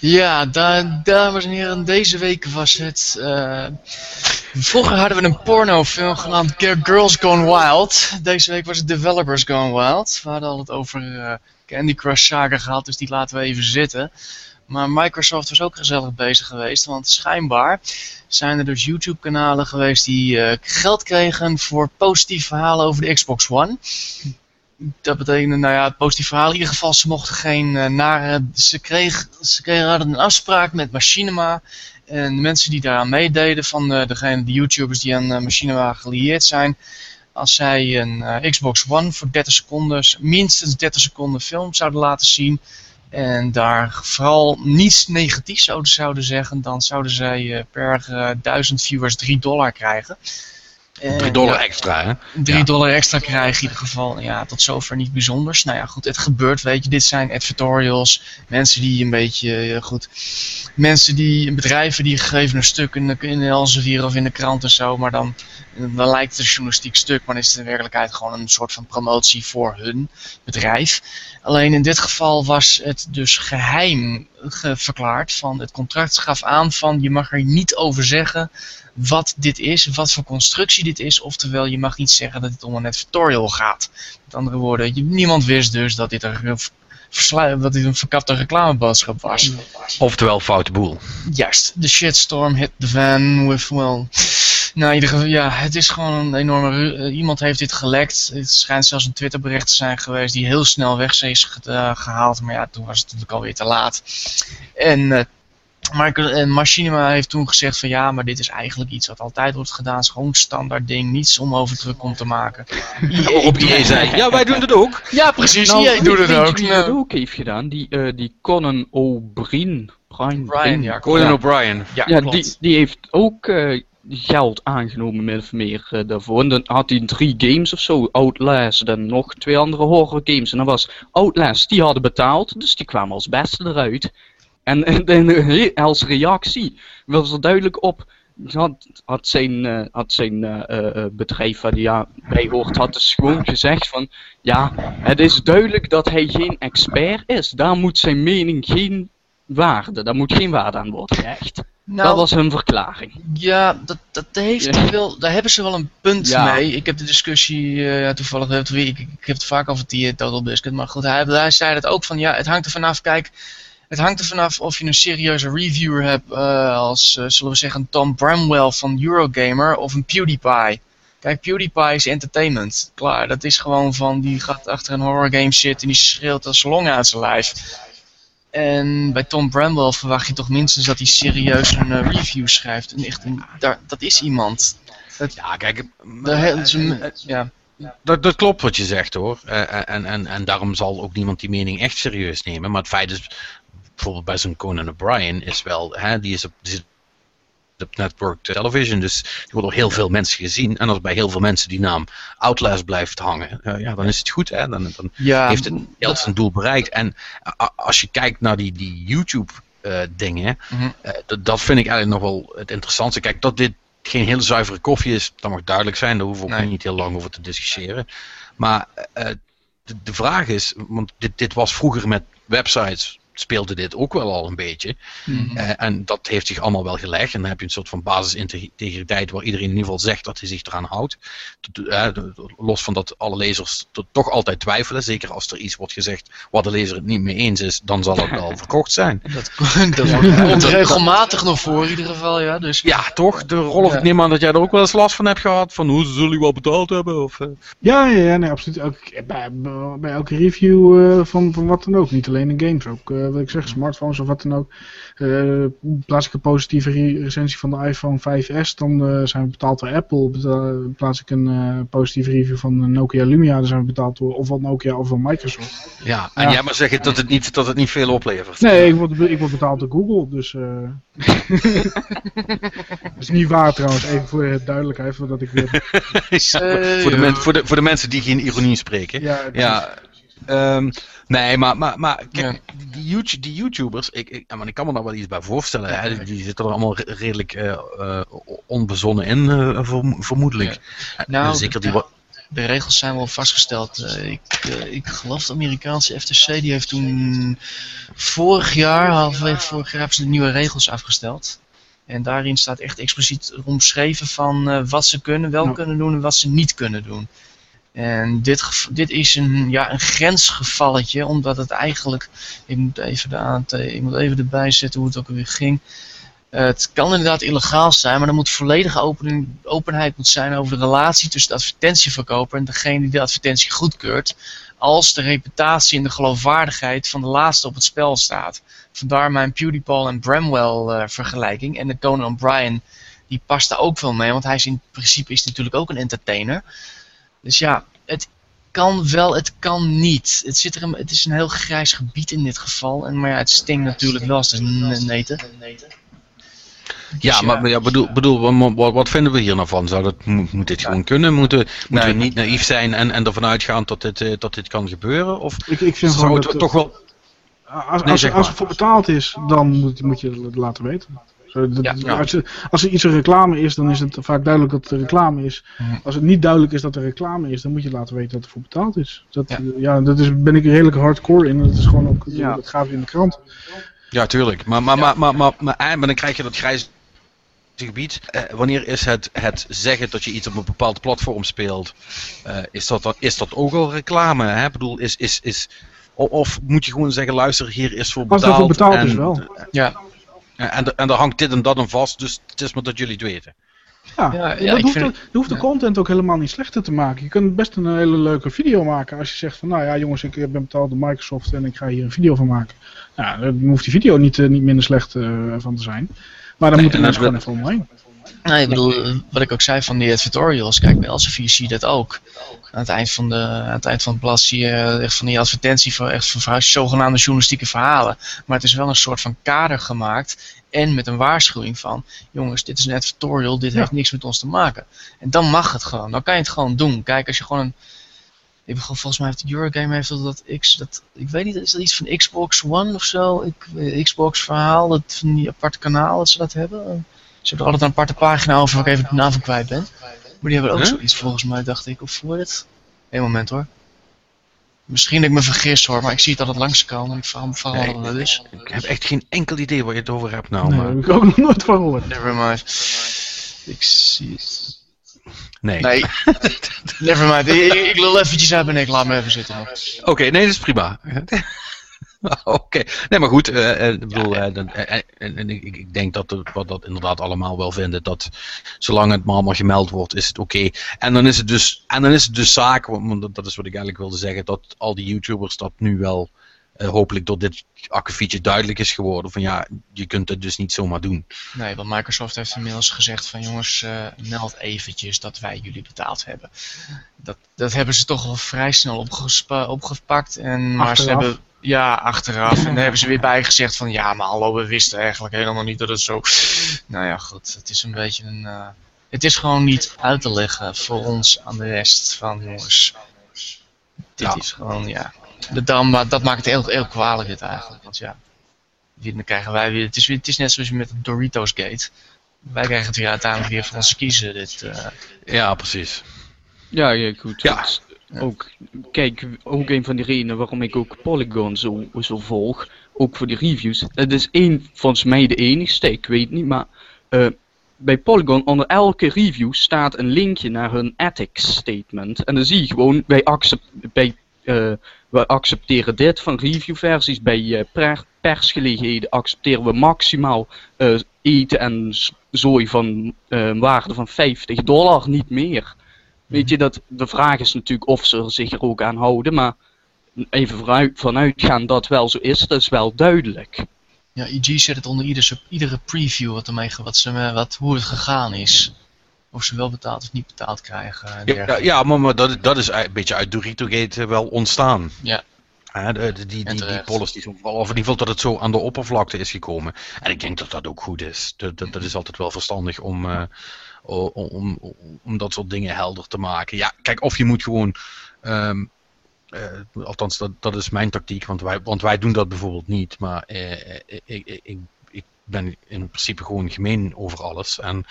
B: Ja, da dames en heren, deze week was het... Uh, vroeger hadden we een pornofilm genaamd Girls Gone Wild. Deze week was het Developers Gone Wild. We hadden al het over uh, Candy Crush Saga gehad, dus die laten we even zitten. Maar Microsoft was ook gezellig bezig geweest, want schijnbaar zijn er dus YouTube-kanalen geweest die uh, geld kregen voor positieve verhalen over de Xbox One dat betekende, nou ja, het positief verhaal in ieder geval, ze mochten geen uh, nare, ze, kreeg, ze kregen, hadden een afspraak met Machinima. En de mensen die daaraan meededen, van uh, degene, de YouTubers die aan uh, Machinima gelieerd zijn, als zij een Xbox One voor 30 seconden, minstens 30 seconden film zouden laten zien, en daar vooral niets negatiefs zouden, zouden zeggen, dan zouden zij per 1000 viewers 3 dollar krijgen.
A: 3 eh, dollar extra, hè?
B: 3 dollar extra krijg in ieder geval. Ja, tot zover niet bijzonders. Nou ja, goed, het gebeurt, weet je. Dit zijn advertorials. Mensen die een beetje, goed... Mensen die, bedrijven die gegeven een stuk in, de, in Elsevier of in de krant en zo, maar dan, dan lijkt het een journalistiek stuk, maar is het in werkelijkheid gewoon een soort van promotie voor hun bedrijf. Alleen in dit geval was het dus geheim verklaard van het contract gaf aan van je mag er niet over zeggen wat dit is, wat voor constructie dit is. Oftewel, je mag niet zeggen dat het om een advertorial gaat. Met andere woorden, niemand wist dus dat dit, een, dat dit een verkapte reclameboodschap was.
A: Oftewel, foute boel.
B: Juist, de shitstorm hit the van with, well... Nou, in ieder geval, ja, het is gewoon een enorme... Uh, iemand heeft dit gelekt. Het schijnt zelfs een Twitterbericht te zijn geweest die heel snel weg is gehaald. Maar ja, toen was het natuurlijk alweer te laat. En uh, maar Machinima heeft toen gezegd van ja, maar dit is eigenlijk iets wat altijd wordt gedaan. Het is gewoon een standaard ding, niets om over druk om te maken.
A: EA, (laughs) op EA zei, (laughs) ja wij doen het ook.
B: Ja precies, nou, doet het ook.
D: Die het ook heeft gedaan, die, uh, die Conan O'Brien.
A: Brian, Brian, ja. Conan O'Brien.
D: Ja, ja die, die heeft ook uh, geld aangenomen min of meer uh, daarvoor. En dan had hij drie games of zo, Outlast en nog twee andere horror games. En dan was Outlast, die hadden betaald, dus die kwamen als beste eruit. En, en, als reactie was er duidelijk op. Had, had zijn, uh, had zijn uh, bedrijf waar hij bij hoort, had dus gewoon gezegd van ja, het is duidelijk dat hij geen expert is. Daar moet zijn mening geen waarde, daar moet geen waarde aan worden gehecht. Nou, dat was hun verklaring.
B: Ja, dat, dat heeft wel, daar hebben ze wel een punt mee. Ik heb de discussie uh, toevallig, ik, ik, heb het vaak over die Total Biscuit, maar goed, hij, hij zei het ook van ja, het hangt er vanaf, kijk, het hangt er vanaf of je een serieuze reviewer hebt uh, als, uh, zullen we zeggen, Tom Bramwell van Eurogamer of een PewDiePie. Kijk, PewDiePie is entertainment. Klaar, dat is gewoon van, die gaat achter een horror game zitten en die schreeuwt als long uit zijn lijf. En bij Tom Bramwell verwacht je toch minstens dat hij serieus een uh, review schrijft. En echt een, daar, dat is iemand. Dat,
A: ja, kijk, ja. Dat, dat, klopt wat je zegt hoor. en, en, en daarom zal ook niemand die mening echt serieus nemen. Maar het feit is bijvoorbeeld bij zo'n Conan O'Brien is wel, hè, die is op, die op network television. Dus die wordt door heel veel mensen gezien. En als bij heel veel mensen die naam Outlast blijft hangen, uh, ja, dan is het goed. Hè? Dan, dan heeft het geld zijn doel bereikt. En als je kijkt naar die, die YouTube uh, dingen, mm dat vind ik eigenlijk nog wel het interessantste. Kijk, dat dit geen hele zuivere koffie is, dat mag duidelijk zijn. Daar hoeven we ook niet heel lang over te discussiëren. Maar de, de, vraag is, want dit, dit was vroeger met websites speelde dit ook wel al een beetje. Mhm. Eh, en dat heeft zich allemaal wel gelegd. En dan heb je een soort van basisintegriteit waar iedereen in ieder geval zegt dat hij zich eraan houdt. Uh, los van dat alle lezers toch altijd twijfelen. Zeker als er iets wordt gezegd waar de lezer het niet mee eens is, dan zal het wel (laughs) verkocht zijn. (laughs)
B: Dat, dat komt regelmatig nog voor in ieder geval. Ja, dus...
A: ja toch? De rol ja. ik neem aan dat jij er ook wel eens last van hebt gehad. Van hoe zullen jullie wel betaald hebben? Of, uh...
C: Ja, ja, ja nee, absoluut. Ook, bij, bij elke review van, van wat dan ook. Niet alleen in games ook uh, wil ik zeggen, smartphones of wat dan ook. Uh, plaats ik een positieve recensie van de iPhone 5S, dan uh, zijn we betaald door Apple. plaats ik een uh, positieve review van Nokia Lumia, dan zijn we betaald door ofwel Nokia ofwel Microsoft.
A: Ja, en jij maar zeggen dat het niet, dat het niet veel oplevert.
C: Nee, ik word, ik word betaald door Google, dus... (laughs) dat is niet waar trouwens, even voor de duidelijkheid, voordat ik weer... (laughs)
A: ja, voor, de men, voor, de, voor de mensen die geen ironie spreken. Ja, ja Um, nee, maar, maar, maar kijk, die, YouTube, die YouTubers, ik, ik, ik kan me daar wel iets bij voorstellen. Hè? Die, zitten er allemaal redelijk uh, uh, onbezonnen in, uh, vermoedelijk.
B: Nou, Zeker die de regels zijn wel vastgesteld. ik, ik geloof de Amerikaanse FTC die heeft toen vorig jaar, halverwege vorig jaar, hebben ze de nieuwe regels afgesteld. En daarin staat echt expliciet omschreven van wat ze kunnen, wel kunnen doen en wat ze niet kunnen doen. En dit, dit is een, ja, een grensgevalletje, omdat het eigenlijk, ik moet even, de ik moet even erbij zetten hoe het ook weer ging. Het kan inderdaad illegaal zijn, maar er moet volledige open, openheid moet zijn over de relatie tussen de advertentieverkoper en degene die de advertentie goedkeurt, als de reputatie en de geloofwaardigheid van de laatste op het spel staat. Vandaar mijn PewDiePie en Bramwell uh, vergelijking. En de Conan O'Brien, die past daar ook wel mee, want hij is in principe is natuurlijk ook een entertainer. Dus ja, het kan wel, het kan niet. Het, zit er een, het is een heel grijs gebied in dit geval. En, maar ja, het stinkt natuurlijk wel als het neten.
A: Ja, dus maar ja, bedoel, bedoel wat, wat, vinden we hier nou van? Zou dat, moet, dit gewoon kunnen? Moeten, moeten we niet naïef zijn en, en ervan uitgaan dat dit, uh, dat dit kan gebeuren? Of
C: ik, ik vind zou het toch wel... Als, als, als, het voor betaald is, dan moet, moet je het laten weten. Als, als, er iets een reclame is, dan is het vaak duidelijk dat het reclame is. Mhm. Als het niet duidelijk is dat er reclame is, dan moet je laten weten dat er voor betaald is. Dat, ja. ja, dat is, ben ik redelijk hardcore in. Dat is gewoon ook, ja. dat gaat in de krant.
A: Ja, tuurlijk. Maar, maar, maar, maar, maar, maar, maar, dan krijg je dat grijze gebied. Eh, wanneer is het, het zeggen dat je iets op een bepaald platform speelt, uh, is, dat dan, is dat ook al reclame? Hè? Ik bedoel, is, is, is, of moet je gewoon zeggen, luister, hier is voor betaald. Als
C: dat voor betaald is wel.
A: Ja. En, en daar hangt dit en dat aan vast, dus het is maar dat jullie het weten.
C: Ja, ja, dat hoeft, vind... je hoeft de content ook helemaal niet slechter te maken. Je kunt best een hele leuke video maken als je zegt van, nou ja jongens, ik ben betaald door Microsoft en ik ga hier een video van maken. Nou, dan hoeft die video niet, eh, niet minder slecht uh, van te zijn. Maar dan nee, moeten mensen gewoon even omheen.
B: Nee, ik bedoel, wat ik ook zei van die tutorials, kijk, bij Elsevier zie je dat ook. Aan het eind van, de, aan het, eind van het blad zie je echt van die advertentie voor, echt van zogenaamde journalistieke verhalen. Maar het is wel een soort van kader gemaakt en met een waarschuwing van, jongens, dit is een tutorial, dit heeft niks met ons te maken. En dan mag het gewoon, dan kan je het gewoon doen. Kijk, als je gewoon een, ik volgens mij heeft de Eurogame heeft dat, X, dat, ik weet niet, is dat iets van Xbox One of zo? Ik, eh, Xbox verhaal, dat van die aparte kanaal dat ze dat hebben. Ze hebben er altijd een aparte pagina over waar ik even de naam van kwijt ben. Maar die hebben ook zoiets volgens mij, dacht ik. Of voor dit? Eén moment hoor. Misschien dat ik me vergis hoor, maar ik zie het altijd langskomen en ik vraag me van nee, wat dat is.
A: Ik heb echt geen enkel idee waar je het over hebt nou.
C: Nee, maar... heb ik ook nog (laughs) nooit van gehoord.
B: Nevermind. Ik zie het.
A: Nee.
B: Nee. (laughs) Nevermind. Ik, ik lul eventjes uit en ik laat me even zitten.
A: Oké, nee, dat is prima. (laughs) Oké, nee, maar goed. Uh, ik bedoel, uh, en, ik, ik, denk dat we dat inderdaad allemaal wel vinden. Dat zolang het maar allemaal gemeld wordt, is het oké. En dan is het dus, en dan is het dus zaak, want dat is wat ik eigenlijk wilde zeggen, dat al die YouTubers dat nu wel uh, hopelijk door dit akkefietje duidelijk is geworden. Van ja, je kunt het dus niet zomaar doen.
B: Nee, want Microsoft heeft inmiddels gezegd van jongens, uh, meld eventjes dat wij jullie betaald hebben. Dat, dat hebben ze toch wel vrij snel opgepakt. En, maar ze hebben Ja, achteraf. En dan hebben ze weer bijgezegd van ja, maar hallo, we wisten eigenlijk helemaal niet dat het zo... Nou ja, goed. Het is een beetje een... Uh... Het is gewoon niet uit te leggen voor ons aan de rest van jongens. Dit is gewoon, ja. Dat, dat maakt het heel, heel kwalijk dit eigenlijk. Want ja, dan krijgen wij weer... Het is, weer, het is net zoals met de Doritos Gate. Wij krijgen het weer uiteindelijk weer voor ons kiezen. Dit, uh...
A: Ja, precies.
D: Ja, ja goed. Ja. Ook, kijk, ook een van de redenen waarom ik ook Polygon zo, zo volg, ook voor de reviews. Het is één, volgens mij de enigste, ik weet niet, maar uh, bij Polygon onder elke review staat een linkje naar hun ethics statement. En dan zie je gewoon, wij, accept, bij, uh, accepteren dit van reviewversies, bij uh, persgelegenheden accepteren we maximaal eten en zooi van waarde van 50 dollar, niet meer. Weet je, dat, de vraag is natuurlijk of ze zich er ook aan houden, maar even vanuit, vanuitgaan dat wel zo is, dat is wel duidelijk.
B: Ja, EG zet het onder iedere, iedere preview wat ermee, wat ze, wat, hoe het gegaan is. Of ze wel betaald of niet betaald krijgen.
A: Ja, ja, maar, maar dat, dat is een beetje uit Dorito Gate wel ontstaan.
B: Ja.
A: Ja, de, die, die, die policy is of in ieder geval dat het zo aan de oppervlakte is gekomen. En ik denk dat dat ook goed is. Dat, dat, dat is altijd wel verstandig om, uh, om, om, om, dat soort dingen helder te maken. Ja, kijk, of je moet gewoon. Um, uh, althans, dat, dat is mijn tactiek, want wij, want wij doen dat bijvoorbeeld niet. Maar uh, ik, ik, ik, ik ben in principe gewoon gemeen over alles. En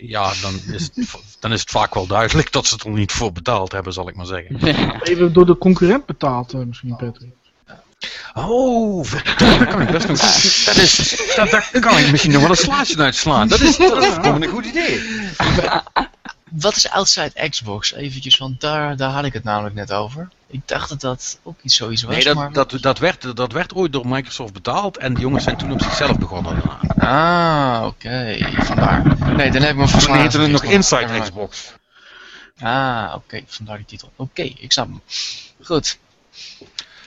A: ja, dan is, het, (laughs) dan is het vaak wel duidelijk dat ze het er niet voor betaald hebben, zal ik maar zeggen. (laughs)
C: Even door de concurrent betaald, misschien, Patrick.
A: Oh, daar kan ik best nog. Dat is, dat, daar kan ik misschien nog wel een slaatje uitslaan. Dat is, dat is een goed idee.
B: Wat is Outside Xbox? Eventjes, want daar, daar had ik het namelijk net over. Ik dacht dat dat ook iets zoiets was.
A: Nee, dat, maar... dat, dat, werd, dat werd ooit door Microsoft betaald en de jongens zijn toen op zichzelf begonnen.
B: Ah, oké. Vandaar. Nee, dan heb ik me verslagen.
A: heette het nog Inside Xbox.
B: Ah, oké. Vandaar die titel. Oké, ik snap hem. Goed.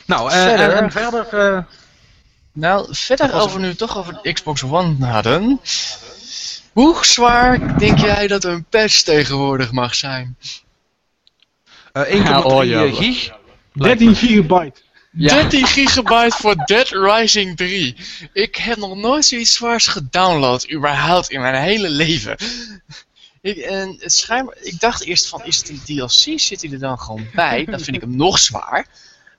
A: Nou, uh, verder, en, verder... Uh...
B: Nou, verder over nu toch over de Xbox One hadden. Hoe zwaar denk jij dat een patch tegenwoordig mag zijn?
A: Uh, 1,3 oh, ja, gig?
C: 13 gigabyte.
B: Ja. 13 gigabyte voor Dead Rising 3. Ik heb nog nooit zoiets zwaars gedownload, überhaupt in mijn hele leven. Ik, en schijnbaar, ik dacht eerst van, is het een DLC? Zit hij er dan gewoon bij? Dan vind ik hem nog zwaar.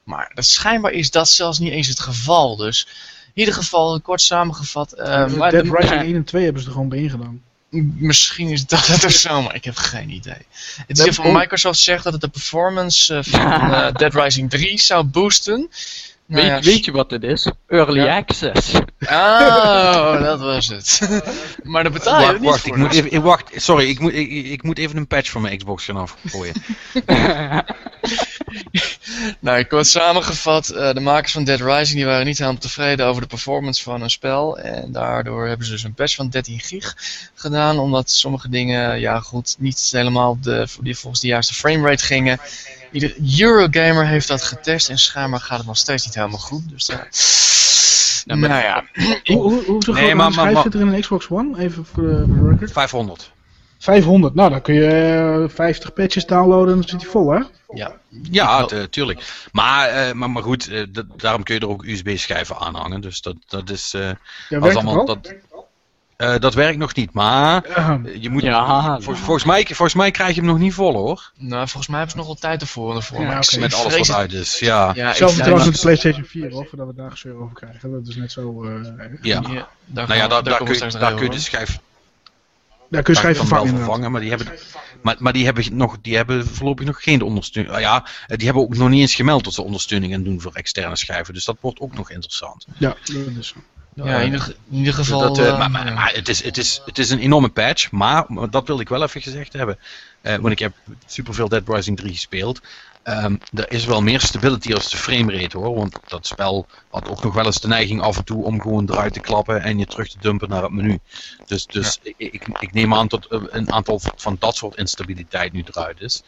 B: Maar dat schijnbaar is dat zelfs niet eens het geval. Dus in ieder geval, kort samengevat. Uh,
C: maar Dead Rising 1 en 2 hebben ze er gewoon bij ingedaan.
B: Misschien is dat het of zo, maar ik heb geen idee. Het is van Microsoft zegt dat het de performance uh, van uh, (laughs) Dead Rising 3 zou boosten.
D: Nou weet, ja, weet, je wat het is? Early ja. access.
B: Oh, (laughs) dat was het. (laughs) maar dat betaal je wacht, niet
A: wacht,
B: voor.
A: Ik moet even, wacht, sorry, ik moet, ik, ik, moet even een patch van mijn Xbox gaan afgooien.
B: Nou, ik word samengevat, uh, de makers van Dead Rising die waren niet helemaal tevreden over de performance van een spel. En daardoor hebben ze dus een patch van 13 gig gedaan, omdat sommige dingen, ja goed, niet helemaal de, volgens de juiste framerate gingen. Ieder Eurogamer heeft dat getest en schijnbaar gaat het nog steeds niet helemaal goed. Dus nou, nou ja.
C: hoe, hoe, hoeveel nee, maar, maar, er in een Xbox One? Even voor de, voor de record.
A: 500.
C: 500, nou dan kun je 50 patches downloaden en dan zit hij vol hè?
A: Ja, ja tuurlijk. Maar, uh, maar, maar goed, uh, daarom kun je er ook USB-schijven aanhangen. Dus dat, dat is. Uh,
C: ja, als allemaal,
A: dat, uh, dat werkt nog niet, maar je moet, ja, vol, volgens, mij, volgens mij krijg je hem nog niet vol hoor.
B: Nou, volgens mij hebben ze nog wel tijd ervoor. ervoor
A: ja, okay. Met alles wat uit is, ja.
C: ja Zelfs trouwens met de PlayStation 4 hoor, voordat we daar gezeur over krijgen. Dat is net zo uh,
A: Ja, ja daar, nou ja, daar, daar, kun, daar kun je de schijf...
C: Daar kun je schijf vervangen,
A: vervangen maar die hebben, maar, maar die hebben, nog, die hebben voorlopig nog geen ondersteuning. Uh, ja, die hebben ook nog niet eens gemeld dat ze ondersteuning gaan doen voor externe schijven. Dus dat wordt ook nog interessant.
C: Ja, dat is zo.
B: Ja, in ieder, in ieder geval... Dat,
A: uh, maar, maar, maar, het, is, het, is, het is een enorme patch, maar, maar dat wilde ik wel even gezegd hebben. Uh, want ik heb superveel Dead Rising 3 gespeeld. Um, er is wel meer stability als de framerate hoor. Want dat spel had ook nog wel eens de neiging af en toe om gewoon eruit te klappen en je terug te dumpen naar het menu. Dus, dus ik, ik, ik, neem aan dat een aantal van dat soort instabiliteit nu eruit is.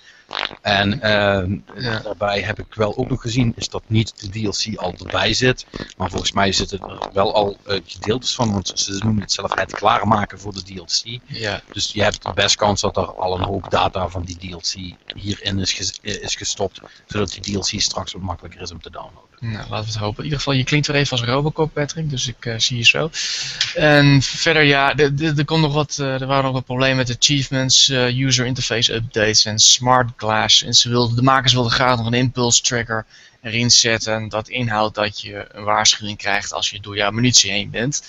A: En uh, ja. daarbij heb ik wel ook nog gezien is dat niet de DLC al erbij zit. Maar volgens mij zitten er wel al uh, gedeeltes van. Want ze noemen het zelf het klaarmaken voor de DLC.
B: Ja.
A: Dus je hebt de best kans dat er al een hoop data van die DLC hierin is, ges is gestopt. Zodat die DLC straks wat makkelijker is om te downloaden.
B: Nou, laten we het hopen. In ieder geval, je klinkt weer even als Robocop, Patrick, dus ik uh, zie je zo. En verder, ja, er komt nog wat, uh, er waren nog wat problemen met achievements, uh, user interface updates en smart glass. En ze wilden, de makers wilden graag nog een impulse tracker erin zetten. Dat inhoudt dat je een waarschuwing krijgt als je door jouw munitie heen bent.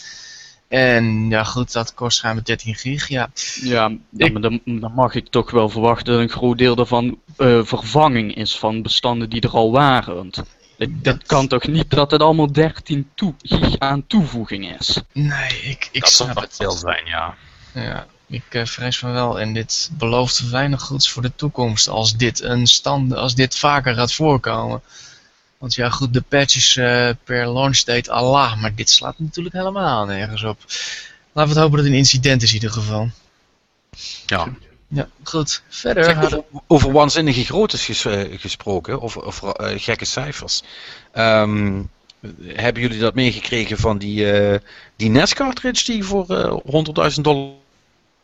B: En ja, goed, dat kost ruim 13 gig. Ja,
D: ja dan, dan, dan, mag ik toch wel verwachten dat een groot deel daarvan uh, vervanging is van bestanden die er al waren. Want dat kan toch niet dat het allemaal 13 toe gig aan toevoeging is?
B: Nee, ik, ik
A: dat
B: snap
A: het. veel zijn, ja.
B: Ja, ik uh, vrees van wel. En dit belooft weinig goeds voor de toekomst als dit, een stand, als dit vaker gaat voorkomen. Want ja, goed, de patches uh, per launch date, Allah, maar dit slaat natuurlijk helemaal nergens op. Laten we het hopen dat het een incident is in ieder geval.
A: Ja.
B: Ja, goed. Verder.
A: over, over waanzinnige groottes uh, gesproken, of, of uh, gekke cijfers. Um, hebben jullie dat meegekregen van die, die NES cartridge die voor 100.000 dollar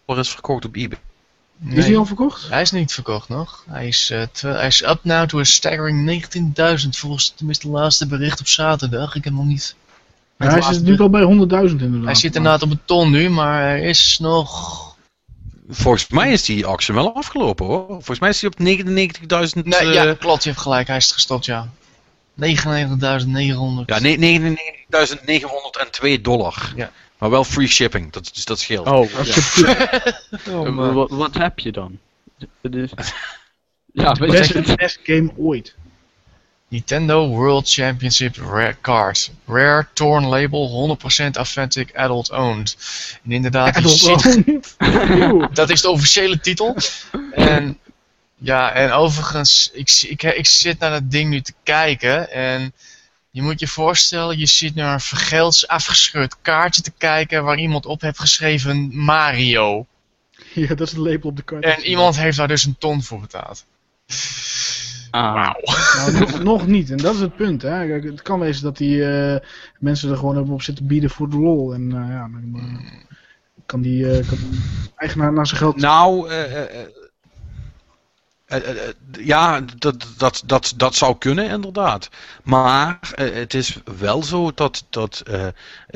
A: is verkocht op eBay?
C: Nee, is die al verkocht?
B: Hij is niet verkocht nog. Hij is, uh, hij is up now to a staggering 19.000 volgens tenminste het laatste bericht op zaterdag. Ik heb nog niet...
C: Ja, hij zit nu al bij 100.000 inderdaad.
B: Hij zit inderdaad op een ton nu, maar er is nog...
A: Volgens mij is die auction wel afgelopen hoor. Volgens mij is hij op 99.000...
B: Nee, uh... ja, klopt. Je hebt gelijk. Hij is gestopt, ja. 99.900.
A: Ja, 99.902 dollar. Ja. Maar wel free shipping, dat, dus dat scheelt.
D: Oh, (laughs) oh wat, wat, heb je dan? (laughs)
C: ja, het beste, best game ooit.
B: Nintendo World Championship Rare Cards. Rare Torn Label, 100% authentic adult owned. En inderdaad, adult ziet, (laughs) dat is de officiële titel. En ja, en overigens, ik, ik, ik zit naar dat ding nu te kijken en je moet je voorstellen, je zit naar een vergelds afgescheurd kaartje te kijken waar iemand op heeft geschreven Mario.
C: Ja, dat is het label op de kaart.
B: En iemand heeft daar dus een ton voor betaald.
C: Ah. Nou, nog, niet, en dat is het punt. Hè. het kan wezen dat die uh, mensen er gewoon op zitten bieden voor de lol. En uh, ja, dan uh, kan die, kan die eigenaar naar zijn geld...
A: Nou, uh, ja, dat, dat, dat, dat zou kunnen inderdaad. Maar uh, het is wel zo dat, dat uh,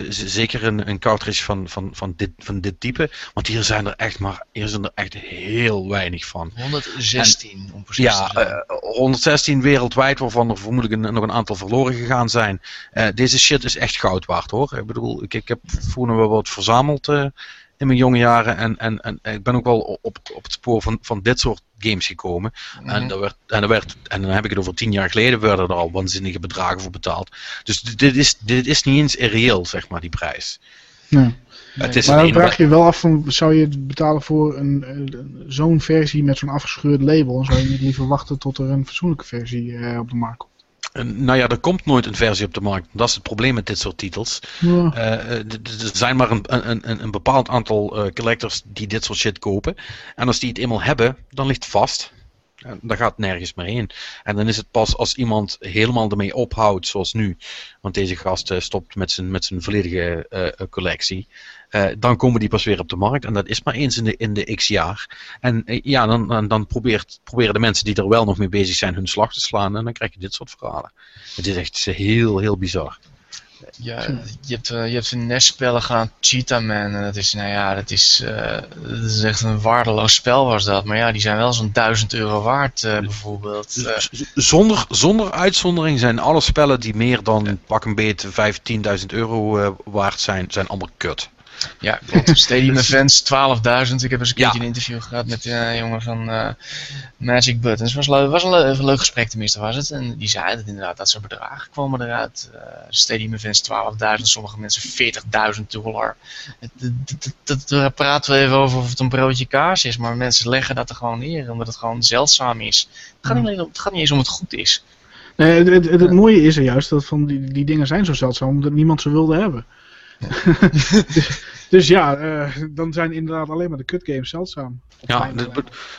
A: zeker een, een cartridge van, van, van, dit, van dit type, want hier zijn er echt maar hier zijn er echt heel weinig van.
B: 116
A: en,
B: om precies
A: ja, te 116 wereldwijd, waarvan er vermoedelijk een, nog een aantal verloren gegaan zijn. deze shit is echt goud waard hoor. Ik bedoel, ik, ik heb vroeger wel wat verzameld in mijn jonge jaren. En, en, en ik ben ook wel op, op het spoor van, van dit soort games gekomen. en, daar werd, en, daar werd, en dan heb ik het over tien jaar geleden, werden er al waanzinnige bedragen voor betaald. Dus dit is, dit is niet eens irreëel, zeg maar, die prijs.
C: Nee. Het is maar dan vraag je wel af, van, zou je het betalen voor een, zo'n versie met zo'n afgescheurd label? En zou je niet liever wachten tot er een fatsoenlijke versie uh, op de markt komt?
A: Nou ja, er komt nooit een versie op de markt. Dat is het probleem met dit soort titels. Ja. Uh, er zijn maar een, een, een bepaald aantal uh, collectors die dit soort shit kopen. En als die het eenmaal hebben, dan ligt het vast. En daar gaat nergens meer heen. En dan is het pas als iemand helemaal ermee ophoudt, zoals nu. Want deze gast uh, stopt met zijn, met zijn volledige collectie. Uh, dan komen die pas weer op de markt. En dat is maar eens in de, in de x jaar. En uh, ja, dan, dan, dan probeert, proberen de mensen die er wel nog mee bezig zijn hun slag te slaan. En dan krijg je dit soort verhalen. Het is echt heel, heel bizar.
B: Ja, je hebt, uh, je hebt een NES-spellen gaan, Cheetah Man. En dat is, nou ja, dat is, dat is echt een waardeloos spel was dat. Maar ja, die zijn wel zo'n 1000 euro waard, bijvoorbeeld.
A: Zonder, zonder uitzondering zijn alle spellen die meer dan pak een beet 15.000 euro waard zijn, zijn allemaal kut.
B: Ja, klopt. (laughs) Stadium Events 12.000. Ik heb eens een keertje een interview gehad met een uh, jongen van uh, Magic Buttons. Het was, was een, le een, leuk gesprek tenminste was het. En die zei dat inderdaad dat soort bedragen kwamen eruit. Uh, Stadium Events 12.000, sommige mensen 40.000 dollar. Dat praten we even over of het een broodje kaas is. Maar mensen leggen dat er gewoon neer omdat het gewoon zeldzaam is. Het gaat niet, alleen om, het gaat niet eens om het goed is.
C: Nee, het, het, het, mooie is er juist dat van die, die dingen zijn zo zeldzaam omdat niemand ze wilde hebben. (laughs) dus, ja, uh, dan zijn inderdaad alleen maar de cut games zeldzaam.
A: Ja,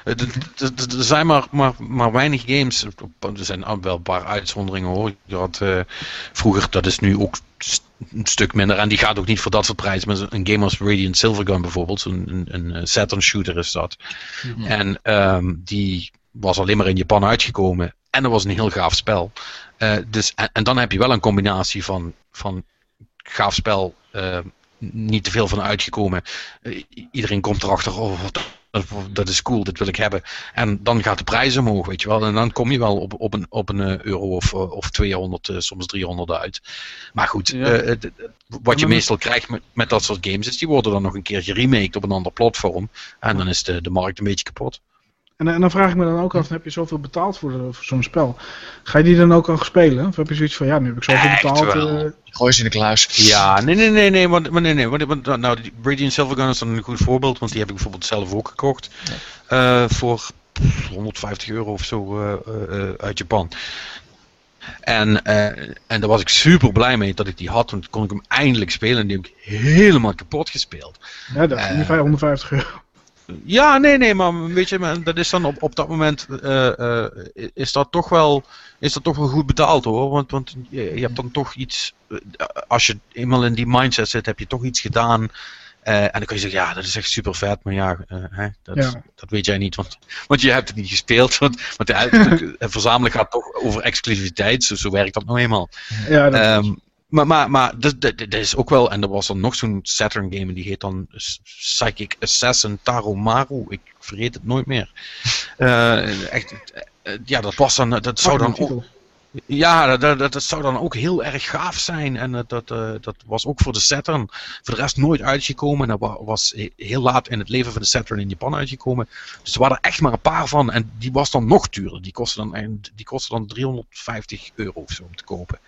A: er zijn maar, maar, maar weinig games. Er zijn wel een paar uitzonderingen hoor. Je had uh, vroeger, dat is nu ook een stuk minder. En die gaat ook niet voor dat soort prijzen. Maar een game als Radiant Silvergun bijvoorbeeld. Een, een, een eh, Saturn shooter is dat. En um, die was alleen maar in Japan uitgekomen. en dat was een heel gaaf spel. dus, en, en, dan heb je wel een combinatie van, van gaaf spel, niet te veel van uitgekomen. iedereen komt erachter, oh, dat is cool, dit wil ik hebben. En dan gaat de prijs omhoog, weet je wel. En dan kom je wel op, op, een, op een eh, euro of, eh, of 200, eh, soms 300 uit. Maar goed, wat je meestal krijgt met, met dat soort games is, die worden dan nog een keer geremaked op een ander platform. En dan is de, de markt een beetje kapot.
C: En, en, dan vraag ik me dan ook af, heb je zoveel betaald voor, voor zo'n spel? Ga je die dan ook al spelen? Of heb je zoiets van, ja, nu heb ik zoveel betaald. Uh...
B: Gooi ze in de kluis.
A: Ja, nee, nee, nee, nee, want, nee, nee, want, want nou, Radiant Silvergun is dan een goed voorbeeld, want die heb ik bijvoorbeeld zelf ook gekocht. Uh, voor 150 euro of zo uh, uit Japan. En, en daar was ik super blij mee dat ik die had, want kon ik hem eindelijk spelen en die heb ik helemaal kapot gespeeld.
C: Ja, dat is uh, 150 euro.
A: Ja, nee, nee, maar weet je, dat is dan op, op dat moment uh, uh, is dat toch wel is dat toch wel goed betaald hoor. Want, want je, je hebt dan toch iets, uh, als je eenmaal in die mindset zit, heb je toch iets gedaan. en dan kun je zeggen, ja, dat is echt super vet, maar ja, hè, dat, ja. dat weet jij niet, want, want je hebt het niet gespeeld. (laughs) Want, want de, verzamelen gaat toch over exclusiviteit, zo, zo werkt dat nou eenmaal. Ja, dat um, maar, maar, maar dat, dat, is ook wel, en er was dan nog zo'n Saturn game, die heet dan Psychic Assassin Taromaru. Ik vergeet het nooit meer. Uh, echt, uh, ja, dat was dan, dat zou dan ook... Ja, dat, dat, zou dan ook heel erg gaaf zijn. En dat, dat, uh, dat was ook voor de Saturn. Voor de rest nooit uitgekomen. En dat was heel laat in het leven van de Saturn in Japan uitgekomen. Dus er waren er echt maar een paar van. En die was dan nog duurder. Die kostte dan, die kostte dan 350 euro of zo om te kopen.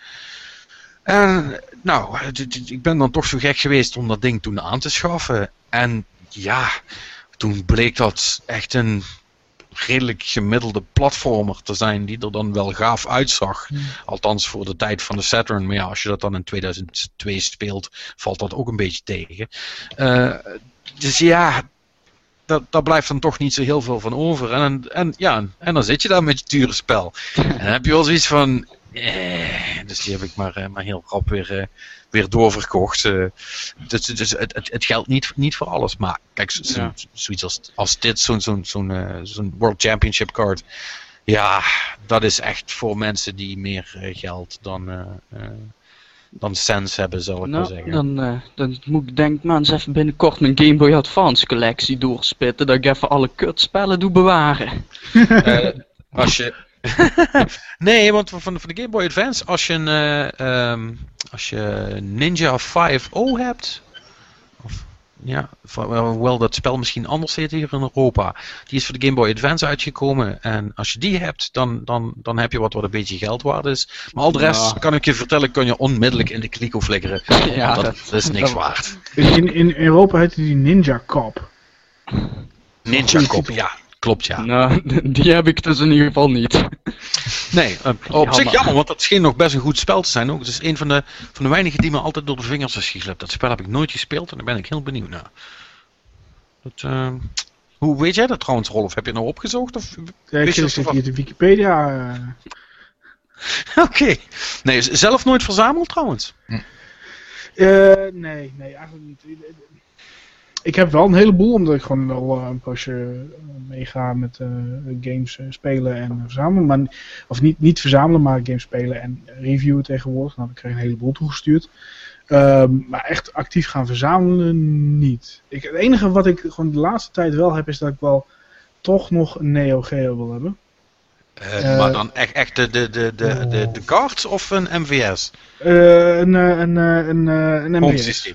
A: En nou, ik ben dan toch zo gek geweest om dat ding toen aan te schaffen. En ja, toen bleek dat echt een redelijk gemiddelde platformer te zijn die er dan wel gaaf uitzag. Hmm. Althans voor de tijd van de Saturn. Maar ja, als je dat dan in 2002 speelt, valt dat ook een beetje tegen. Uh, dus ja, dat, daar blijft dan toch niet zo heel veel van over. En, en, ja, en dan zit je daar met je dure spel. (laughs) En dan heb je wel zoiets van, eh, dus die heb ik maar, eh, maar heel rap weer, uh, weer doorverkocht. Uh, dus, dus het, het, het, geldt niet, niet voor alles. Maar kijk, zo, ja. zoiets als, als dit, zo'n zo'n zo'n zo'n World Championship card. Ja, dat is echt voor mensen die meer geld dan, dan sens hebben, zal ik nou, maar zeggen.
D: Dan, dan moet ik denk maar eens even binnenkort mijn Game Boy Advance collectie doorspitten. Dat ik even alle kutspellen doe bewaren. (laughs)
A: als je (laughs) nee, want van, van de Game Boy Advance, als je een uh, um, als je Ninja 5.0 hebt, of, ja, wel dat spel misschien anders heet hier in Europa. Die is voor de Game Boy Advance uitgekomen. En als je die hebt, dan, dan, dan heb je wat wat een beetje geld waard is. Maar al de rest, kan ik je vertellen, kun je onmiddellijk in de kliko flikkeren. (laughs) Ja, dat, dat, is niks waard.
C: In, in Europa heet die Ninja Cop.
A: Ninja Cop, ja. Klopt, ja.
D: Nou, (laughs) die heb ik dus in ieder geval niet. (laughs)
A: Nee, uh, op zich jammer, want dat scheen nog best een goed spel te zijn ook. Het is een van de, van de weinigen die me altijd door de vingers is geslept. Dat spel heb ik nooit gespeeld en daar ben ik heel benieuwd naar. Dat, uh, hoe weet jij dat trouwens, Rolf? Heb je nou opgezocht? Of
C: ja, ik zit hier de Wikipedia.
A: Uh... (laughs) Oké. Nee, zelf nooit verzameld trouwens? Hm.
C: nee, nee, eigenlijk niet ik heb wel een heleboel, omdat ik gewoon al uh, een poosje uh, meega met uh, games spelen en verzamelen. Maar, of niet, niet verzamelen, maar games spelen en reviewen tegenwoordig. Nou, ik krijg een heleboel toegestuurd. Ehm, maar echt actief gaan verzamelen, niet. Ik, het enige wat ik gewoon de laatste tijd wel heb, is dat ik wel toch nog een Neo Geo wil hebben.
A: maar dan echt, echt de, de, de, de, de, de cards of een MVS?
C: een, een, een, een MVS.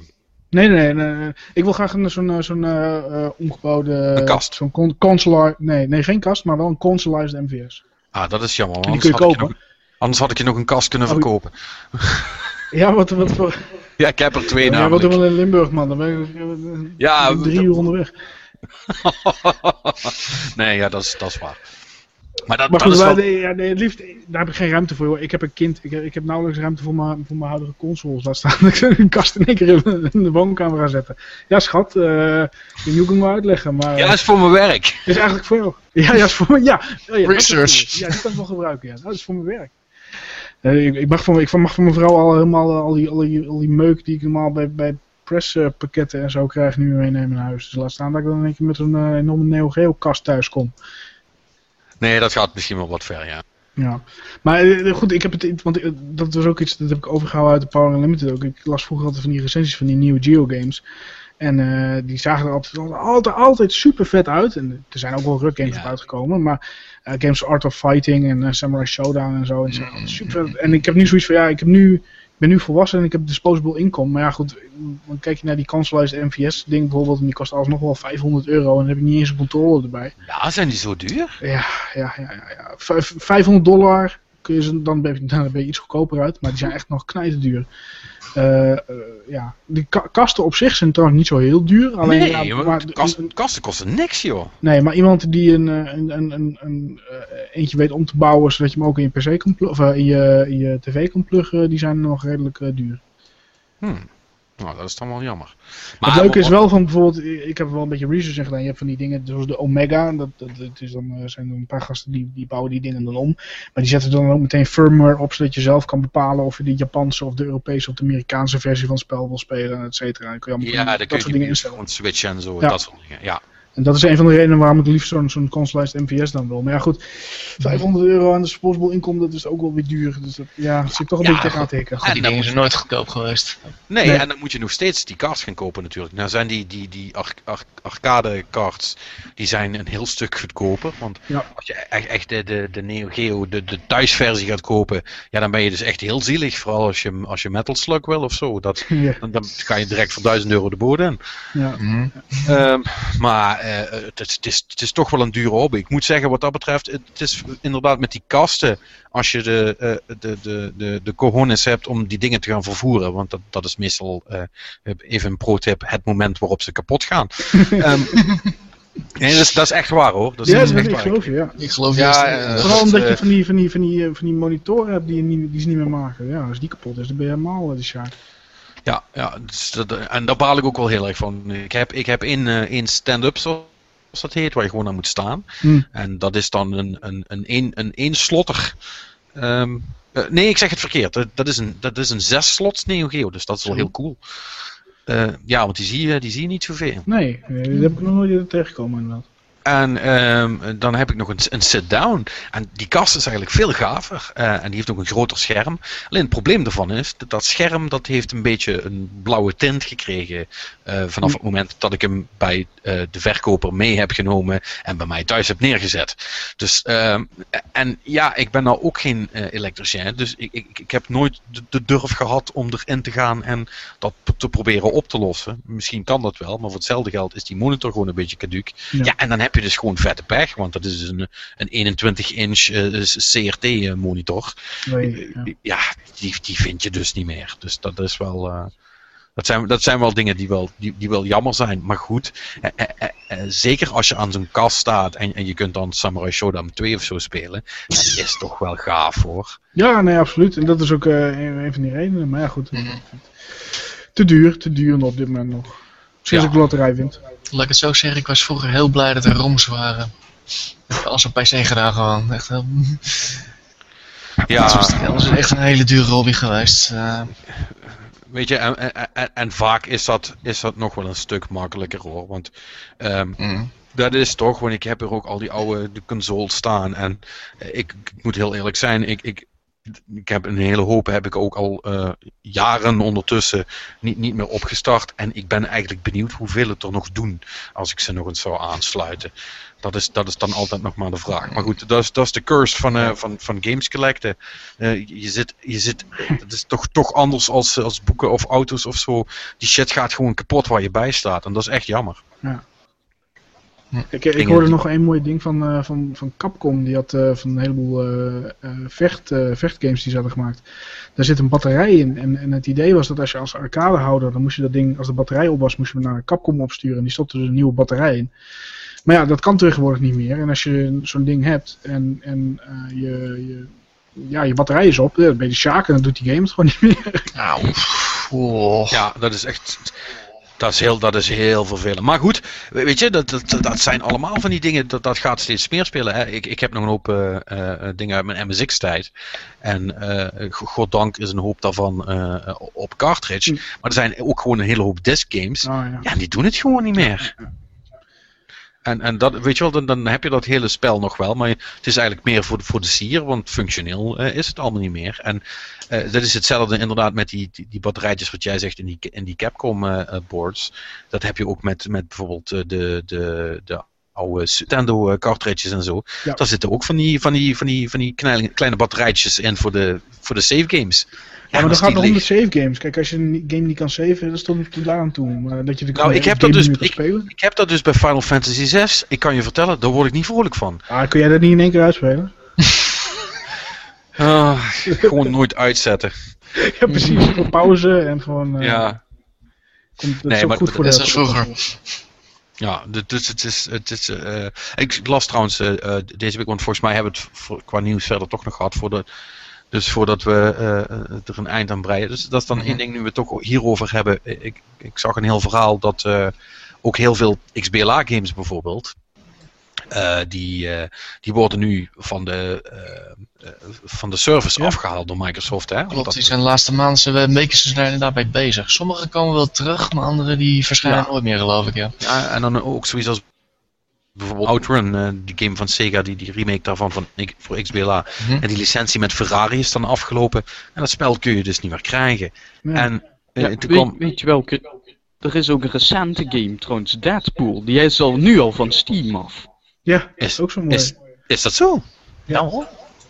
C: Nee, nee, nee, Ik wil graag zo'n zo'n uh, omgebouwde...
A: kast?
C: Zo'n con console... Nee, nee, geen kast, maar wel een consoleized MVS.
A: Ah, dat is jammer. Die kun je kopen. Nog, anders had ik je nog een kast kunnen oh, verkopen. (laughs)
C: Ja, wat, wat voor...
A: Ja, ik heb er twee
C: namelijk. Ja, wat doen we in Limburg, man? Dan ben ik ja, drie uur onderweg. (laughs)
A: nee, ja, dat is, dat is waar. Maar, dat,
C: maar goed, wel... nee, ja, nee, liefst, daar heb ik geen ruimte voor. Ik heb een kind, ik, ik heb nauwelijks ruimte voor mijn, voor mijn huidige consoles. Laat staan (laughs) ik zou een kast in één keer in, de woonkamer gaan zetten. Ja, schat, uh, je moet maar uitleggen. Maar,
A: ja, dat is voor mijn werk.
C: Dat is eigenlijk voor jou. (laughs) Ja, ja, is voor mijn, ja.
B: Oh, ja Research.
C: ja, die kan ik wel gebruiken. Ja. Nou, dat is voor mijn werk. Uh, ik, ik, mag van, ik mag van mijn vrouw al helemaal al die, al die, al die meuk die ik normaal bij, bij presspakketten en zo krijg nu meenemen naar huis. Dus laat staan dat ik dan een keer met een enorme Neo Geo kast thuis kom.
A: Nee, dat gaat misschien wel wat ver, ja.
C: Ja, maar eh, goed, ik heb het, want dat was ook iets, dat heb ik overgehouden uit de Power Unlimited ook. Ik las vroeger altijd van die recensies van die nieuwe Geo games. En uh, die zagen er altijd, altijd, altijd super vet uit. En er zijn ook wel ruk games ja. uitgekomen. Maar uh, games Art of Fighting en uh, Samurai Showdown en zo. En, zo mm. super vet. en ik heb nu zoiets van, ja, ik heb nu ben nu volwassen en ik heb disposable income. Maar ja, goed, dan kijk je naar die kanselijst MVS ding bijvoorbeeld. En die kost alsnog wel 500 euro. En dan heb ik niet eens een controle erbij.
A: Ja, zijn die zo duur?
C: Ja, ja, ja. ja, ja. 500 dollar kun je ze, dan ben je, dan ben je iets goedkoper uit. Maar die zijn echt nog knijten duur. Uh, uh, ja, de ka kasten op zich zijn trouwens niet zo heel duur. Alleen,
A: nee, ja, maar, kasten, kasten kosten niks, joh.
C: Nee, maar iemand die een, een, een, een, een eentje weet om te bouwen, zodat je hem ook in je PC kan of in je, in je tv kan pluggen, die zijn nog redelijk duur.
A: Hmm. Nou, dat is dan wel jammer.
C: Maar het leuke is wel van bijvoorbeeld, ik heb er wel een beetje research in gedaan. Je hebt van die dingen zoals de Omega. Dat, dat, dat is dan, zijn een paar gasten die, die bouwen die dingen dan om. Maar die zetten dan ook meteen firmware op, zodat je zelf kan bepalen of je de Japanse of de Europese of de Amerikaanse versie van het spel wil spelen, et cetera. Dan kun je allemaal
A: ja, dan je
C: soort dingen instellen.
A: switchen en zo, ja. dat soort dingen. Ja.
C: En dat is een van de redenen waarom ik liefst zo'n zo'n consolize MVS dan wil. Maar ja goed, 500 euro aan de disposable inkomen, dat is ook wel weer duur. Dus dat, ja, daar zit ik toch een ja, beetje tegenaan te hikken.
B: die dingen zijn nooit goedkoop geweest.
A: Nee, nee, en dan moet je nog steeds die cards gaan kopen natuurlijk. Nou zijn die, die, die ar ar arcade cards, die zijn een heel stuk goedkoper. Want
C: ja.
A: als je echt, echt de, de, de Neo Geo, de, de thuisversie gaat kopen, ja dan ben je dus echt heel zielig. Vooral als je, als je Metal Slug wil of zo. Dat, (laughs)
C: ja.
A: dan, dan ga je direct voor 1000 euro de bodem in.
C: Ja.
B: Mm.
A: Um, maar uh, het, is, het is toch wel een dure hobby. Ik moet zeggen, wat dat betreft, het is inderdaad met die kasten, als je de, uh, de, de, de, de cojones hebt om die dingen te gaan vervoeren, want dat, dat is meestal, uh, even een pro-tip, het moment waarop ze kapot gaan. um, (laughs) Nee, dat is, dat is echt waar hoor. Dat is
C: ja,
A: echt
C: ik
A: waar.
C: geloof je, ja.
B: Ik geloof
A: Ja,
B: juist.
A: eh,
B: uh,
C: Vooral
A: dat,
C: omdat je
A: eh,
C: van die, van, die, van, die, van die monitoren hebt die, je niet, die ze niet meer maken. Ja, als die kapot is, dan ben je helemaal de sjaak.
A: Ja, ja dus dat, en daar baal ik ook wel heel erg van. Ik heb, ik heb één, uh, één stand-up, zoals dat heet, waar je gewoon aan moet staan.
C: Hm.
A: En dat is dan een, een, een, een, een één slotter. Um, uh, nee, ik zeg het verkeerd. Dat, dat, is een, dat is een zes slots Neo Geo, dus dat is wel heel cool. Uh, ja, want die zie, je, die zie je niet zoveel.
C: Nee, nee dat heb ik nog nooit tegengekomen inderdaad.
A: En um, dan heb ik nog een, een sit-down. En die kast is eigenlijk veel gaver. Uh, en die heeft ook een groter scherm. Alleen het probleem daarvan is, dat, dat scherm dat heeft een beetje een blauwe tint gekregen. Uh, vanaf het moment dat ik hem bij uh, de verkoper mee heb genomen en bij mij thuis heb neergezet. Dus, en ja, ik ben nou ook geen elektricien. Dus ik, ik, ik heb nooit de, de, durf gehad om erin te gaan en dat te proberen op te lossen. Misschien kan dat wel, maar voor hetzelfde geld is die monitor gewoon een beetje caduc. Ja, ja en dan heb je dus gewoon vette pech, want dat is dus een, een 21-inch uh, CRT-monitor.
C: Nee, ja,
A: ja die, die vind je dus niet meer. Dus dat is wel. Uh, dat zijn, dat zijn wel dingen die wel, die, die wel jammer zijn. Maar goed, eh, eh, zeker als je aan zo'n kast staat en, en je kunt dan Samurai Shodown 2 of zo spelen. Dat is toch wel gaaf hoor.
C: Ja, nee, absoluut. En dat is ook een, een van die redenen. Maar ja, goed. -hmm. Te duur, te duur op dit moment nog. Misschien als ik loterij wint.
B: Laat ik het zo zeggen, ik was vroeger heel blij dat er ROMs waren. Ik heb alles op PC gedaan gewoon. Echt heel... (laughs)
A: Ja.
B: Dat was echt een hele dure hobby geweest. Uh...
A: Weet je, en, en, en, vaak is dat, is dat nog wel een stuk makkelijker hoor. Want um, mm. dat is toch, want ik heb er ook al die oude de consoles staan. En ik, ik, moet heel eerlijk zijn, ik, ik, ik heb een hele hoop heb ik ook al uh, jaren ondertussen niet, niet meer opgestart. En ik ben eigenlijk benieuwd hoeveel het er nog doen als ik ze nog eens zou aansluiten. Dat is, dat is dan altijd nog maar de vraag. Maar goed, dat is, dat is de curse van, uh, van, van games collecten. Uh, je zit, je zit, dat is toch, toch anders als, als boeken of auto's of zo. Die shit gaat gewoon kapot waar je bij staat. En dat is echt jammer.
C: Ja. Ik, ik hoorde nog een mooi ding van, uh, van, van Capcom. Die had uh, van een heleboel uh, vecht, vechtgames die ze hadden gemaakt. Daar zit een batterij in. En, en het idee was dat als je als arcadehouder, dan moest je dat ding, als de batterij op was, moest je naar Capcom opsturen. En die stopte er een nieuwe batterij in. Maar ja, dat kan tegenwoordig niet meer. En als je zo'n ding hebt en, en je, je, ja, je batterij is op, dan ben je de sjaak en dan doet die game het gewoon niet meer.
B: Nou, oh.
A: Ja, dat is echt... Dat is, heel, dat is heel vervelend. Maar goed, weet je, dat, dat, dat zijn allemaal van die dingen, dat, dat gaat steeds meer spelen. Hè. Ik, ik heb nog een hoop uh, uh, dingen uit mijn MSX-tijd. En uh, goddank is een hoop daarvan op cartridge. Mm. Maar er zijn ook gewoon een hele hoop disc games.
C: Oh, ja.
A: ja, die doen het gewoon niet meer. En, en dat, weet je wel, dan, dan heb je dat hele spel nog wel, maar het is eigenlijk meer voor de, voor de sier, want functioneel uh, is het allemaal niet meer. En uh, dat is hetzelfde inderdaad met die, die, die, batterijtjes wat jij zegt in die, in die Capcom uh, boards. Dat heb je ook met, met bijvoorbeeld de, de, de oude Nintendo cartridges en zo. Ja. Daar zitten ook van die, van die, van die, van die kleine, kleine batterijtjes in voor de, voor de save games.
C: Ja, maar dan gaat het om de save games. Kijk, als je een game niet kan saven, dat is tot, tot daar aan toe. Maar dat je de
A: nou, ik heb, dat dus, ik, ik, heb dat dus bij Final Fantasy 6. Ik kan je vertellen, daar word ik niet vrolijk van.
C: Ah, kun jij dat niet in één keer uitspelen? (laughs)
A: ah, gewoon nooit uitzetten.
C: ja, precies. Voor pauze en gewoon... Uh,
A: ja.
C: Komt, nee, maar goed voor dat
B: is vroeger.
A: Ja, dus het is. Het is uh, ik las trouwens uh, deze week, want volgens mij hebben we het voor, qua nieuws verder toch nog gehad voor de dus voordat we uh, er een eind aan breien. Dus dat is dan één mhm. ding nu we het toch hierover hebben. Ik, ik zag een heel verhaal dat uh, ook heel veel XBLA games bijvoorbeeld. Uh, die, die worden nu van de, van de service afgehaald door Microsoft. Hè?
B: Klopt, die zijn de laatste maanden weken ze zijn daarbij bezig. Sommige komen wel terug, maar andere die verschijnen nooit meer geloof ik. Ja.
A: ja, en dan ook zoiets als bijvoorbeeld Outrun, uh, die game van Sega, die, die remake daarvan van, voor XBLA. Mhm. En die licentie met Ferrari is dan afgelopen. En dat spel kun je dus niet meer krijgen. En,
D: uh, ja, weet, kwam... weet, je wel, er is ook een recente game trouwens, Deadpool. Die is al nu al van Steam af.
C: Ja, is ook zo mooi.
A: Is, is dat zo?
C: Ja hoor.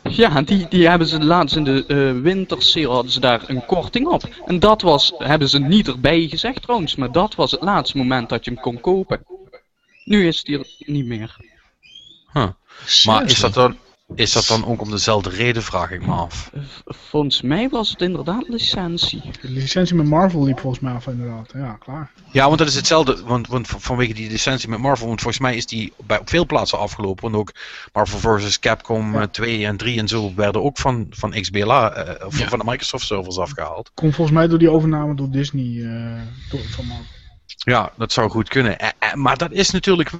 D: Ja, die, die hebben ze laatst in de uh, wintersale hadden ze daar een korting op. En dat was, hebben ze niet erbij gezegd trouwens, maar dat was het laatste moment dat je hem kon kopen. Nu is het hier niet meer.
A: Huh. Maar is dat, dan, is dat dan ook om dezelfde reden, vraag ik me af?
D: Volgens mij was het inderdaad licentie.
C: De licentie met Marvel liep volgens mij af inderdaad. Ja, klaar.
A: Ja, want dat is hetzelfde. Want, want vanwege die licentie met Marvel, want volgens mij is die bij, op veel plaatsen afgelopen. Want ook Marvel vs. Capcom ja. 2 en 3 en zo werden ook van, van XBLA, uh, of ja. van de Microsoft servers afgehaald.
C: Komt volgens mij door die overname door Disney uh, door, van Marvel.
A: Ja, dat zou goed kunnen. maar dat is natuurlijk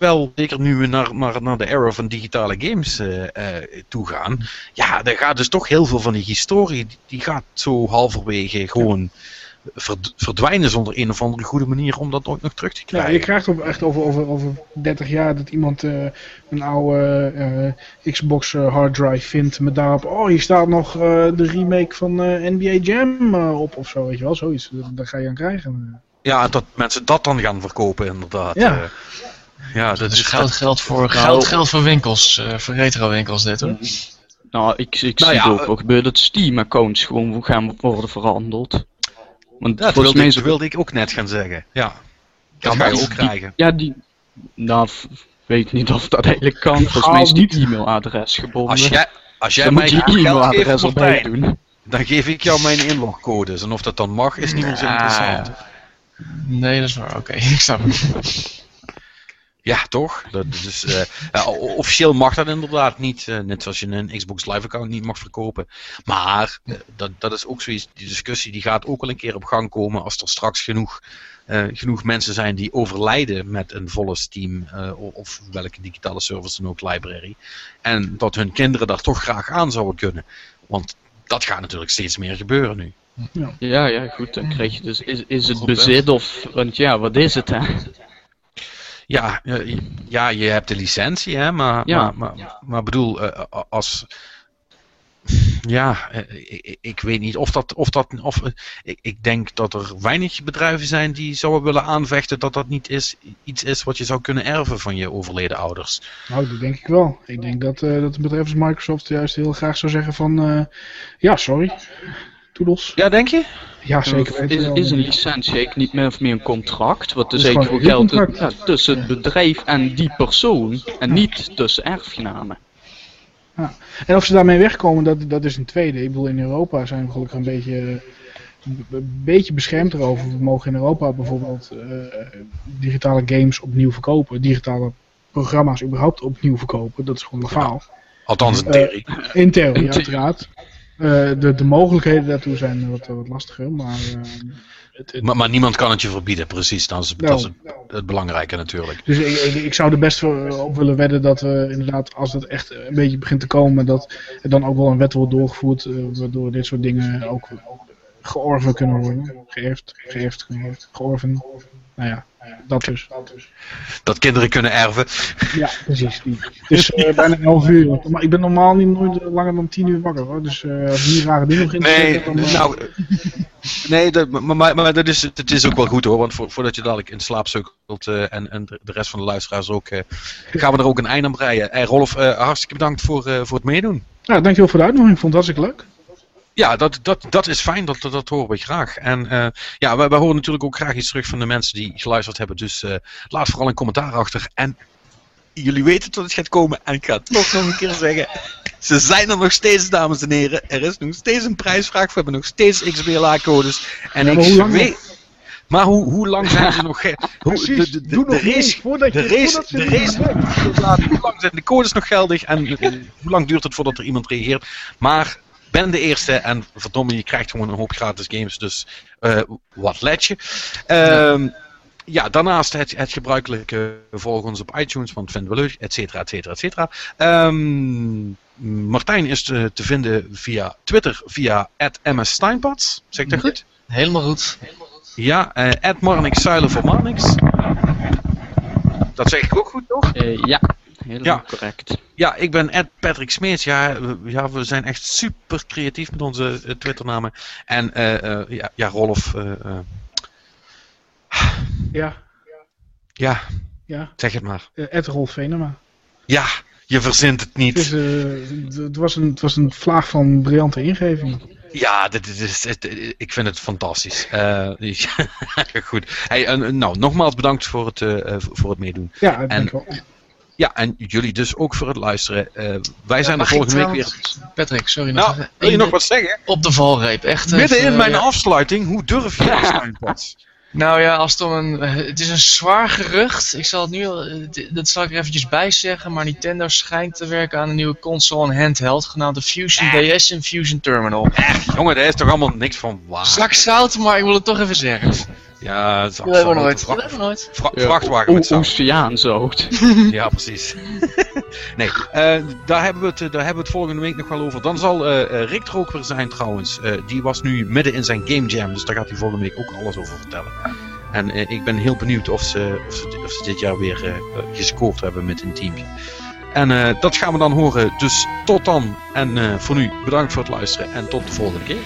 A: wel, zeker nu we naar, naar, naar de era van digitale games uh, uh, toe gaan. Ja, er gaat dus toch heel veel van die historie, die gaat zo halverwege gewoon verdwijnen zonder een of andere goede manier om dat ooit nog terug te krijgen.
C: Ja, je krijgt op, echt over, over, over 30 jaar dat iemand uh, een oude Xbox hard drive vindt met daarop, oh hier staat nog de remake van NBA Jam op of zo, weet je wel, zoiets. Daar ga je aan krijgen.
A: Ja, dat mensen dat dan gaan verkopen, inderdaad.
C: Ja.
A: Uh, ja,
B: dat is goud geld voor, nou, goud geld voor winkels, uh, voor retro winkels dit hoor.
D: Nou, ik, ik nou zie ja, ook wel gebeuren dat Steam-accounts gewoon gaan worden veranderd.
A: Want ja, volgens mij wilde, wilde ik ook net gaan zeggen. Ja, dat ga je ook krijgen.
D: Ja, die... Nou, weet niet of dat eigenlijk kan. Volgens mij is die e-mailadres gebonden.
A: Als jij, als jij mij je e-mailadres erbij doen. Dan geef ik jou mijn inlogcodes. En of dat dan mag, is niet meer zo interessant.
B: Nee, dat is waar. Oké, (laughs) ik snap het.
A: Ja, toch? Dat, dus, uh, officieel mag dat inderdaad niet. Uh, net zoals je een Xbox Live account niet mag verkopen. Maar uh, dat, dat is ook zoiets. Die discussie die gaat ook wel een keer op gang komen. Als er straks genoeg, genoeg mensen zijn die overlijden met een volle Steam. of welke digitale service dan ook, library. En dat hun kinderen daar toch graag aan zouden kunnen. Want dat gaat natuurlijk steeds meer gebeuren nu.
D: Ja. ja, ja, goed. Dan krijg je dus, is, is het bezit of, want ja, wat is het hè?
A: Ja, ja, je hebt de licentie, hè, maar, ja. maar, maar, maar bedoel, uh, als, ja, ik, ik, weet niet of dat. Of dat of, ik, ik, denk dat er weinig bedrijven zijn die zouden willen aanvechten dat dat niet is, iets is wat je zou kunnen erven van je overleden ouders.
C: Nou, dat denk ik wel. Ik denk dat, uh, dat een bedrijf als Microsoft juist heel graag zou zeggen van uh, ja, sorry. Toedels.
A: Ja, denk je?
C: Ja, zeker.
D: Is, is een licentie niet meer of meer een contract? Wat dus eigenlijk voor geldt ja, tussen het bedrijf en die persoon en niet tussen erfgenamen.
C: Ja. En of ze daarmee wegkomen, dat, dat is een tweede. Ik bedoel, in Europa zijn we gelukkig een beetje, een beetje beschermd erover. We mogen in Europa bijvoorbeeld uh, digitale games opnieuw verkopen. Digitale programma's überhaupt opnieuw verkopen. Dat is gewoon legaal.
A: Althans in theorie.
C: Uh, in theorie, uiteraard. Uh, de, de mogelijkheden daartoe zijn wat, wat lastiger, maar, uh,
A: het, het... maar... Maar niemand kan het je verbieden, precies. Dat is, dat is het, het, belangrijke natuurlijk.
C: Dus ik, ik, ik, zou er best op willen wedden dat we inderdaad, als het echt een beetje begint te komen, dat er dan ook wel een wet wordt doorgevoerd, uh, waardoor dit soort dingen ook georven kunnen worden. Geërfd, geërfd, geërfd georven. Nou ja, dat dus. Dat, dus.
A: dat kinderen kunnen erven.
C: Ja, (laughs) precies. Die. Het is uh, bijna 11 uur. Maar ik ben normaal niet nooit langer dan 10 uur wakker hoor. Dus uh, als hier rare dingen beginnen
A: nee, dan, uh... nou, nee, dat, maar, maar, maar, dat is, het is ook wel goed hoor. Want voordat je dadelijk in slaap sukkelt en, en de rest van de luisteraars ook, gaan we er ook een einde aan breien. Hey, Rolf, hartstikke bedankt voor, voor het meedoen.
C: Ja, dankjewel voor de uitnodiging. Ik vond het hartstikke leuk.
A: Ja, dat, dat, dat is fijn, dat, dat, dat horen we graag. En uh, ja, wij, wij horen natuurlijk ook graag iets terug van de mensen die geluisterd hebben. Dus uh, laat vooral een commentaar achter. En jullie weten dat het gaat komen. En ik ga het toch nog een keer zeggen. Ze zijn er nog steeds, dames en heren. Er is nog steeds een prijsvraag. We hebben nog steeds XBLA-codes. En ja, ik weet... Maar hoe, hoe lang zijn ze nog... Hoe,
C: de, de, de, de race, voordat
A: de race, de race, hoe lang zijn de codes nog geldig en hoe lang duurt het voordat er iemand reageert. Maar ben de eerste en verdomme, je krijgt gewoon een hoop gratis games. Dus uh, wat let je. Uh, ja, daarnaast het, het gebruikelijke volg ons op iTunes, want vinden we leuk, et cetera, et cetera, et cetera. Um, Martijn is te, te, vinden via Twitter, via @mssteinpads. Zeg ik dat goed?
B: Helemaal goed.
A: Ja, uh, Marnix Zuilen voor Marnix. Dat zeg ik ook goed, toch?
D: Uh, ja helemaal ja. correct.
A: Ja, ik ben Ed Patrick Smeets. Ja, we, ja, we zijn echt super creatief met onze uh, Twitternamen. En uh, ja, ja, Rolf.
C: ja.
A: Ja. Ja. Zeg het maar.
C: Ed Rolf Venema.
A: Ja, je verzint het niet.
C: Het, is, het, was een, het was een vlaag van briljante ingeving.
A: Ja, dit, dit is, ik vind het fantastisch. (laughs) Uh, goed. Hey, nou, nogmaals bedankt voor het, uh, voor het meedoen.
C: Ja.
A: Ja, en jullie dus ook voor het luisteren. Uh, wij zijn er volgende week weer.
B: Patrick, sorry
A: nog. Nou, wil je nog wat zeggen?
B: Op de valreep, echt.
A: Midden in mijn afsluiting, hoe durf je dat, (laughs)
B: Nou ja, als het om een. Het is een zwaar gerucht. Ik zal het nu. Dat zal ik er eventjes bij zeggen. Maar Nintendo schijnt te werken aan een nieuwe console en handheld. genaamd de Fusion DS en Fusion Terminal.
A: Echt, jongen, daar is toch allemaal niks van waar.
B: Zak zout, maar ik wil het toch even zeggen.
A: Ja, dat is
B: absoluut. We nooit. Vra nooit.
A: Vra vrachtwagen met zout.
D: Oceaanzout. (laughs)
A: ja, precies. (laughs) nee, uh, daar, hebben we het, daar hebben we het volgende week nog wel over. Dan zal uh, Rick er ook weer zijn trouwens. Uh, die was nu midden in zijn game jam, dus daar gaat hij volgende week ook alles over vertellen. En ik ben heel benieuwd of ze, of ze, of ze dit jaar weer gescoord hebben met een teampje. En dat gaan we dan horen. Dus tot dan. En voor nu bedankt voor het luisteren en tot de volgende keer.